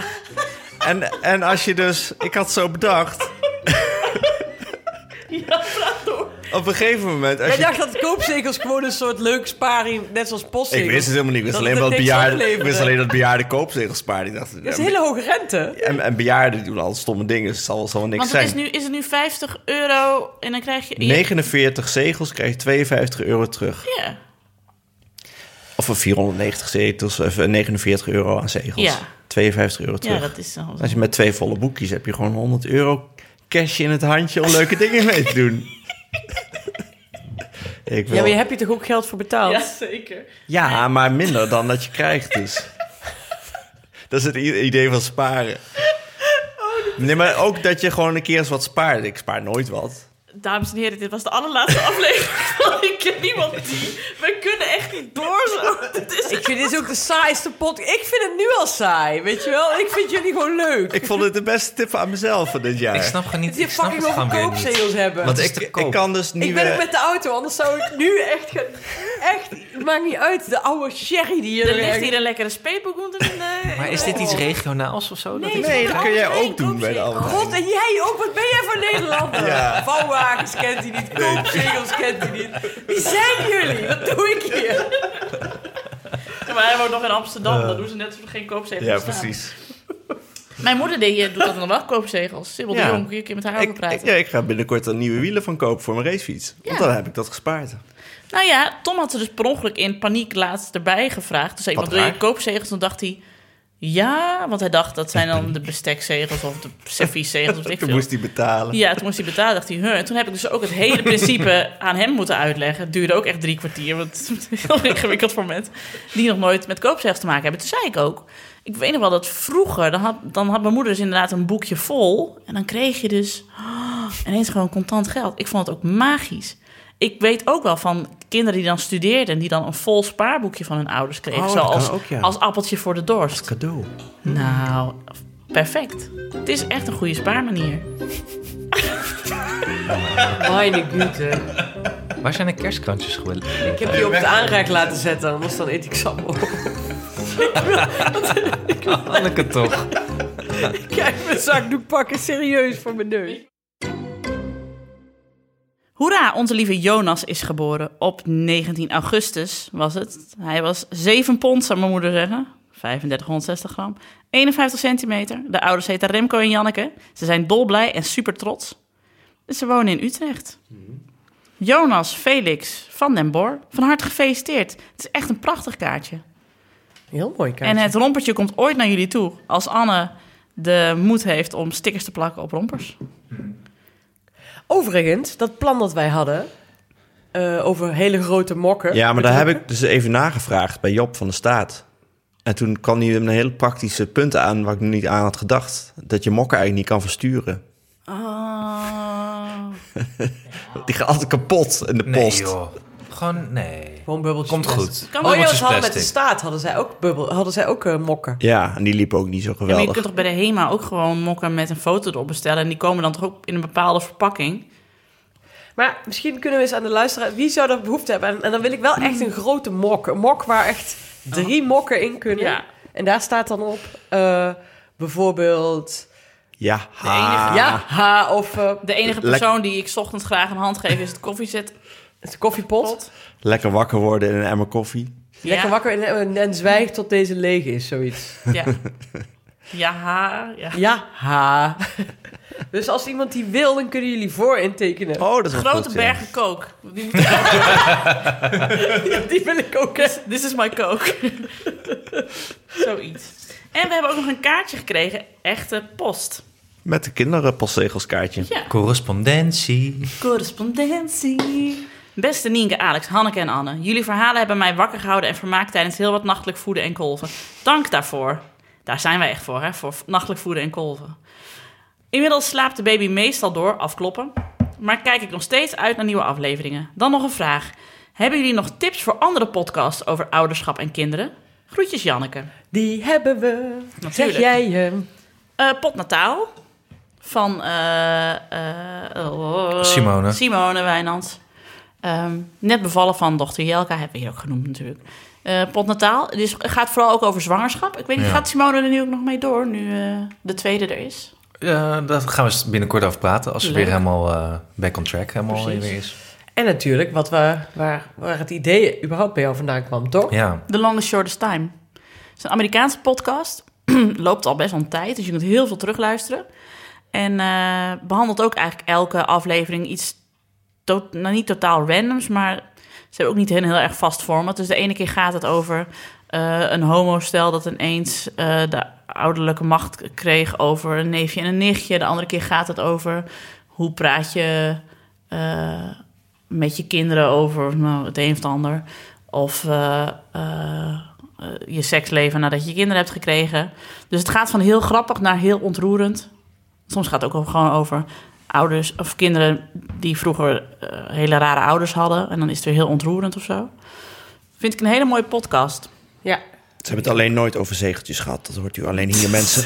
A: En, en als je dus... Ik had zo bedacht...
B: Ja, praat door.
A: Op een gegeven moment... Als
C: Jij
A: je,
C: dacht dat koopzegels gewoon een soort leuk sparing, net zoals postzegels.
A: ik wist het helemaal niet. Ik wist
C: Dat
A: alleen,
C: het
A: dat
C: niks
A: bejaarden, ik wist alleen dat bejaarden koopzegels spaarden. Ik dacht,
C: Dat is een hele hoge rente.
A: en, en bejaarden doen al stomme dingen. Dus het zal, zal wel niks
B: Want het is, nu, is het nu 50 euro en dan krijg je...
A: 49 zegels krijg je 52 euro terug.
B: Ja.
A: Of een 490 zetels, of eh, 49 euro aan zegels.
B: Ja.
A: 52 euro terug.
B: ja, dat is dan...
A: Als je met twee volle boekjes heb je gewoon 100 euro cash in het handje om leuke dingen mee te doen. Ik wil...
C: Ja, maar je hebt je toch ook geld voor betaald?
B: Ja, zeker.
A: Ja, maar minder dan dat je krijgt dus. Dat is het idee van sparen. Nee, maar ook dat je gewoon een keer eens wat spaart. Ik spaar nooit wat.
B: Dames en heren, dit was de allerlaatste aflevering van Ik ken niemand die. Echt niet door zo. Is
C: Ik vind dit ook de saaiste pot. Ik vind het nu al saai, weet je wel? Ik vind jullie gewoon leuk.
A: Ik vond het de beste tip aan mezelf van dit jaar.
D: Ik snap gewoon niet.
C: Die
D: Ik snap
C: fucking
D: het
C: over
D: gewoon weer niet.
C: koopzegels hebben.
D: Want
A: ik, ik kan dus niet
C: ik ben ook met de auto, anders zou ik nu echt... gaan- Echt, het maakt niet uit. De oude sherry die hier
B: Er ligt hier een lekkere speetboek in de...
D: Maar is dit iets regionaals of zo? Dat
B: Nee,
D: ik-
A: Nee, dat kun jij ook doen bij de Albert Heijn.
C: God, en jij ook? Wat ben jij voor Nederlander?
A: Ja.
C: Vouwwagens kent hij niet, koopzegels kent hij niet. Wie zijn jullie? Wat doe ik hier?
B: Ja, Maar hij woont nog in Amsterdam. Dan doen ze net alsof er geen koopzegels
A: Ja,
B: bestaan.
A: precies.
B: Mijn moeder deed, hier- doet dat nog wel, koopzegels. Sibyl
A: Ja.
B: de Jong, kun je een keer met haar over
A: Ik,
B: praten.
A: ik, ja, ik ga binnenkort een nieuwe wielen van kopen voor mijn racefiets. Want
B: Ja.
A: dan heb ik dat gespaard.
B: Nou ja, Tom had er dus per ongeluk in paniek laatst erbij gevraagd. Toen zei
A: Wat
B: iemand, wil je
A: raar.
B: koopzegels? Toen dacht hij, ja, want hij dacht dat zijn dan de bestekzegels of de servieszegels of ik
A: Toen
B: veel.
A: moest hij betalen.
B: Ja, toen moest hij betalen. Dacht hij, huh. En toen heb ik dus ook het hele principe aan hem moeten uitleggen. Het duurde ook echt drie kwartier, want het is heel ingewikkeld voor mensen die nog nooit met koopzegels te maken hebben. Toen zei ik ook, ik weet nog wel dat vroeger, dan had, dan had mijn moeder dus inderdaad een boekje vol. En dan kreeg je dus oh, ineens gewoon contant geld. Ik vond het ook magisch. Ik weet ook wel van kinderen die dan studeerden en die dan een vol spaarboekje van hun ouders kregen.
A: Oh,
B: zoals
A: kan ook, ja.
B: als appeltje voor de dorst.
A: Cadeau.
B: Nou, perfect. Het is echt een goede spaarmanier.
C: Meine güte.
D: Waar zijn de kerstkrantjes geworden?
C: Ik heb die op het aanreik laten zetten, anders dan eet ik sap op.
D: Anneke toch?
C: Kijk, mijn zakdoek pakken serieus voor mijn neus.
B: Hoera, onze lieve Jonas is geboren op 19 augustus was het. Hij was 7 pond, zou mijn moeder zeggen. 3560 gram. 51 centimeter. De ouders heten Remco en Janneke. Ze zijn dolblij en super trots. Ze wonen in Utrecht. Jonas Felix van den Bor, van harte gefeliciteerd. Het is echt een prachtig kaartje.
C: Heel mooi, kijk.
B: En het rompertje komt ooit naar jullie toe. Als Anne de moed heeft om stickers te plakken op rompers.
C: Overigens, dat plan dat wij hadden... eh, over hele grote mokken.
A: Ja, maar daar heb ik dus even nagevraagd bij Job van de Staat. En toen kwam hij een hele praktische punt aan waar ik nog niet aan had gedacht. Dat je mokken eigenlijk niet kan versturen.
B: Oh.
A: Die gaat altijd kapot in de
D: Nee,
A: post.
D: joh. Gewoon, nee.
C: Gewoon bubbeltjes
D: Komt
C: plastic.
D: goed.
B: Kan
C: Oh ja,
D: Bubbeltjes
C: ze hadden met de staat hadden zij ook, bubbel, hadden zij ook eh, mokken.
A: Ja, en die liepen ook niet zo
B: Ja, maar
A: geweldig.
B: je kunt toch bij de HEMA ook gewoon mokken met een foto erop bestellen. En die komen dan toch ook in een bepaalde verpakking.
C: Maar misschien kunnen we eens aan de luisteraar... Wie zou er behoefte hebben? En, en dan wil ik wel echt een grote mok. Een mok waar echt drie mokken in kunnen.
B: Ja.
C: En daar staat dan op eh, bijvoorbeeld...
A: Ja, ha.
B: enige-
C: Ja, ha, of eh,
B: De enige
A: Lek-
B: persoon die ik 's ochtends graag een hand geef is het koffiezet.
C: het koffiepot.
A: Lekker wakker worden in een emmer koffie.
C: Lekker
B: Ja.
C: wakker en, en, en zwijg tot deze leeg is, zoiets.
B: Ja. Ja, ha, ja.
C: Ja, ha. Dus als iemand die wil, dan kunnen jullie voor intekenen.
A: Oh, dat is
B: Grote
A: goed, ja.
B: bergen kook. Die moet-
C: Die wil ik ook.
B: This is my coke. Zoiets. En we hebben ook nog een kaartje gekregen. Echte post.
A: Met de kinderen postzegelskaartje.
B: Ja.
D: Correspondentie.
B: Correspondentie. Beste Nienke, Alex, Hanneke en Anne. Jullie verhalen hebben mij wakker gehouden en vermaakt tijdens heel wat nachtelijk voeden en kolven. Dank daarvoor. Daar zijn wij echt voor, hè? Voor nachtelijk voeden en kolven. Inmiddels slaapt de baby meestal door, afkloppen. Maar kijk ik nog steeds uit naar nieuwe afleveringen. Dan nog een vraag. Hebben jullie nog tips voor andere podcasts over ouderschap en kinderen? Groetjes, Janneke.
C: Die hebben we. Zeg
B: Natuurlijk.
C: jij hem?
B: Eh Pot Nataal. Van eh, eh, oh,
D: Simone.
B: Simone Wijnands. Ehm, net bevallen van dochter Jelka, hebben we hier ook genoemd natuurlijk. Eh Pot Nataal. Het is- gaat vooral ook over zwangerschap. Ik weet niet,
D: Ja.
B: gaat Simone er nu ook nog mee door, nu eh, de tweede er is?
D: Ja, daar gaan we binnenkort over praten. Als ze weer helemaal eh, back on track helemaal
B: Precies.
D: weer is.
C: En natuurlijk, wat we, waar, waar het idee überhaupt bij jou vandaan kwam, toch?
D: Ja.
B: The Longest Shortest Time. Het is een Amerikaanse podcast. Loopt al best wel een tijd, dus je kunt heel veel terugluisteren. En eh, behandelt ook eigenlijk elke aflevering iets... Nou, niet totaal randoms, maar ze hebben ook niet een heel erg vast format. Dus de ene keer gaat het over eh, een homostel dat ineens eh, de ouderlijke macht kreeg over een neefje en een nichtje. De andere keer gaat het over hoe praat je eh, met je kinderen over nou, het een of het ander. Of je seksleven nadat je kinderen hebt gekregen. Dus het gaat van heel grappig naar heel ontroerend. Soms gaat het ook gewoon over ouders of kinderen die vroeger eh, hele rare ouders hadden. En dan is het weer heel ontroerend of zo. Vind ik een hele mooie podcast.
C: Ja.
A: Ze hebben het alleen nooit over zegeltjes gehad. Dat hoort u alleen hier, mensen.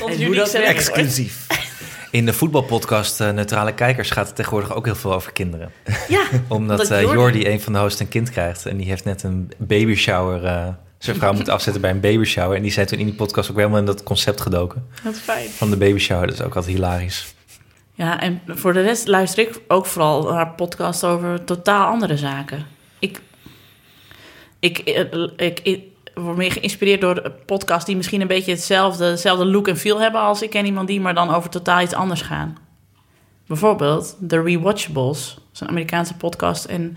B: Ons
C: hoe dat.
A: Exclusief.
D: In de voetbalpodcast eh, Neutrale Kijkers gaat het tegenwoordig ook heel veel over kinderen.
B: Ja,
D: Omdat
B: Dat
D: eh,
B: Jordi-
D: Jordi, een van de hosts, een kind krijgt. En die heeft net een baby shower. eh, zijn vrouw moet afzetten bij een baby shower. En die zijn toen in die podcast ook helemaal in dat concept gedoken.
B: dat is fijn.
D: Van de baby shower. Dat is ook altijd hilarisch.
B: Ja, en voor de rest luister ik ook vooral naar podcast over totaal andere zaken. Ik, ik, eh, ik, ik, word meer geïnspireerd door podcasts die misschien een beetje hetzelfde, hetzelfde look en feel hebben als ik ken iemand die, maar dan over totaal iets anders gaan. Bijvoorbeeld The Rewatchables. Dat is een Amerikaanse podcast en...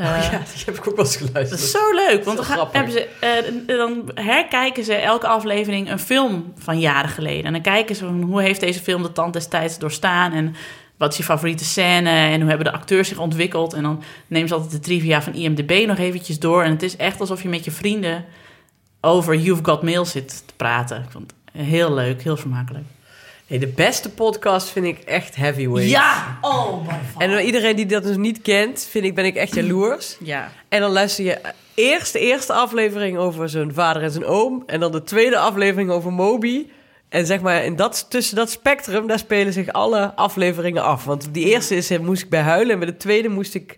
B: eh,
C: ja, die heb ik ook wel eens geluisterd.
B: dat is zo leuk, want dan, gaan, hebben ze, eh, dan herkijken ze elke aflevering een film van jaren geleden. En dan kijken ze van hoe heeft deze film de tand destijds doorstaan en wat is je favoriete scène en hoe hebben de acteurs zich ontwikkeld. En dan nemen ze altijd de trivia van IMDb nog eventjes door. En het is echt alsof je met je vrienden over You've Got Mail zit te praten. Ik vond het heel leuk, heel vermakelijk.
C: De beste podcast vind ik echt Heavyweight.
B: Ja! Oh my god.
C: En iedereen die dat dus niet kent, vind ik, ben ik echt jaloers.
B: Ja.
C: En dan luister je eerst de eerste aflevering over zijn vader en zijn oom. En dan de tweede aflevering over Moby. En zeg maar, in dat, tussen dat spectrum, daar spelen zich alle afleveringen af. Want die eerste is, eh, moest ik bij huilen. En bij de tweede moest ik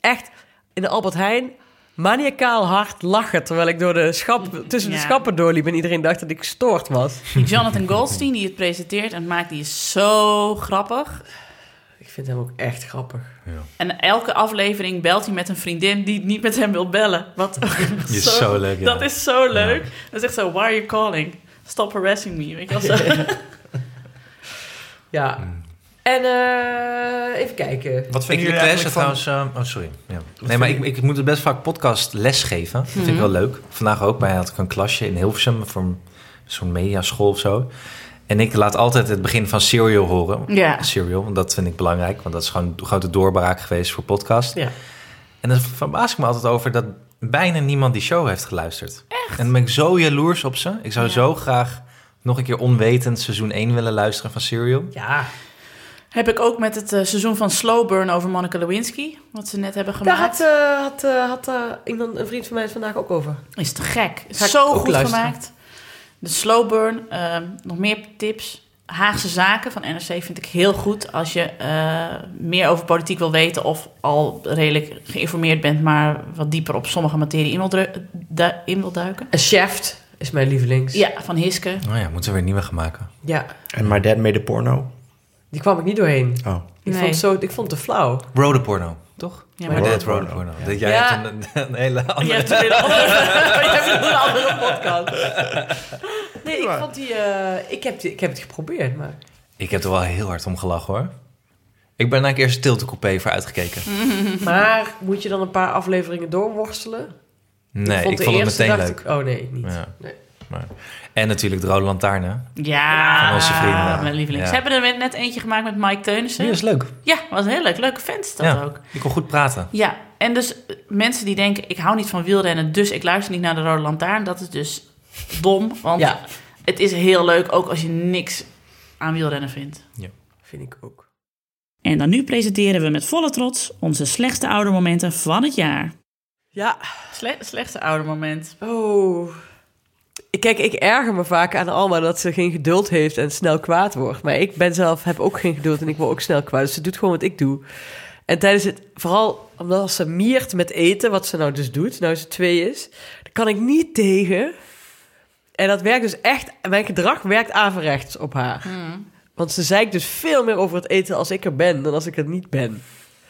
C: echt in de Albert Heijn maniacaal hard lachen. Terwijl ik door de schap, tussen de
B: Ja.
C: schappen doorliep. En iedereen dacht dat ik gestoord was.
B: Die Jonathan Goldstein die het presenteert en maakt, die is zo grappig.
C: Ik vind hem ook echt grappig.
B: En elke aflevering belt hij met een vriendin die niet met hem wil bellen. Wat
D: Die is zo leuk, ja.
B: Dat is zo leuk. Dat is echt zo, why are you calling? Stop harassing me. Weet je wel zo.
C: Ja. En eh, even kijken.
A: Wat
D: Ik, ik lees het trouwens... eh, oh, sorry. Ja. Nee, maar ik, ik moet best vaak podcast lesgeven. Dat vind ik wel leuk. Vandaag ook. Bij had ik een klasje in Hilversum voor een- zo'n mediaschool of zo. En ik laat altijd het begin van Serial horen.
B: Ja.
D: Serial, want dat vind ik belangrijk. Want dat is gewoon een grote doorbraak geweest voor podcast.
C: Ja.
D: En dan verbaas ik me altijd over dat bijna niemand die show heeft geluisterd. Echt? En dan ben ik zo jaloers op ze. Ik zou
B: Ja.
D: zo graag nog een keer onwetend seizoen 1 willen luisteren van Serial.
C: Ja.
B: Heb ik ook met het eh, seizoen van Slow Burn over Monica Lewinsky. Wat ze net hebben
C: Daar
B: gemaakt.
C: had, eh, had, eh, had eh, iemand, een vriend van mij het vandaag ook over.
B: Is te gek. Is zo goed
C: luisteren.
B: gemaakt. De Slow Burn. ehm, nog meer tips. Haagse Zaken van NRC vind ik heel goed. Als je eh, meer over politiek wil weten of al redelijk geïnformeerd bent, maar wat dieper op sommige materie in wil, dru- du- in wil duiken.
C: Een chef is mijn lievelings.
B: Ja, van Hiske.
D: Oh ja, moeten we weer nieuwe gaan maken.
C: Ja,
A: En My Dad Made a Porno.
C: Die kwam ik niet doorheen.
A: Oh.
C: Ik,
B: Nee.
C: vond, het zo, ik vond het te flauw.
D: Rode porno, toch?
B: Ja,
D: maar dat
A: Rode porno.
D: Dat Jij
C: Ja.
D: hebt een, een hele
B: Je
D: andere...
B: hebt een hele andere-
C: je hebt een andere podcast. Nee, ik vond die... eh, ik, heb ik heb het geprobeerd, maar...
D: Ik heb er wel heel hard om gelachen hoor. Ik ben daar een keer stiltecoupé voor uitgekeken.
C: Maar moet je dan een paar afleveringen doorworstelen?
D: Nee, ik vond, het meteen leuk.
C: Ik, oh nee, niet.
D: Ja.
C: Nee.
D: Maar... En natuurlijk de Rode Lantaarn.
B: Ja,
D: Van onze vrienden.
B: Mijn lieveling.
D: Ja.
B: Ze hebben er net eentje gemaakt met Mike Teunissen.
D: Dat is leuk.
B: Ja, was heel leuk. Leuke fans dat
D: ja,
B: ook.
D: ik kon goed praten.
B: Ja, en dus eh, mensen die denken... ik hou niet van wielrennen, dus ik luister niet naar de Rode Lantaarn. Dat is dus dom, want
C: Ja,
B: het is heel leuk... ook als je niks aan wielrennen vindt.
C: vind ik ook.
E: En dan nu presenteren we met volle trots onze slechtste oudermomenten van het jaar.
C: Ja,
B: Sle slechtste oude moment.
C: oh... Kijk, ik erger me vaak aan Alma dat ze geen geduld heeft en snel kwaad wordt. Maar ik ben zelf, heb ook geen geduld en ik word ook snel kwaad. Dus ze doet gewoon wat ik doe. En tijdens het, vooral omdat ze miert met eten, wat ze nou dus doet, nou ze twee is, daar kan ik niet tegen. En dat werkt dus echt, mijn gedrag werkt averechts op haar. Want ze zeikt dus veel meer over het eten als ik er ben, dan als ik er niet ben.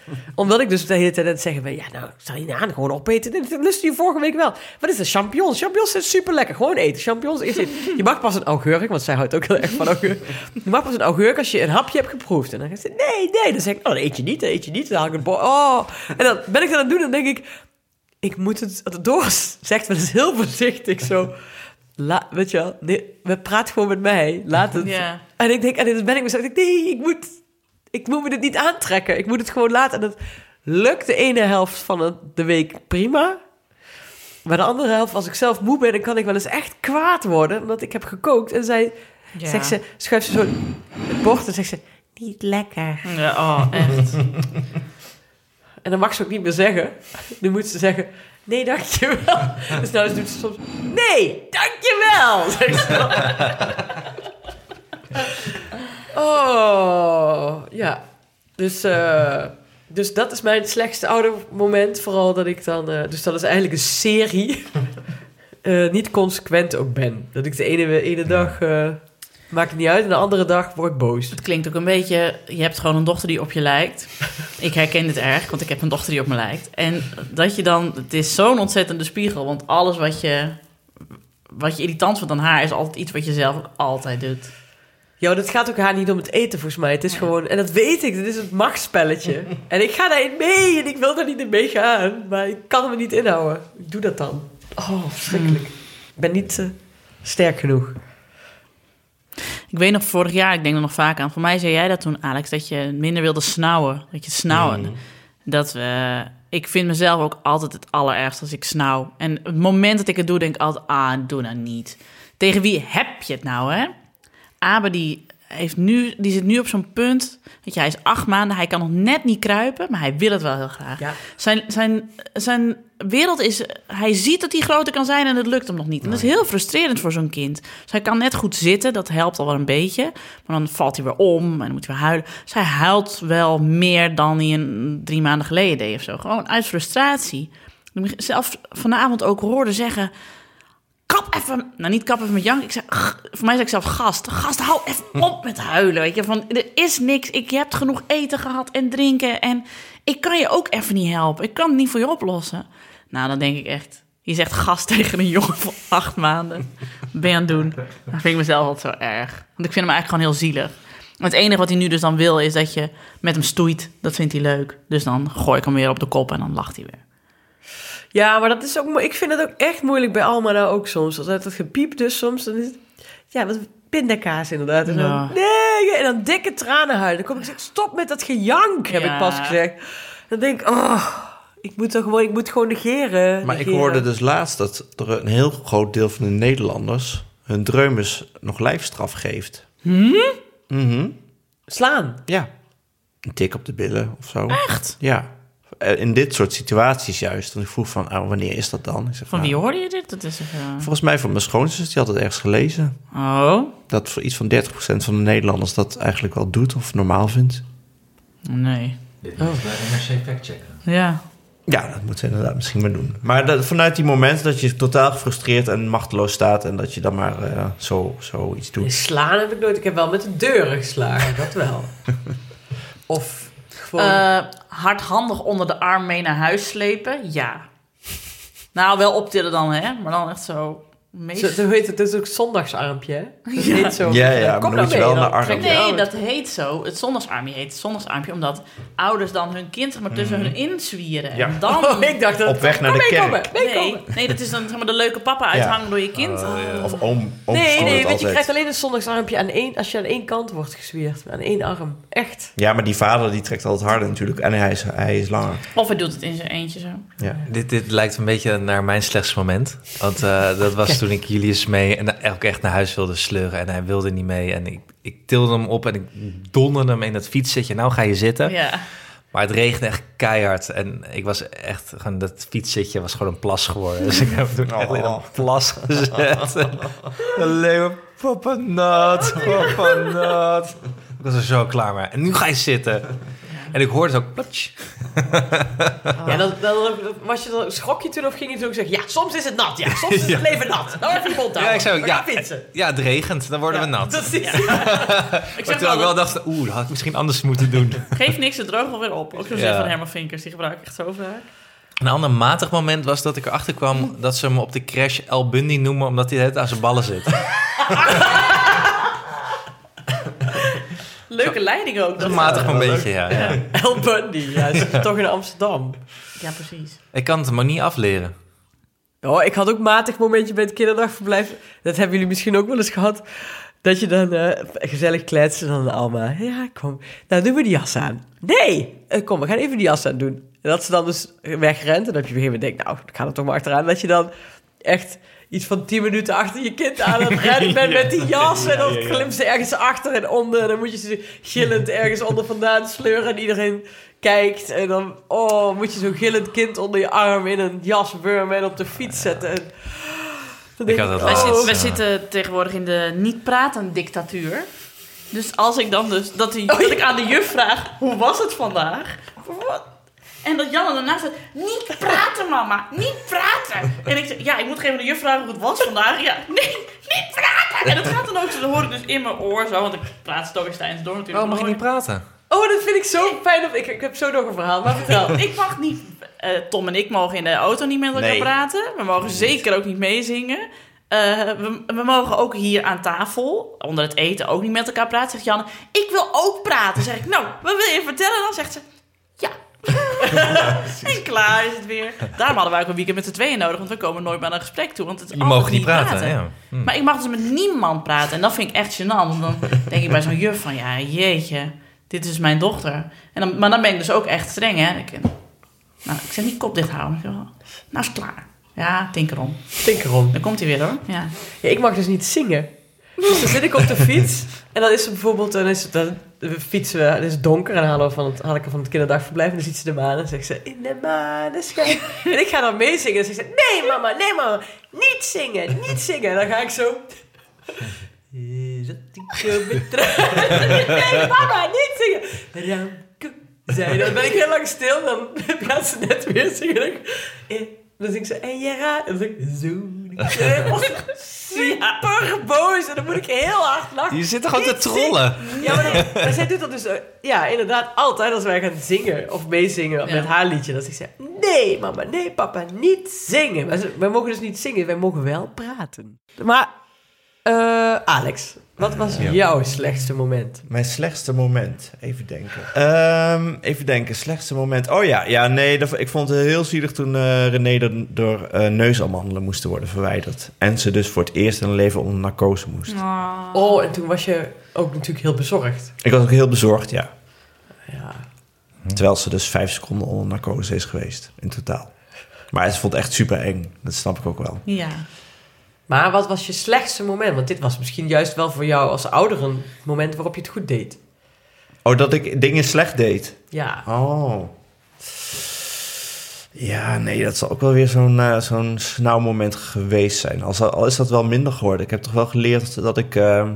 C: Omdat ik dus de hele tijd aan het zeggen ben, ja nou, stel je aan, gewoon opeten. Dit lustte je vorige week wel. Wat is dat? Champignons. Champignons zijn super lekker. Gewoon eten. Champignons. Eerst eten. Je mag pas een augurk, want zij houdt ook heel erg van augurk. Je mag pas een augurk als je een hapje hebt geproefd. En dan zegt ze, nee, nee. Dan zeg ik, oh, dan eet je niet, dan eet je niet. Dan haal ik een Oh. En dan ben ik dat aan het doen en dan denk ik, ik moet het... Doris zegt wel eens heel voorzichtig zo... La, weet je wel, nee, we praten gewoon met mij. Laat het.
B: Ja.
C: En ik denk, en dan ben ik mezelf, nee, ik moet, ik moet me dit niet aantrekken. Ik moet het gewoon laten. En dat lukt de ene helft van de week prima. Maar de andere helft, als ik zelf moe ben, dan kan ik wel eens echt kwaad worden. Omdat ik heb gekookt. En zij,
B: Ja.
C: zegt ze, schuift ze zo het bord en zegt ze, niet lekker.
B: Ja, oh, echt.
C: En dan mag ze ook niet meer zeggen. Nu moet ze zeggen, Nee, dankjewel. Dus nou doet ze soms... Nee, dankjewel. Zegt ze dan. Oh, ja. Dus, eh, dus dat is mijn slechtste oudermoment. Vooral dat ik dan... eh, dus dat is eigenlijk een serie. eh, niet consequent ook ben. Dat ik de ene, ene dag... eh, maakt het niet uit. En de andere dag word ik boos.
B: Het klinkt ook een beetje... Je hebt gewoon een dochter die op je lijkt. Ik herken dit erg, want ik heb een dochter die op me lijkt. En dat je dan... Het is zo'n ontzettende spiegel. Want alles wat je... Wat je irritant vindt aan haar... is altijd iets wat je zelf ook altijd doet.
C: Ja, dat gaat ook haar niet om het eten volgens mij. Het is gewoon... En dat weet ik. Dit is het machtsspelletje. en ik ga daarin mee. En ik wil daar niet in meegaan. Maar ik kan me niet inhouden. Ik doe dat dan. Oh, verschrikkelijk. Ik ben niet eh, sterk genoeg.
B: Ik weet nog vorig jaar, ik denk er nog vaak aan. Voor mij zei jij dat toen, Alex, dat je minder wilde snauwen. Dat je snauwen. Dat we... Ik vind mezelf ook altijd het allerergst als ik snauw. En het moment dat ik het doe, denk ik altijd... Ah, doe nou niet. Tegen wie heb je het nou, hè? Abe, die, heeft nu, die zit nu op zo'n punt... Weet je, hij is acht maanden, hij kan nog net niet kruipen... maar hij wil het wel heel graag.
C: Ja.
B: Zijn, zijn, zijn wereld is... Hij ziet dat hij groter kan zijn en het lukt hem nog niet. En dat is heel frustrerend voor zo'n kind. Dus hij kan net goed zitten, dat helpt al wel een beetje. Maar dan valt hij weer om en dan moet hij weer huilen. Dus hij huilt wel meer dan hij een, drie maanden geleden deed of zo. Gewoon uit frustratie. Zelf vanavond ook hoorde zeggen... Kap even, nou niet kap even met jank. Ik zei, "Ugh." voor mij zei ik zelf gast. Gast, hou even op met huilen. Weet je, van er is niks. Ik je hebt genoeg eten gehad en drinken. En ik kan je ook even niet helpen. Ik kan het niet voor je oplossen. Nou, dan denk ik echt. Je zegt gast tegen een jongen van acht maanden. Ben je aan het doen? Dat vind ik mezelf altijd zo erg. Want ik vind hem eigenlijk gewoon heel zielig. Het enige wat hij nu dus dan wil is dat je met hem stoeit. Dat vindt hij leuk. Dus dan gooi ik hem weer op de kop en dan lacht hij weer.
C: Ja, maar dat is ook... Ik vind het ook echt moeilijk bij Alma nou ook soms. Als uit dat gepiep dus soms. Dan is het, ja, wat pindakaas inderdaad. En dan, nee, en dan dikke tranen huilen. Dan kom ik zeg, stop met dat gejank, heb
B: Ja.
C: ik pas gezegd. Dan denk ik, oh, ik moet toch gewoon, ik moet gewoon negeren.
A: Maar ik hoorde dus laatst dat er een heel groot deel van de Nederlanders hun dreumes nog lijfstraf geeft. Mhm.
C: Slaan.
A: Ja. Een tik op de billen of zo.
B: Echt?
A: Ja. Eh, In dit soort situaties juist. En ik vroeg van, ah, wanneer is dat dan? Ik zeg,
B: Van
A: nou,
B: wie hoorde je dit? Dat is even...
A: Volgens mij van mijn schoonzus, die had het ergens gelezen.
B: Oh,
A: Dat voor iets van 30% van de Nederlanders dat eigenlijk wel doet of normaal vindt.
B: nee.
D: Dit moet bij NRC fact checken.
B: Ja.
A: Ja, dat moeten ze inderdaad misschien maar doen. Maar dat, vanuit die moment dat je totaal gefrustreerd en machteloos staat... en dat je dan maar eh, zo, zo iets doet.
C: Slaan heb ik nooit. Ik heb wel met de deuren geslagen, dat wel. of gewoon...
B: Eh, hardhandig onder de arm mee naar huis slepen? Ja. Nou, wel optillen dan, hè? Maar dan echt zo... Meest...
C: zo, heet het, dat is ook zondagsarmpje, hè? Dat
B: Ja.
C: heet zo.
A: Ja, ja,
C: Kom
A: maar dan moet je
C: mee,
A: wel naar
B: Nee, dat heet zo. Het zondagsarmpje heet zondagsarmpje, omdat ouders dan hun kind zeg maar, tussen hun inzwieren.
A: Ja.
B: En dan...
C: Oh, ik dacht dat...
A: Op weg naar de kerk.
C: komen,
B: Nee, nee, dat is dan zeg maar, de leuke papa uithangen door je kind.
A: Of oom, oom
C: Nee, nee,
A: het
C: weet je, krijgt alleen een zondagsarmpje aan één, als je aan één kant wordt gezwierd. Aan één arm. Echt.
A: Ja, maar die vader die trekt altijd harder natuurlijk. En hij is, hij is langer.
B: Of hij doet het in zijn eentje zo.
A: Ja.
D: Dit, dit lijkt een beetje naar mijn slechtste moment. Want eh, dat was toen ik Julius mee en ook echt naar huis wilde sleuren. En hij wilde niet mee. En ik, ik tilde hem op en ik donderde hem in het fietszitje. Nou ga je zitten.
B: Ja.
D: Maar het regende echt keihard. En ik was echt, gewoon, dat fietszitje was gewoon een plas geworden. Dus ik heb toen echt in
A: Oh.
D: een plas gezet. Alleen maar, papa nat, papa nat. Ik was er zo klaar mee. En nu ga je zitten. En ik hoorde het ook.
C: Ja, dan, dan, was je dan, schrok je toen of ging je toen ook zeggen... Ja, soms is het nat. Ja, soms is het leven nat. Dan heb je mond
D: Ja, ik zei ook, ja, ja, het regent, dan worden we nat.
C: Dat is,
B: Ik
D: Maar
B: zeg
D: toen
B: wel,
D: ik wel dacht, oeh, dat had ik misschien anders moeten doen.
B: geef niks, het droogt wel weer op. Ook zo'n
D: Ja.
B: zin van Herman Vinkers, die gebruik ik echt zo vaak.
D: Een ander matig moment was dat ik erachter kwam dat ze me op de crash El Bundy noemen omdat hij het aan zijn ballen zit.
B: Leuke leiding ook.
D: Dat
B: Dat
D: is een matig momentje, ja. ja.
C: El Bundy. Ja, toch in Amsterdam.
B: Ja, precies.
D: Ik kan het maar niet afleren.
C: Oh, ik had ook matig momentje bij het kinderdagverblijf. Dat hebben jullie misschien ook wel eens gehad. Dat je dan eh, gezellig kletst en dan Alma. Ja, kom. Nou, doen we die jas aan. Nee, eh, kom, we gaan even die jas aan doen. En dat ze dan dus wegrent. En dan heb je op een gegeven moment denkt, nou, ik ga er toch maar achteraan. Dat je dan echt iets van 10 minuten achter je kind aan het rennen bent met die jas. En dan
A: ja, ja.
C: klimt ze ergens achter en onder. En dan moet je ze gillend ergens onder vandaan sleuren. En iedereen kijkt. En dan oh, moet je zo'n gillend kind onder je arm in een jas wurmen en op de fiets zetten. En dan denk
D: Ik had dat
B: Wij,
C: oh,
B: zitten, wij
D: Ja.
B: zitten tegenwoordig in de niet-praten-dictatuur. Dus als ik dan dus... Dat, die,
C: Oh, ja.
B: dat ik aan de juf vraag, hoe was het vandaag? Wat? En dat Jan ernaast zegt, niet praten mama, niet praten. En ik zeg, ja, ik moet even de juf vragen hoe het was vandaag. Ja, nee, niet praten. En dat gaat dan ook hoor ik dus in mijn oor zo. Want ik praat stoïcijns door natuurlijk.
D: Oh, mag je niet praten?
C: Oh, dat vind ik zo fijn. Ik, ik heb zo nog een verhaal, maar vertel.
B: Ik mag niet... eh, Tom en ik mogen in de auto niet met elkaar
A: Nee.
B: praten. We mogen zeker ook niet meezingen. Eh, we, we mogen ook hier aan tafel, onder het eten, ook niet met elkaar praten. Zegt Janne, ik wil ook praten. Zeg ik, nou, wat wil je vertellen? Dan zegt ze, ja. en klaar is het weer. Daarom hadden wij ook een weekend met z'n tweeën nodig, want we komen nooit meer aan een gesprek toe. Want het is
D: Je mag niet praten, ja. Hm.
B: Maar ik mag dus met niemand praten. En dat vind ik echt gênant. Want dan denk ik bij zo'n juf van... Ja, jeetje. Dit is mijn dochter. En dan, maar dan ben ik dus ook echt streng, hè. Ik, nou, ik zeg niet kop dicht houden. Nou is het klaar. Ja, tinker om.
C: Denk erom.
B: Dan komt hij weer, hoor. Ja.
C: Ja, ik mag dus niet zingen. Dus dan zit ik op de fiets en dan is er bijvoorbeeld, dan is het, dan fietsen we, het is donker en dan halen we van het, haal ik van het kinderdagverblijf en dan ziet ze de maan en zegt ze, in de maneschijn. en ik ga dan meezingen en dan zegt ze, nee mama, nee mama, niet zingen, niet zingen. En dan ga ik zo... Is dat ik zo betrouw- Nee mama, niet zingen. Ramke, zei dan ben ik heel lang stil, dan gaat ze net weer zingen. En dan zingt ze, en je raadt. En dan zeg ik, zo. Super boos en dan moet ik heel hard lachen.
D: Je zit toch gewoon te trollen?
C: Ja, maar, dan, maar zij doet dat dus, eh, ja, inderdaad, altijd als wij gaan zingen of meezingen
B: Ja.
C: met haar liedje. Dan zegt ze, nee mama, nee papa, niet zingen. Wij mogen dus niet zingen, wij mogen wel praten. Maar, eh, Alex, wat was
A: Ja.
C: jouw slechtste moment?
A: Mijn slechtste moment. Even denken. Ehm, even denken. Slechtste moment. Oh ja, ja nee. Dat, ik vond het heel zielig toen eh, René er door eh, neusamandelen moesten worden verwijderd. En ze dus voor het eerst in haar leven onder narcose moest.
C: Oh, en toen was je ook natuurlijk heel bezorgd.
A: Ik was ook heel bezorgd, ja.
C: Ja.
A: Terwijl ze dus vijf seconden onder narcose is geweest in totaal. Maar ze vond het echt super eng. Dat snap ik ook wel.
B: Ja.
C: Maar wat was je slechtste moment? Want dit was misschien juist wel voor jou als ouder een moment waarop je het goed deed.
A: Oh, dat ik dingen slecht deed.
C: Ja.
A: Oh. Ja, nee, dat zal ook wel weer zo'n eh, zo'n snauw moment geweest zijn. Al, al is dat wel minder geworden. Ik heb toch wel geleerd dat ik eh,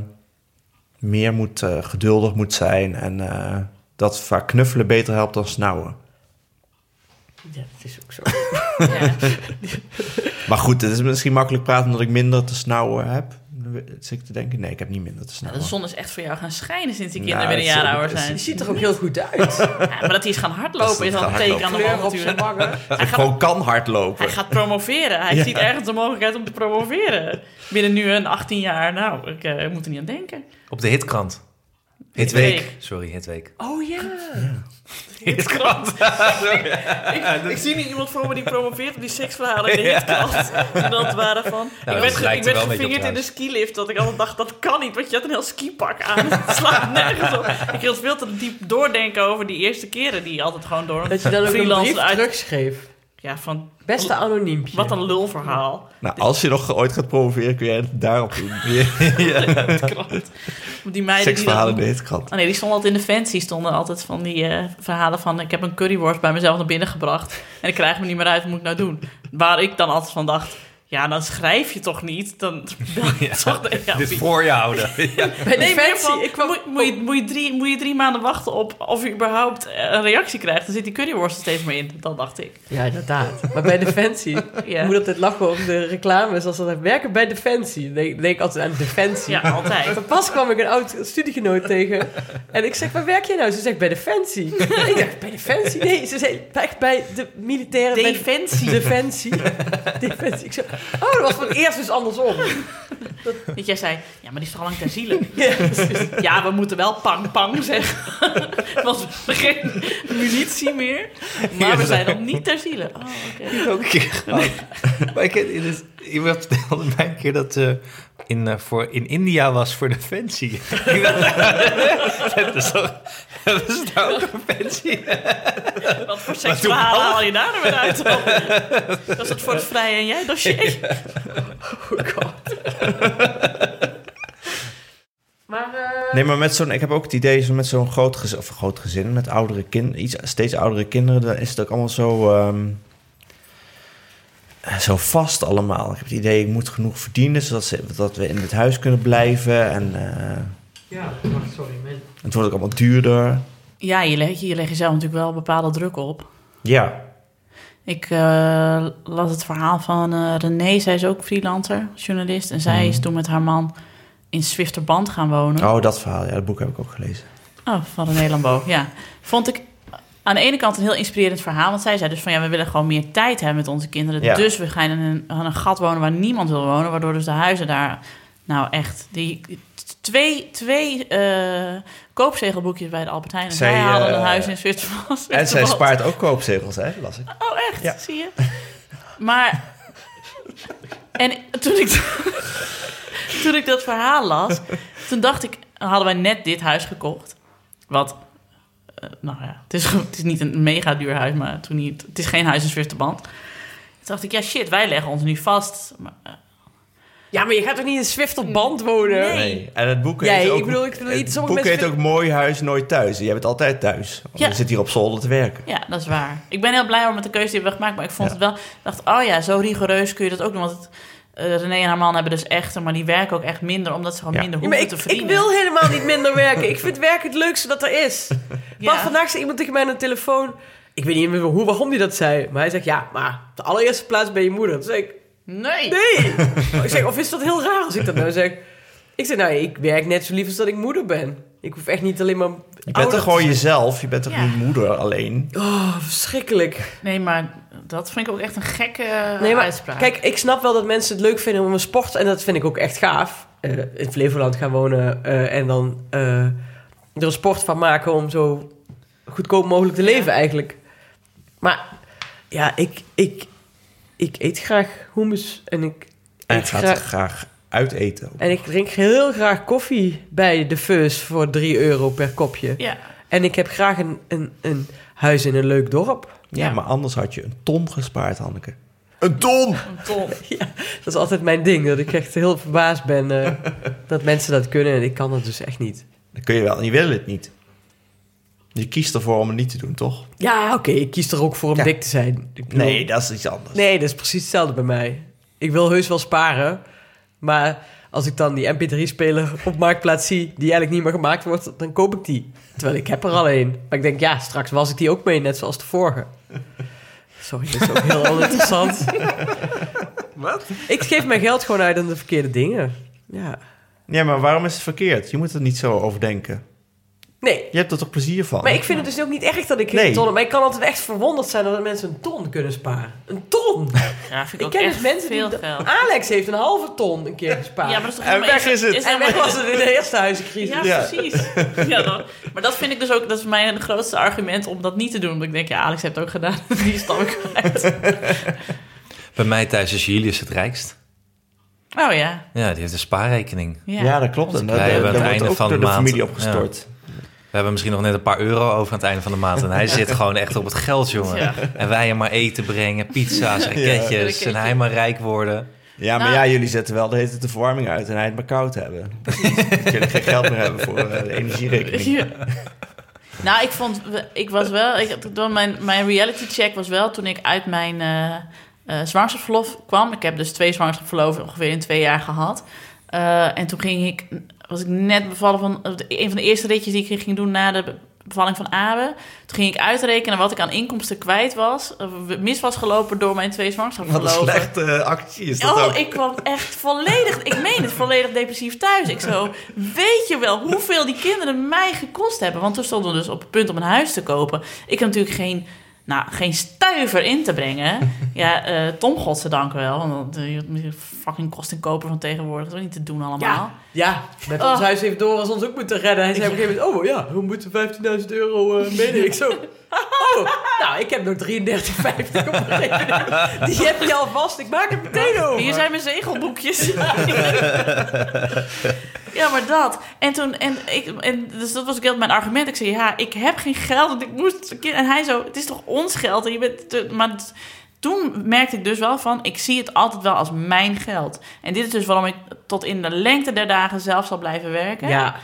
A: meer moet, eh, geduldig moet zijn. En eh, dat vaak knuffelen beter helpt dan snauwen.
C: Ja, dat is ook zo.
B: Ja.
A: Maar goed, het is misschien makkelijk praten omdat ik minder te snauwen heb. Zit ik te denken? Nee, ik heb niet minder te
B: Nou,
A: snauwen.
B: de zon is echt voor jou gaan schijnen sinds die
A: Nou,
B: kinderen weer een
A: het
B: jaar
A: is-
B: ouder
A: het
B: zijn.
C: Je ziet er ook heel goed uit.
B: Ja, maar dat hij is gaan hardlopen is al een teken aan de wand natuurlijk.
A: ik gewoon kan hardlopen.
B: Hij gaat promoveren. Hij
A: Ja.
B: ziet ergens de mogelijkheid om te promoveren. Binnen nu een 18 jaar. Nou, ik eh, moet er niet aan denken.
D: Op de hitkrant.
B: Hitweek.
D: Hitweek. Sorry, Hitweek.
C: Oh ja.
B: Hitkrant. ik, ik zie nu iemand voor me die promoveert op die seksverhalen in de hitkrant. En dat waren van...
D: Nou,
B: ik werd, ge- ik
D: er
B: werd
D: een
B: gevingerd in de skilift. Dat ik altijd dacht, dat kan niet. Want je had een heel skipak aan. Het slaat nergens op. Ik hield veel te diep doordenken over die eerste keren. Die altijd gewoon door
C: Dat je dan ook een
B: freelancer
C: brief
B: uit...
C: terugschreef.
B: Ja, van...
C: Beste anoniempje.
B: Wat een lulverhaal.
A: Nou, als je nog ooit gaat promoveren, kun jij het daarop doen.
B: Hitkrant. Die meiden die
A: Seksverhalen in
B: dan...
A: de hitkrant.
B: Oh nee, die stonden altijd in de fancy. stonden altijd van die eh, verhalen van... ik heb een curryworst bij mezelf naar binnen gebracht... en ik krijg me niet meer uit, wat moet ik nou doen? Waar ik dan altijd van dacht... ja, dan schrijf je toch niet? Dan toch de
D: Dit voor je houden. Ja.
C: Bij
B: Nee,
C: Defensie. Ik kwam...
B: moet, moet, je, moet, je drie, moet je drie maanden wachten op of je überhaupt eh, een reactie krijgt? Dan zit die curryworst er steeds meer in. Dat dacht ik.
C: Ja, inderdaad. Maar bij Defensie...
B: Ja.
C: Ik moet altijd lachen om de reclames als dan werken bij Defensie. Dan denk, denk ik altijd aan Defensie.
B: Ja, altijd.
C: Maar pas kwam ik een oud studiegenoot tegen. En ik zeg, waar werk je nou? Ze zegt, bij Defensie. ik dacht, bij Defensie? Nee, ze zei, echt bij de militaire... bij-
B: Defensie.
C: Defensie. Defensie. Ik zeg, oh, dat was voor het eerst dus andersom.
B: Dat jij zei, ja, maar die is toch al lang ter ziele?
C: Ja,
B: we moeten wel pang pang zeggen. Want we hebben geen munitie meer. Maar we zijn nog niet ter ziele. Oh, oké.
D: ook een keer gehad. Maar ik, heb- dus, iemand vertelde mij een keer dat ze in, eh, voor, in India was voor Defensie. Hebben ze toch- hebben ze daar ook een Defensie?
B: Wat voor seksverhalen haal je daar nou weer uit? Dat is het voor het vrije en jij dossier.
C: Oh god. maar, eh,
A: Nee, maar met zo'n, ik heb ook het idee, zo met zo'n groot gezin, of groot gezin, met oudere kinderen, iets steeds oudere kinderen, dan is het ook allemaal zo, ehm, eh, zo vast allemaal. Ik heb het idee, ik moet genoeg verdienen, zodat ze, dat we in dit huis kunnen blijven. En eh,
C: ja, wacht, sorry. man.
A: Het wordt ook allemaal duurder.
B: Ja, je legt je, legt jezelf natuurlijk wel bepaalde druk op.
A: Ja,
B: Ik eh, las het verhaal van eh, René. Zij is ook freelancer, journalist. En zij is toen met haar man in Zwifterband gaan wonen.
A: oh, dat verhaal, ja, dat boek heb ik ook gelezen.
B: Oh, van René Lambeau, ja. Vond ik aan de ene kant een heel inspirerend verhaal. Want zij zei dus van ja, we willen gewoon meer tijd hebben met onze kinderen.
A: Ja.
B: Dus we gaan in een, aan een gat wonen waar niemand wil wonen. Waardoor dus de huizen daar, nou echt, die twee, twee eh, koopzegelboekjes bij de Albert Heijn. En
A: Zij,
B: zij hadden
A: eh,
B: een huis in Zwitserland.
A: En zij spaart ook koopzegels, hè, las ik.
B: Oh, echt?
A: Ja.
B: Zie je? Maar... En toen ik, toen ik dat verhaal las, toen dacht ik... hadden wij net dit huis gekocht. Wat... eh, nou ja, het is, het is niet een mega duur huis, maar toen niet, het is geen huis in Zwitserband. Toen dacht ik, ja shit, wij leggen ons nu vast. Maar, eh,
C: Ja, maar je gaat toch niet in Zwifterband wonen?
B: Nee.
A: Nee, en het boek heet ook,
C: ik bedoel, ik bedoel,
A: het boek
C: mensen
A: heet ook Mooi Huis, Nooit Thuis. Jij bent altijd thuis. Want
B: Ja.
A: Je zit hier op zolder te werken.
B: ja, dat is waar. Ik ben heel blij met de keuze die we hebben gemaakt. Maar ik vond
A: Ja.
B: het wel... Ik dacht, oh ja, zo rigoureus kun je dat ook doen. Want het, eh, René en haar man hebben dus echt... Maar die werken ook echt minder, omdat ze gewoon
A: Ja.
B: minder
C: Ja, maar
B: hoeven
C: ik,
B: te
C: ik
B: verdienen.
C: wil helemaal niet minder werken. Ik vind werk het leukste dat er is.
B: Ja.
C: Pas vandaag zei iemand tegen mij aan de telefoon... Ik weet niet meer hoe, waarom hij dat zei. Maar hij zegt, ja, maar op de allereerste plaats ben je moeder. Toen zei ik,
B: Nee.
C: nee. ik zeg, of is dat heel raar als ik dat nou zeg? Ik zeg, nou, ik werk net zo lief als dat ik moeder ben. Ik hoef echt niet alleen maar
A: Je bent toch gewoon jezelf? Je bent toch
B: Ja.
A: niet moeder alleen?
C: Oh, verschrikkelijk.
B: Nee, maar dat vind ik ook echt een gekke eh,
C: Nee, maar
B: uitspraak.
C: kijk, ik snap wel dat mensen het leuk vinden om een sport... en dat vind ik ook echt gaaf. eh, in Flevoland gaan wonen eh, en dan eh, er een sport van maken... om zo goedkoop mogelijk te leven eigenlijk. Maar ja, ik, ik, ik eet graag hummus en ik
A: En
C: eet
A: gaat
C: graag...
A: graag uiteten.
C: En ik drink heel graag koffie bij de Feus voor 3 euro per kopje.
B: Ja,
C: En ik heb graag een, een, een huis in een leuk dorp.
A: Ja,
B: Ja.
A: maar anders had je een ton gespaard, Hanneke. Een ton!
B: een ton.
C: Dat is altijd mijn ding, dat ik echt heel verbaasd ben eh, dat mensen dat kunnen en ik kan dat dus echt niet.
A: Dat kun je wel, en je wil het niet. Je kiest ervoor om het niet te doen, toch?
C: Ja, oké, ik kies er ook voor om
A: Ja.
C: dik te zijn. Bedoel-
A: Nee, dat is iets anders.
C: nee, dat is precies hetzelfde bij mij. Ik wil heus wel sparen, maar als ik dan die MP3-speler op Marktplaats zie... die eigenlijk niet meer gemaakt wordt, dan koop ik die. Terwijl ik heb er al een. Maar ik denk, ja, straks was ik die ook mee, net zoals de vorige. Sorry, dit is ook heel oninteressant.
A: Wat?
C: Ik geef mijn geld gewoon uit aan de verkeerde dingen. Ja.
A: Ja, maar waarom is het verkeerd? Je moet er niet zo over denken.
C: Nee,
A: Je hebt er toch plezier van?
C: maar ik vind het dus ook niet erg dat ik
A: Nee.
C: ton... Maar ik kan altijd echt verwonderd zijn dat mensen een ton kunnen sparen. Een ton!
B: Ja, vind ik,
C: Ik
B: ook
C: ken
B: echt
C: dus mensen
B: veel
C: die...
B: geld.
C: Alex heeft een halve ton een keer gespaard.
B: Ja, maar dat is toch
A: En weg is het.
C: En weg was het in de eerste huizencrisis.
B: Ja,
A: Ja.
B: precies. Ja, dan- maar dat vind ik dus ook, dat is mijn grootste argument om dat niet te doen. Omdat ik denk, ja, Alex heeft het ook gedaan. Die ik kwijt.
D: Bij mij thuis is Julius het rijkst.
B: Oh ja.
D: Ja, die heeft een spaarrekening.
B: Ja,
A: Ja, dat klopt. En daar
D: het
A: wordt
D: einde
A: ook
D: van
A: door
D: de
A: de familie opgestort.
D: We hebben misschien nog net een paar euro over aan het einde van de maand. En hij zit gewoon echt op het geld, jongen.
B: Ja.
D: En wij hem maar eten brengen, pizza's, raketjes.
B: Raketje.
D: En hij maar rijk worden.
A: Ja, maar
B: Nou.
A: ja, jullie zetten wel de, hele de verwarming uit en hij het maar koud hebben. Dat jullie geen geld meer hebben voor eh, de energierekening.
B: Ja. Nou, ik vond, ik was wel, ik, dan mijn, mijn reality check was wel toen ik uit mijn eh eh, zwangerschapsverlof kwam. Ik heb dus twee zwangerschapsverloven ongeveer in twee jaar gehad. Eh, en toen ging ik, was ik net bevallen van een van de eerste ritjes die ik ging doen na de bevalling van Abe. Toen ging ik uitrekenen wat ik aan inkomsten kwijt was, mis was gelopen door mijn twee
A: Wat een slechte eh, actie is dat
B: Oh,
A: ook.
B: ik kwam echt volledig, ik meen het, volledig depressief thuis. Ik zo, weet je wel hoeveel die kinderen mij gekost hebben? Want toen stonden we dus op het punt om een huis te kopen. Ik heb natuurlijk geen, nou, geen stuiver in te brengen. Ja, eh, Tom, godzijdank wel. Want de fucking kostenkoper van tegenwoordig, dat is ook niet te doen allemaal.
C: Ja, ja, met
B: Oh.
C: ons huis heeft Doris ons ook moeten redden. Hij zei op een gegeven moment, oh ja, we moeten 15.000 euro uh, meenemen. Ik zo, oh, nou, ik heb nog 33,50 op mijn rekening. Die heb je al vast, ik maak het meteen over.
B: Hier zijn mijn zegelboekjes. Ja, maar dat. En toen, en ik, en dus dat was ook heel mijn argument. Ik zei, ja, ik heb geen geld, want ik moest. En hij zo, het is toch ons geld? En je bent, te- maar het- toen merkte ik dus wel van, ik zie het altijd wel als mijn geld. En dit is dus waarom ik tot in de lengte der dagen zelf zal blijven werken.
C: Ja,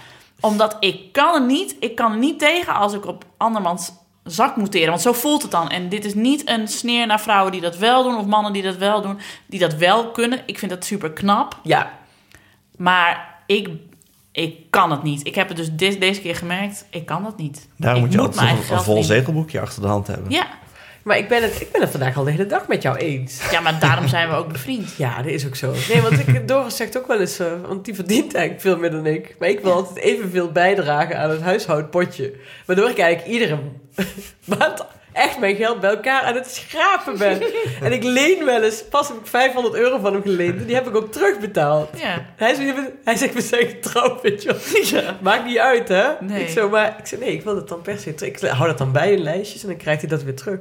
B: Omdat ik kan er niet, ik kan er niet tegen als ik op andermans zak moet teren. Want zo voelt het dan. En dit is niet een sneer naar vrouwen die dat wel doen, of mannen die dat wel doen, die dat wel kunnen. Ik vind dat super knap.
C: ja.
B: Maar ik, ik kan het niet. Ik heb het dus deze keer gemerkt. Ik kan dat niet.
A: Daarom
B: ik
A: moet je altijd een, vol zegelboekje achter de hand hebben.
B: Ja.
C: Maar ik ben, het, ik ben het vandaag al de hele dag met jou eens.
B: ja, maar daarom zijn we ook bevriend.
C: Ja, dat is ook zo. Nee, want ik, Doris zegt ook wel eens, eh, want die verdient eigenlijk veel meer dan ik. Maar ik wil altijd evenveel bijdragen aan het huishoudpotje. Waardoor ik eigenlijk iedere maand echt mijn geld bij elkaar aan het schrapen ben. En ik leen wel eens, pas heb ik 500 euro van hem geleend. En die heb ik ook terugbetaald.
B: Ja.
C: Hij zegt, hij zegt we zijn getrouwd, weet je wel. Maakt niet uit, hè?
B: Nee.
C: Ik, zo, maar, ik zei, nee, ik wil dat dan per se terug. Ik hou dat dan bij in lijstjes en dan krijgt hij dat weer terug.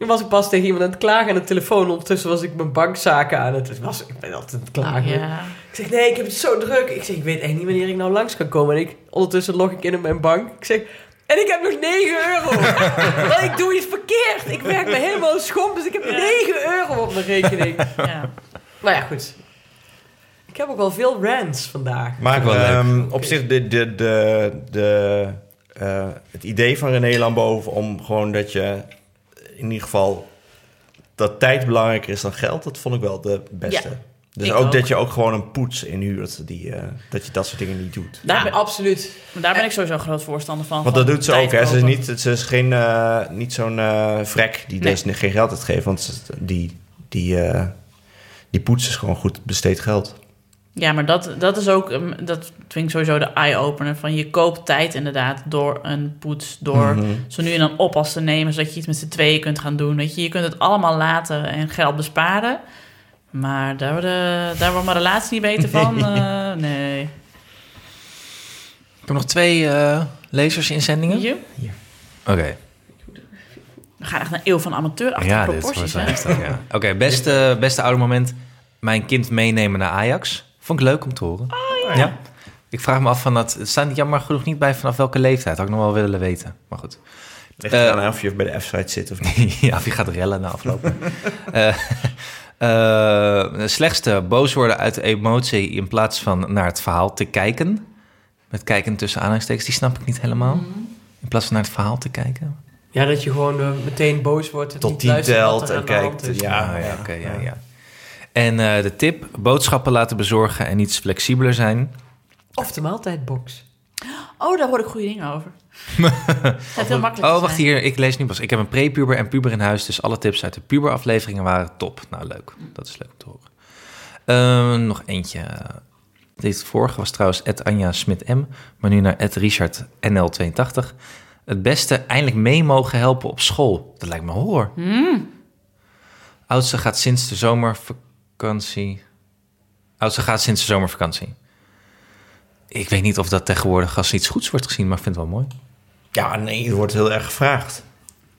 C: Toen was ik pas tegen iemand aan het klagen aan de telefoon. Ondertussen was ik mijn bankzaken aan het... Was, ik ben altijd aan het klagen.
B: Ja.
C: Ik zeg, nee, ik heb het zo druk. Ik zeg, ik weet echt niet wanneer ik nou langs kan komen. En ik, ondertussen log ik in op mijn bank. Ik zeg, en ik heb nog 9 euro. Want ik doe iets verkeerd. Ik werk me helemaal schomp, dus ik heb
B: Ja.
C: 9 euro op mijn rekening.
B: ja.
C: Nou ja, goed. Ik heb ook wel veel rants vandaag.
A: Maar
D: wel leuk.
A: ehm, op zich, de, de, de, de, eh, het idee van René Lambeau om gewoon dat je in ieder geval dat tijd belangrijker is dan geld, dat vond ik wel de beste.
B: Ja,
A: dus
B: ik
A: ook,
B: ook.
A: dat je ook gewoon een poets inhuurt, die, eh, dat je dat soort dingen niet doet.
B: Daar,
C: Ja,
B: ben,
C: absoluut.
B: maar daar ben ik sowieso groot voorstander van.
A: Want dat doet ze ook, hè. Ze is, niet, ze is geen, eh, niet zo'n eh vrek die
B: Nee.
A: dus geen geld uitgeeft, want die, die, eh, die poets is gewoon goed besteed geld.
B: Ja, maar dat, dat is ook, um, dat vind ik sowieso de eye-opener. Van je koopt tijd inderdaad door een poets, door
A: Mhm.
B: zo nu en dan oppas te nemen, zodat je iets met z'n tweeën kunt gaan doen. Weet je, je kunt het allemaal laten en geld besparen. Maar daar, worden, daar wordt mijn relatie niet beter van. Eh, nee.
D: Ik heb nog twee eh lezersinzendingen.
B: Je?
D: Oké.
B: We gaan echt naar eeuw van amateur achter
D: Ja,
B: proporties,
D: ja. Oké, beste, beste oude moment. Mijn kind meenemen naar Ajax. Vond ik leuk om te horen.
B: Oh,
D: ja. Ik vraag me af van dat... Het staat jammer genoeg niet bij vanaf welke leeftijd. Had ik nog wel willen weten. Maar goed.
A: Ligt
D: Eh,
A: eraan of je bij de F-site zit of niet.
D: ja, of je gaat rellen na afloop. Eh, eh, de slechtste boos worden uit emotie in plaats van naar het verhaal te kijken. Met kijken tussen aanhalingstekens, die snap ik niet helemaal.
B: Mhm.
D: In plaats van naar het verhaal te kijken.
C: Ja, dat je gewoon eh, meteen boos wordt. en
A: Tot
C: niet
A: tien
C: luistert wat
A: telt en
C: de
A: kijkt, ja.
D: Ah, ja, oké, ja, ja. En eh, de tip, boodschappen laten bezorgen en iets flexibeler zijn.
C: Of de maaltijdbox.
B: Oh, daar hoor ik goede dingen over. Het gaat heel makkelijk
D: Oh, wacht
B: zijn.
D: hier, ik lees nu pas. Ik heb een prepuber en puber in huis, dus alle tips uit de puberafleveringen waren top. Nou, leuk. Dat is leuk om te horen. Ehm, nog eentje. Deze vorige was trouwens Anja Smit M, maar nu naar Ed Richard NL82. Het beste eindelijk mee mogen helpen op school. Dat lijkt me hoor. Oudste gaat sinds de zomervakantie. Oudste gaat sinds de zomervakantie. Ik weet niet of dat tegenwoordig als iets goeds wordt gezien, maar ik vind het wel mooi.
A: Ja, nee, het wordt heel erg gevraagd.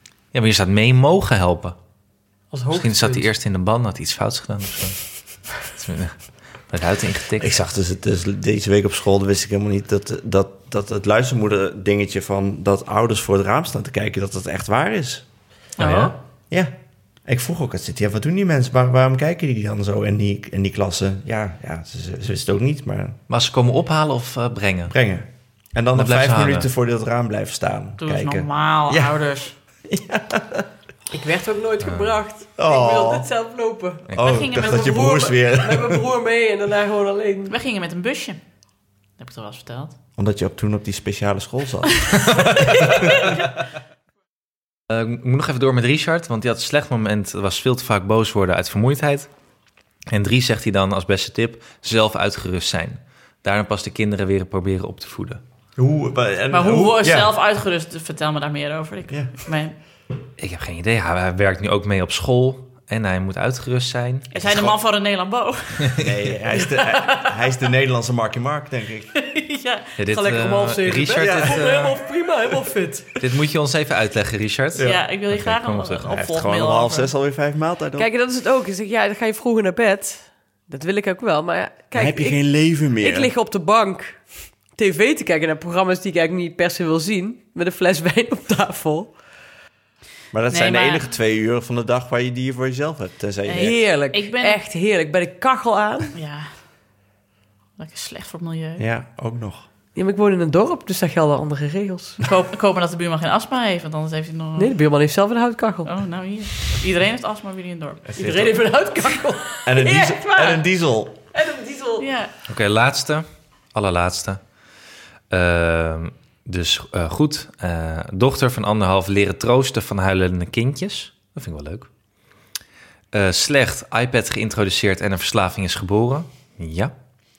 D: Ja, maar je staat mee mogen helpen.
C: Als
D: Misschien zat hij eerst in de ban, had hij iets fouts gedaan of zo. Het met ruiten ingetikt.
A: Ik zag dus, het, dus deze week op school, wist ik helemaal niet dat, dat, dat het luistermoeder dingetje van dat ouders voor het raam staan te kijken, dat dat echt waar is.
D: Oh, ja?
A: Ja. Ik vroeg ook, ja, wat doen die mensen? Waar, waarom kijken die dan zo in die, in die klassen? Ja, ja ze, ze, ze wisten het ook niet, maar
D: Maar ze komen ophalen of eh, brengen?
A: brengen. En dan
D: Dan
A: nog vijf minuten
D: hangen.
A: voor dat raam blijven staan.
B: Doe eens
A: kijken.
B: normaal,
A: Ja.
B: ouders.
C: Ik werd ook nooit gebracht.
A: Oh.
C: Ik wilde het zelf lopen.
A: Oh,
B: We gingen met
A: dat je
B: mijn
A: broers
C: broer-
A: weer...
C: Met mijn broer mee en daarna gewoon alleen.
B: We gingen met een busje. Dat heb ik toch wel eens verteld.
A: Omdat je op, toen op die speciale school zat.
D: Eh, ik moet nog even door met Richard, want die had een slecht moment. Was veel te vaak boos worden uit vermoeidheid. En drie zegt hij dan als beste tip, zelf uitgerust zijn. Daarna pas de kinderen weer proberen op te voeden.
A: Hoe, maar en,
B: Maar hoe word je
A: ja.
B: zelf uitgerust? Vertel me daar meer over. Ik,
A: Ja.
B: ik
D: heb geen idee. Hij, hij werkt nu ook mee op school en hij moet uitgerust zijn.
B: is hij de man van René Lambeau?
A: Nee, hij is, de, hij, hij is de Nederlandse Marky Mark, denk ik.
B: ja.
D: Ja, dit,
C: lekker
D: eh. Richard,
C: Ja,
D: dit, eh,
C: helemaal prima, helemaal fit.
D: dit moet je ons even uitleggen, Richard.
B: Ja. ik wil je graag een,
D: op terug.
B: een
A: Hij heeft gewoon
B: opvolgmail
A: om half zes alweer vijf maaltijden.
C: Kijk, dat is het ook. Ik zeg, ja, dan ga je vroeger naar bed. Dat wil ik ook wel, maar ja,
A: Dan
C: kijk,
A: heb je
C: ik,
A: geen leven meer.
C: ik lig op de bank tv te kijken naar programma's die ik eigenlijk niet per se wil zien, met een fles wijn op tafel.
A: Maar dat
B: Nee,
A: zijn
B: maar-
A: de enige twee uur van de dag waar je die voor jezelf hebt. Tenzij je.
C: Heerlijk,
B: Ik ben-
C: echt heerlijk. Bij de kachel aan.
B: Ja. Lekker slecht voor het milieu.
A: Ja, ook nog.
C: Ja, maar ik woon in een dorp, dus daar gelden andere regels.
B: Ik, hoop, ik hoop maar dat de buurman geen astma heeft, want anders heeft hij nog...
C: Nee, de buurman heeft zelf een houtkachel.
B: Oh, nou hier. Iedereen heeft astma bij jullie in het dorp.
C: Iedereen heeft een houtkachel.
A: En een, diesel, en een diesel.
C: en een diesel.
B: Ja.
D: Oké, laatste. Allerlaatste. Ehm, dus eh, goed. Eh, dochter van anderhalf leren troosten van huilende kindjes. Dat vind ik wel leuk. Eh, slecht. iPad geïntroduceerd en een verslaving is geboren. Ja.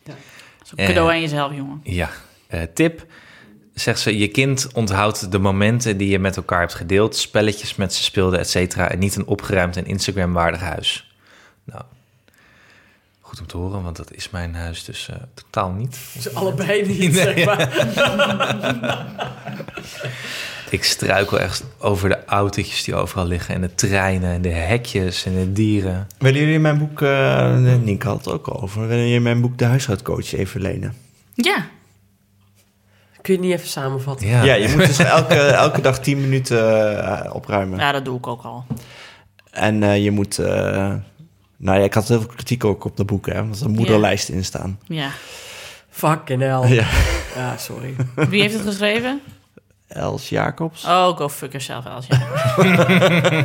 B: Dat is een cadeau
D: Eh.
B: aan jezelf, jongen.
D: Ja. Tip. Zegt ze, je kind onthoudt de momenten die je met elkaar hebt gedeeld. Spelletjes met ze speelde, et cetera. En niet een opgeruimd en Instagram-waardig huis. Nou, goed om te horen, want dat is mijn huis dus eh, totaal niet.
C: Ze allebei niet, zeg maar.
D: Ik struikel echt over de autootjes die overal liggen. En de treinen en de hekjes en de dieren.
A: Willen jullie mijn boek... eh Nienke had het ook al over. Willen jullie mijn boek De Huishoudcoach even lenen?
B: Ja.
C: Kun je niet even samenvatten?
D: Ja,
A: Ja, je moet dus elke, elke dag 10 minuten eh, opruimen.
B: ja, dat doe ik ook al.
A: En eh, je moet... eh, nou ja, ik had heel veel kritiek ook op de boeken, hè, want er moederlijsten in staan.
B: Ja.
C: Fucking hell.
A: Ja.
C: Ja, sorry.
B: Wie heeft het geschreven?
A: Els Jacobs.
B: Oh, go fuck yourself, Els. Ja,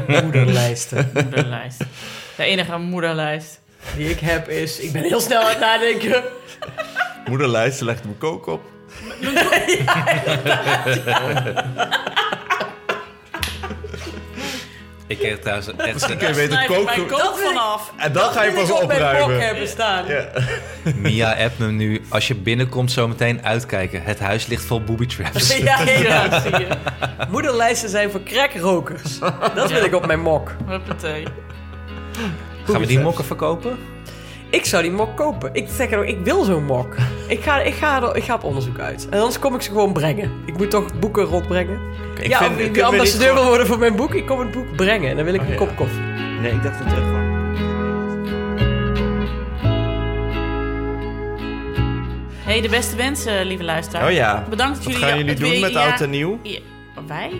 C: Moederlijsten.
B: moederlijst. De enige moederlijst.
C: Die ik heb is... Ik ben heel snel aan het nadenken.
A: Moederlijsten legt mijn kook op.
D: Ik kreeg trouwens echt...
A: Misschien kun je beter kook...
B: mijn kook vanaf.
A: En dan ga je pas opruimen.
C: hebben staan.
A: Ja.
D: Mia appt me nu. Als je binnenkomt zometeen uitkijken. Het huis ligt vol booby traps.
C: Ja, ja.
B: Ja, zie je.
C: Moederlijsten zijn voor crackrokers. Dat wil ik op mijn mok.
B: Huppatee.
D: Gaan we die mokken verkopen?
C: Ik zou die mok kopen. Ik zeg er ook, ik wil zo'n mok. Ik ga, ik, ga er, ik ga op onderzoek uit. En anders kom ik ze gewoon brengen. Ik moet toch boeken rondbrengen.
A: Ik
C: ja,
A: vind-
C: of ik de ambassadeur wil worden voor mijn boek, ik kom het boek brengen. En dan wil ik
A: Oh,
C: een
A: ja.
C: kop koffie.
A: Nee, ik dacht dat het gewoon...
B: hey, de beste wensen, lieve luisteraar.
A: Oh ja.
B: Bedankt dat
A: Wat
B: jullie...
A: gaan jullie doen
B: weer-
A: met
B: ja-
A: oud en nieuw?
B: Ja, wij?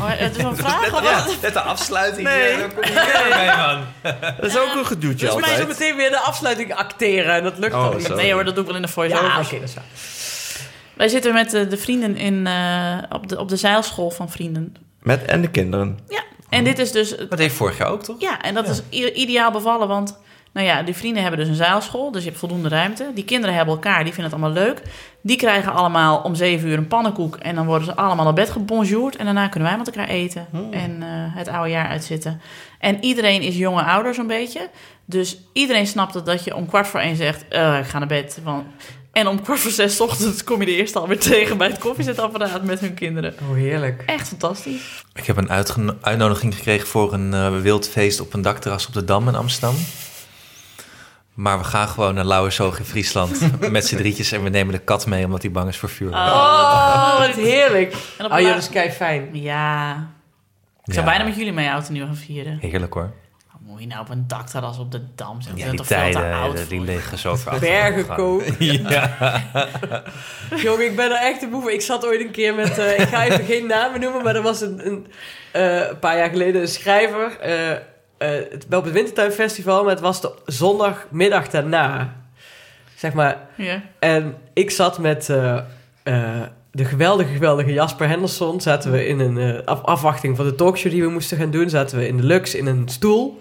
B: Oh, het is een vraag of
D: Ja,
B: wat?
D: net de afsluiting.
A: Nee.
D: Ja, daar kom je weer mee, man.
A: Dat is ook een gedoetje
C: Dus mij zo
A: altijd.
C: meteen weer de afsluiting acteren. En dat lukt
A: Oh,
C: niet.
B: Nee hoor, dat doe ik wel in de voice-over.
C: Ja, oké, dat is waar.
B: Wij zitten met de, de vrienden in, eh, op, de, op de zeilschool van vrienden.
A: Met en de kinderen.
B: Ja, en dit is dus...
D: Dat deed vorig jaar ook, toch?
B: Ja, en dat is ideaal bevallen, want... Nou ja, die vrienden hebben dus een zeilschool, dus je hebt voldoende ruimte. Die kinderen hebben elkaar, die vinden het allemaal leuk. Die krijgen allemaal om zeven uur een pannenkoek... en dan worden ze allemaal naar bed gebonjourd... en daarna kunnen wij met elkaar eten en eh, het oude jaar uitzitten. En iedereen is jonge ouder zo'n beetje. Dus iedereen snapt het dat je om kwart voor één zegt... eh, ik ga naar bed, want... En om kwart voor zes 's ochtends kom je de eerste alweer tegen bij het koffiezetapparaat met hun kinderen.
C: Oh, heerlijk.
B: Echt fantastisch.
D: Ik heb een uitnodiging gekregen voor een eh, wild feest op een dakterras op de Dam in Amsterdam. Maar we gaan gewoon naar Lauwersoog in Friesland met z'n drietjes en we nemen de kat mee omdat hij bang is voor vuur.
C: Oh, wat heerlijk.
B: En op
C: Oh dat is kei fijn.
B: Ja. Ik zou
D: Ja.
B: bijna met jullie mee oud en nieuw gaan vieren.
D: Heerlijk hoor.
B: Wat moet je nou op een dakterras op de Dam zijn?
D: Ja, die
B: toch veel te
D: tijden,
B: oud
D: eh, die liggen zo ver
C: Bergen.
D: Ja.
C: Jongen, ik ben er echt een boef. Ik zat ooit een keer met... eh, ik ga even geen namen noemen, maar er was een, een, eh, een paar jaar geleden een schrijver... eh, eh, het, wel op het Wintertuinfestival, maar het was de zondagmiddag daarna. Zeg maar.
B: Ja.
C: En ik zat met eh, eh, de geweldige, geweldige Jasper Henderson. Zaten we in een af- afwachting van de talkshow die we moesten gaan doen. Zaten we in de Lux in een stoel.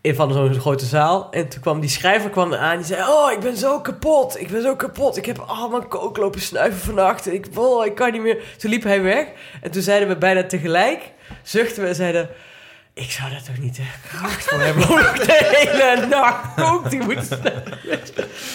C: In van zo'n grote zaal. En toen kwam die schrijver kwam aan. Die zei: Oh, ik ben zo kapot. Ik ben zo kapot. Ik heb allemaal kook lopen snuiven vannacht. Ik, oh, ik kan niet meer. Toen liep hij weg. En toen zeiden we bijna tegelijk. Zuchten we en zeiden. Ik zou daar toch niet de kracht voor hebben om nog de hele nacht kook te moeten snuiven.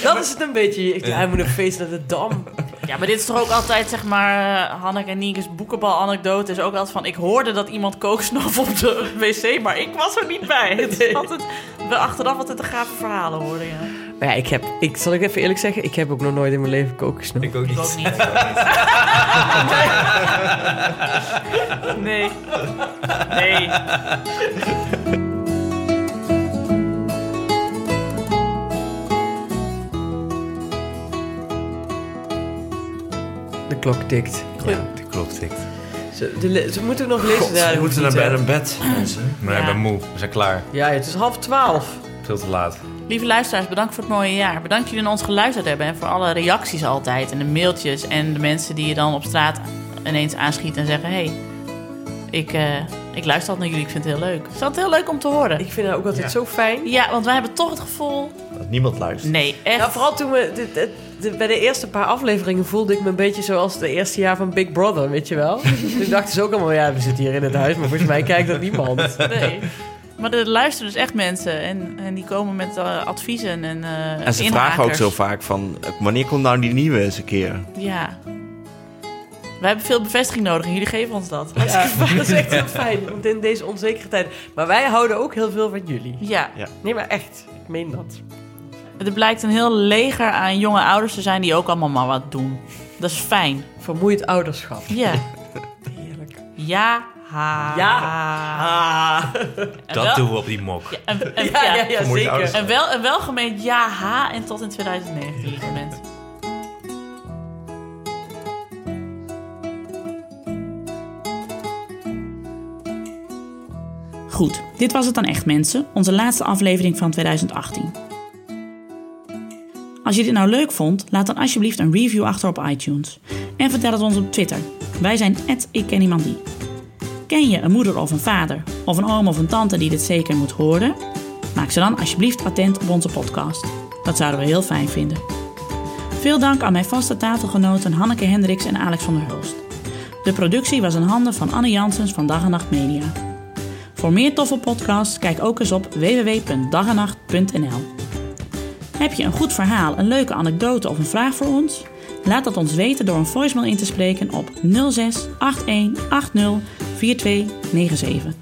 C: Dat is het een beetje. Ik- Hij moet een feest naar de Dam.
B: ja, maar dit is toch ook altijd, zeg maar, uh, Hanneke en Nieke's boekenbal-anekdote is ook altijd van... Ik hoorde dat iemand kooksnof op de wc, maar ik was er niet bij. Het is altijd, we achteraf altijd de gave verhalen hoorden, ja.
C: Maar ja, ik heb, ik, zal ik even eerlijk zeggen, ik heb ook nog nooit in mijn leven kookgesnoept.
D: Ik niet.
B: Ik ook niet. nee. Nee.
C: De klok tikt.
D: Ja, de klok tikt.
C: Ze, moeten nog lezen Ze
A: moeten naar bed
C: eh.
A: en bed, mensen.
D: Maar
F: ja.
D: ben moe. We zijn klaar.
C: Ja, het is half twaalf.
D: Veel te laat.
F: Lieve luisteraars, bedankt voor het mooie jaar. Bedankt dat jullie naar ons geluisterd hebben en voor alle reacties altijd. En de mailtjes en de mensen die je dan op straat ineens aanschieten en zeggen... hey, ik, eh, ik luister altijd naar jullie, ik vind het heel leuk. Het is altijd heel leuk om te horen.
C: Ik vind dat ook altijd zo fijn.
F: Ja, want wij hebben toch het gevoel...
A: Dat niemand luistert.
F: Nee, echt.
C: Nou, vooral toen we... dit- dit- dit- bij de eerste paar afleveringen voelde ik me een beetje zoals het eerste jaar van Big Brother, weet je wel? toen dachten ze ook allemaal, ja, we zitten hier in het huis, maar volgens mij kijkt dat niemand.
F: Nee. Maar er luisteren dus echt mensen en, en die komen met eh, adviezen en eh
A: En ze vragen ook zo vaak van... Wanneer komt nou die nieuwe eens een keer?
F: Ja. Wij hebben veel bevestiging nodig en jullie geven ons dat.
C: Ja, dat is echt heel fijn, want in deze onzekere tijd. Maar wij houden ook heel veel van jullie.
F: Ja,
C: Nee, maar echt, ik meen dat.
F: er blijkt een heel leger aan jonge ouders te zijn die ook allemaal maar wat doen. Dat is fijn.
C: Vermoeid ouderschap.
F: Ja.
C: Heerlijk.
F: Ja. Ha.
C: Ja.
D: Dat
F: wel-
D: doen we op die mok.
F: Ja, en, en,
C: Ja,
F: ja,
C: ja, ja,
A: Vermoeid
C: zeker.
F: En wel, en wel gemeend ja, ha en tot in 2019, lieve mensen.
B: Goed, dit was het dan echt mensen, onze laatste aflevering van 2018. Als je dit nou leuk vond, laat dan alsjeblieft een review achter op iTunes. En vertel het ons op Twitter. Wij zijn @ikkenniemandie. Ken je een moeder of een vader, of een oom of een tante die dit zeker moet horen? Maak ze dan alsjeblieft attent op onze podcast. Dat zouden we heel fijn vinden. Veel dank aan mijn vaste tafelgenoten Hanneke Hendricks en Alex van der Hulst. De productie was in handen van Anne Janssens van Dag en Nacht Media. Voor meer toffe podcasts, kijk ook eens op www.dagenacht.nl. Heb je een goed verhaal, een leuke anekdote of een vraag voor ons? Laat dat ons weten door een voicemail in te spreken op 06 81 80 4297.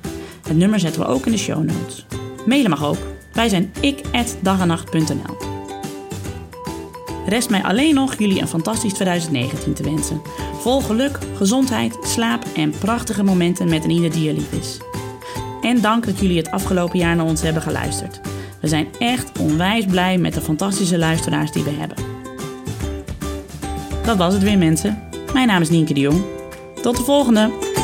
B: Het nummer zetten we ook in de show notes. Mailen mag ook. Wij zijn ik@dagenacht.nl. Rest mij alleen nog jullie een fantastisch 2019 te wensen. Vol geluk, gezondheid, slaap en prachtige momenten met een ieder die je lief is. En dank dat jullie het afgelopen jaar naar ons hebben geluisterd. We zijn echt onwijs blij met de fantastische luisteraars die we hebben. Dat was het weer mensen. Mijn naam is Nienke de Jong. Tot de volgende!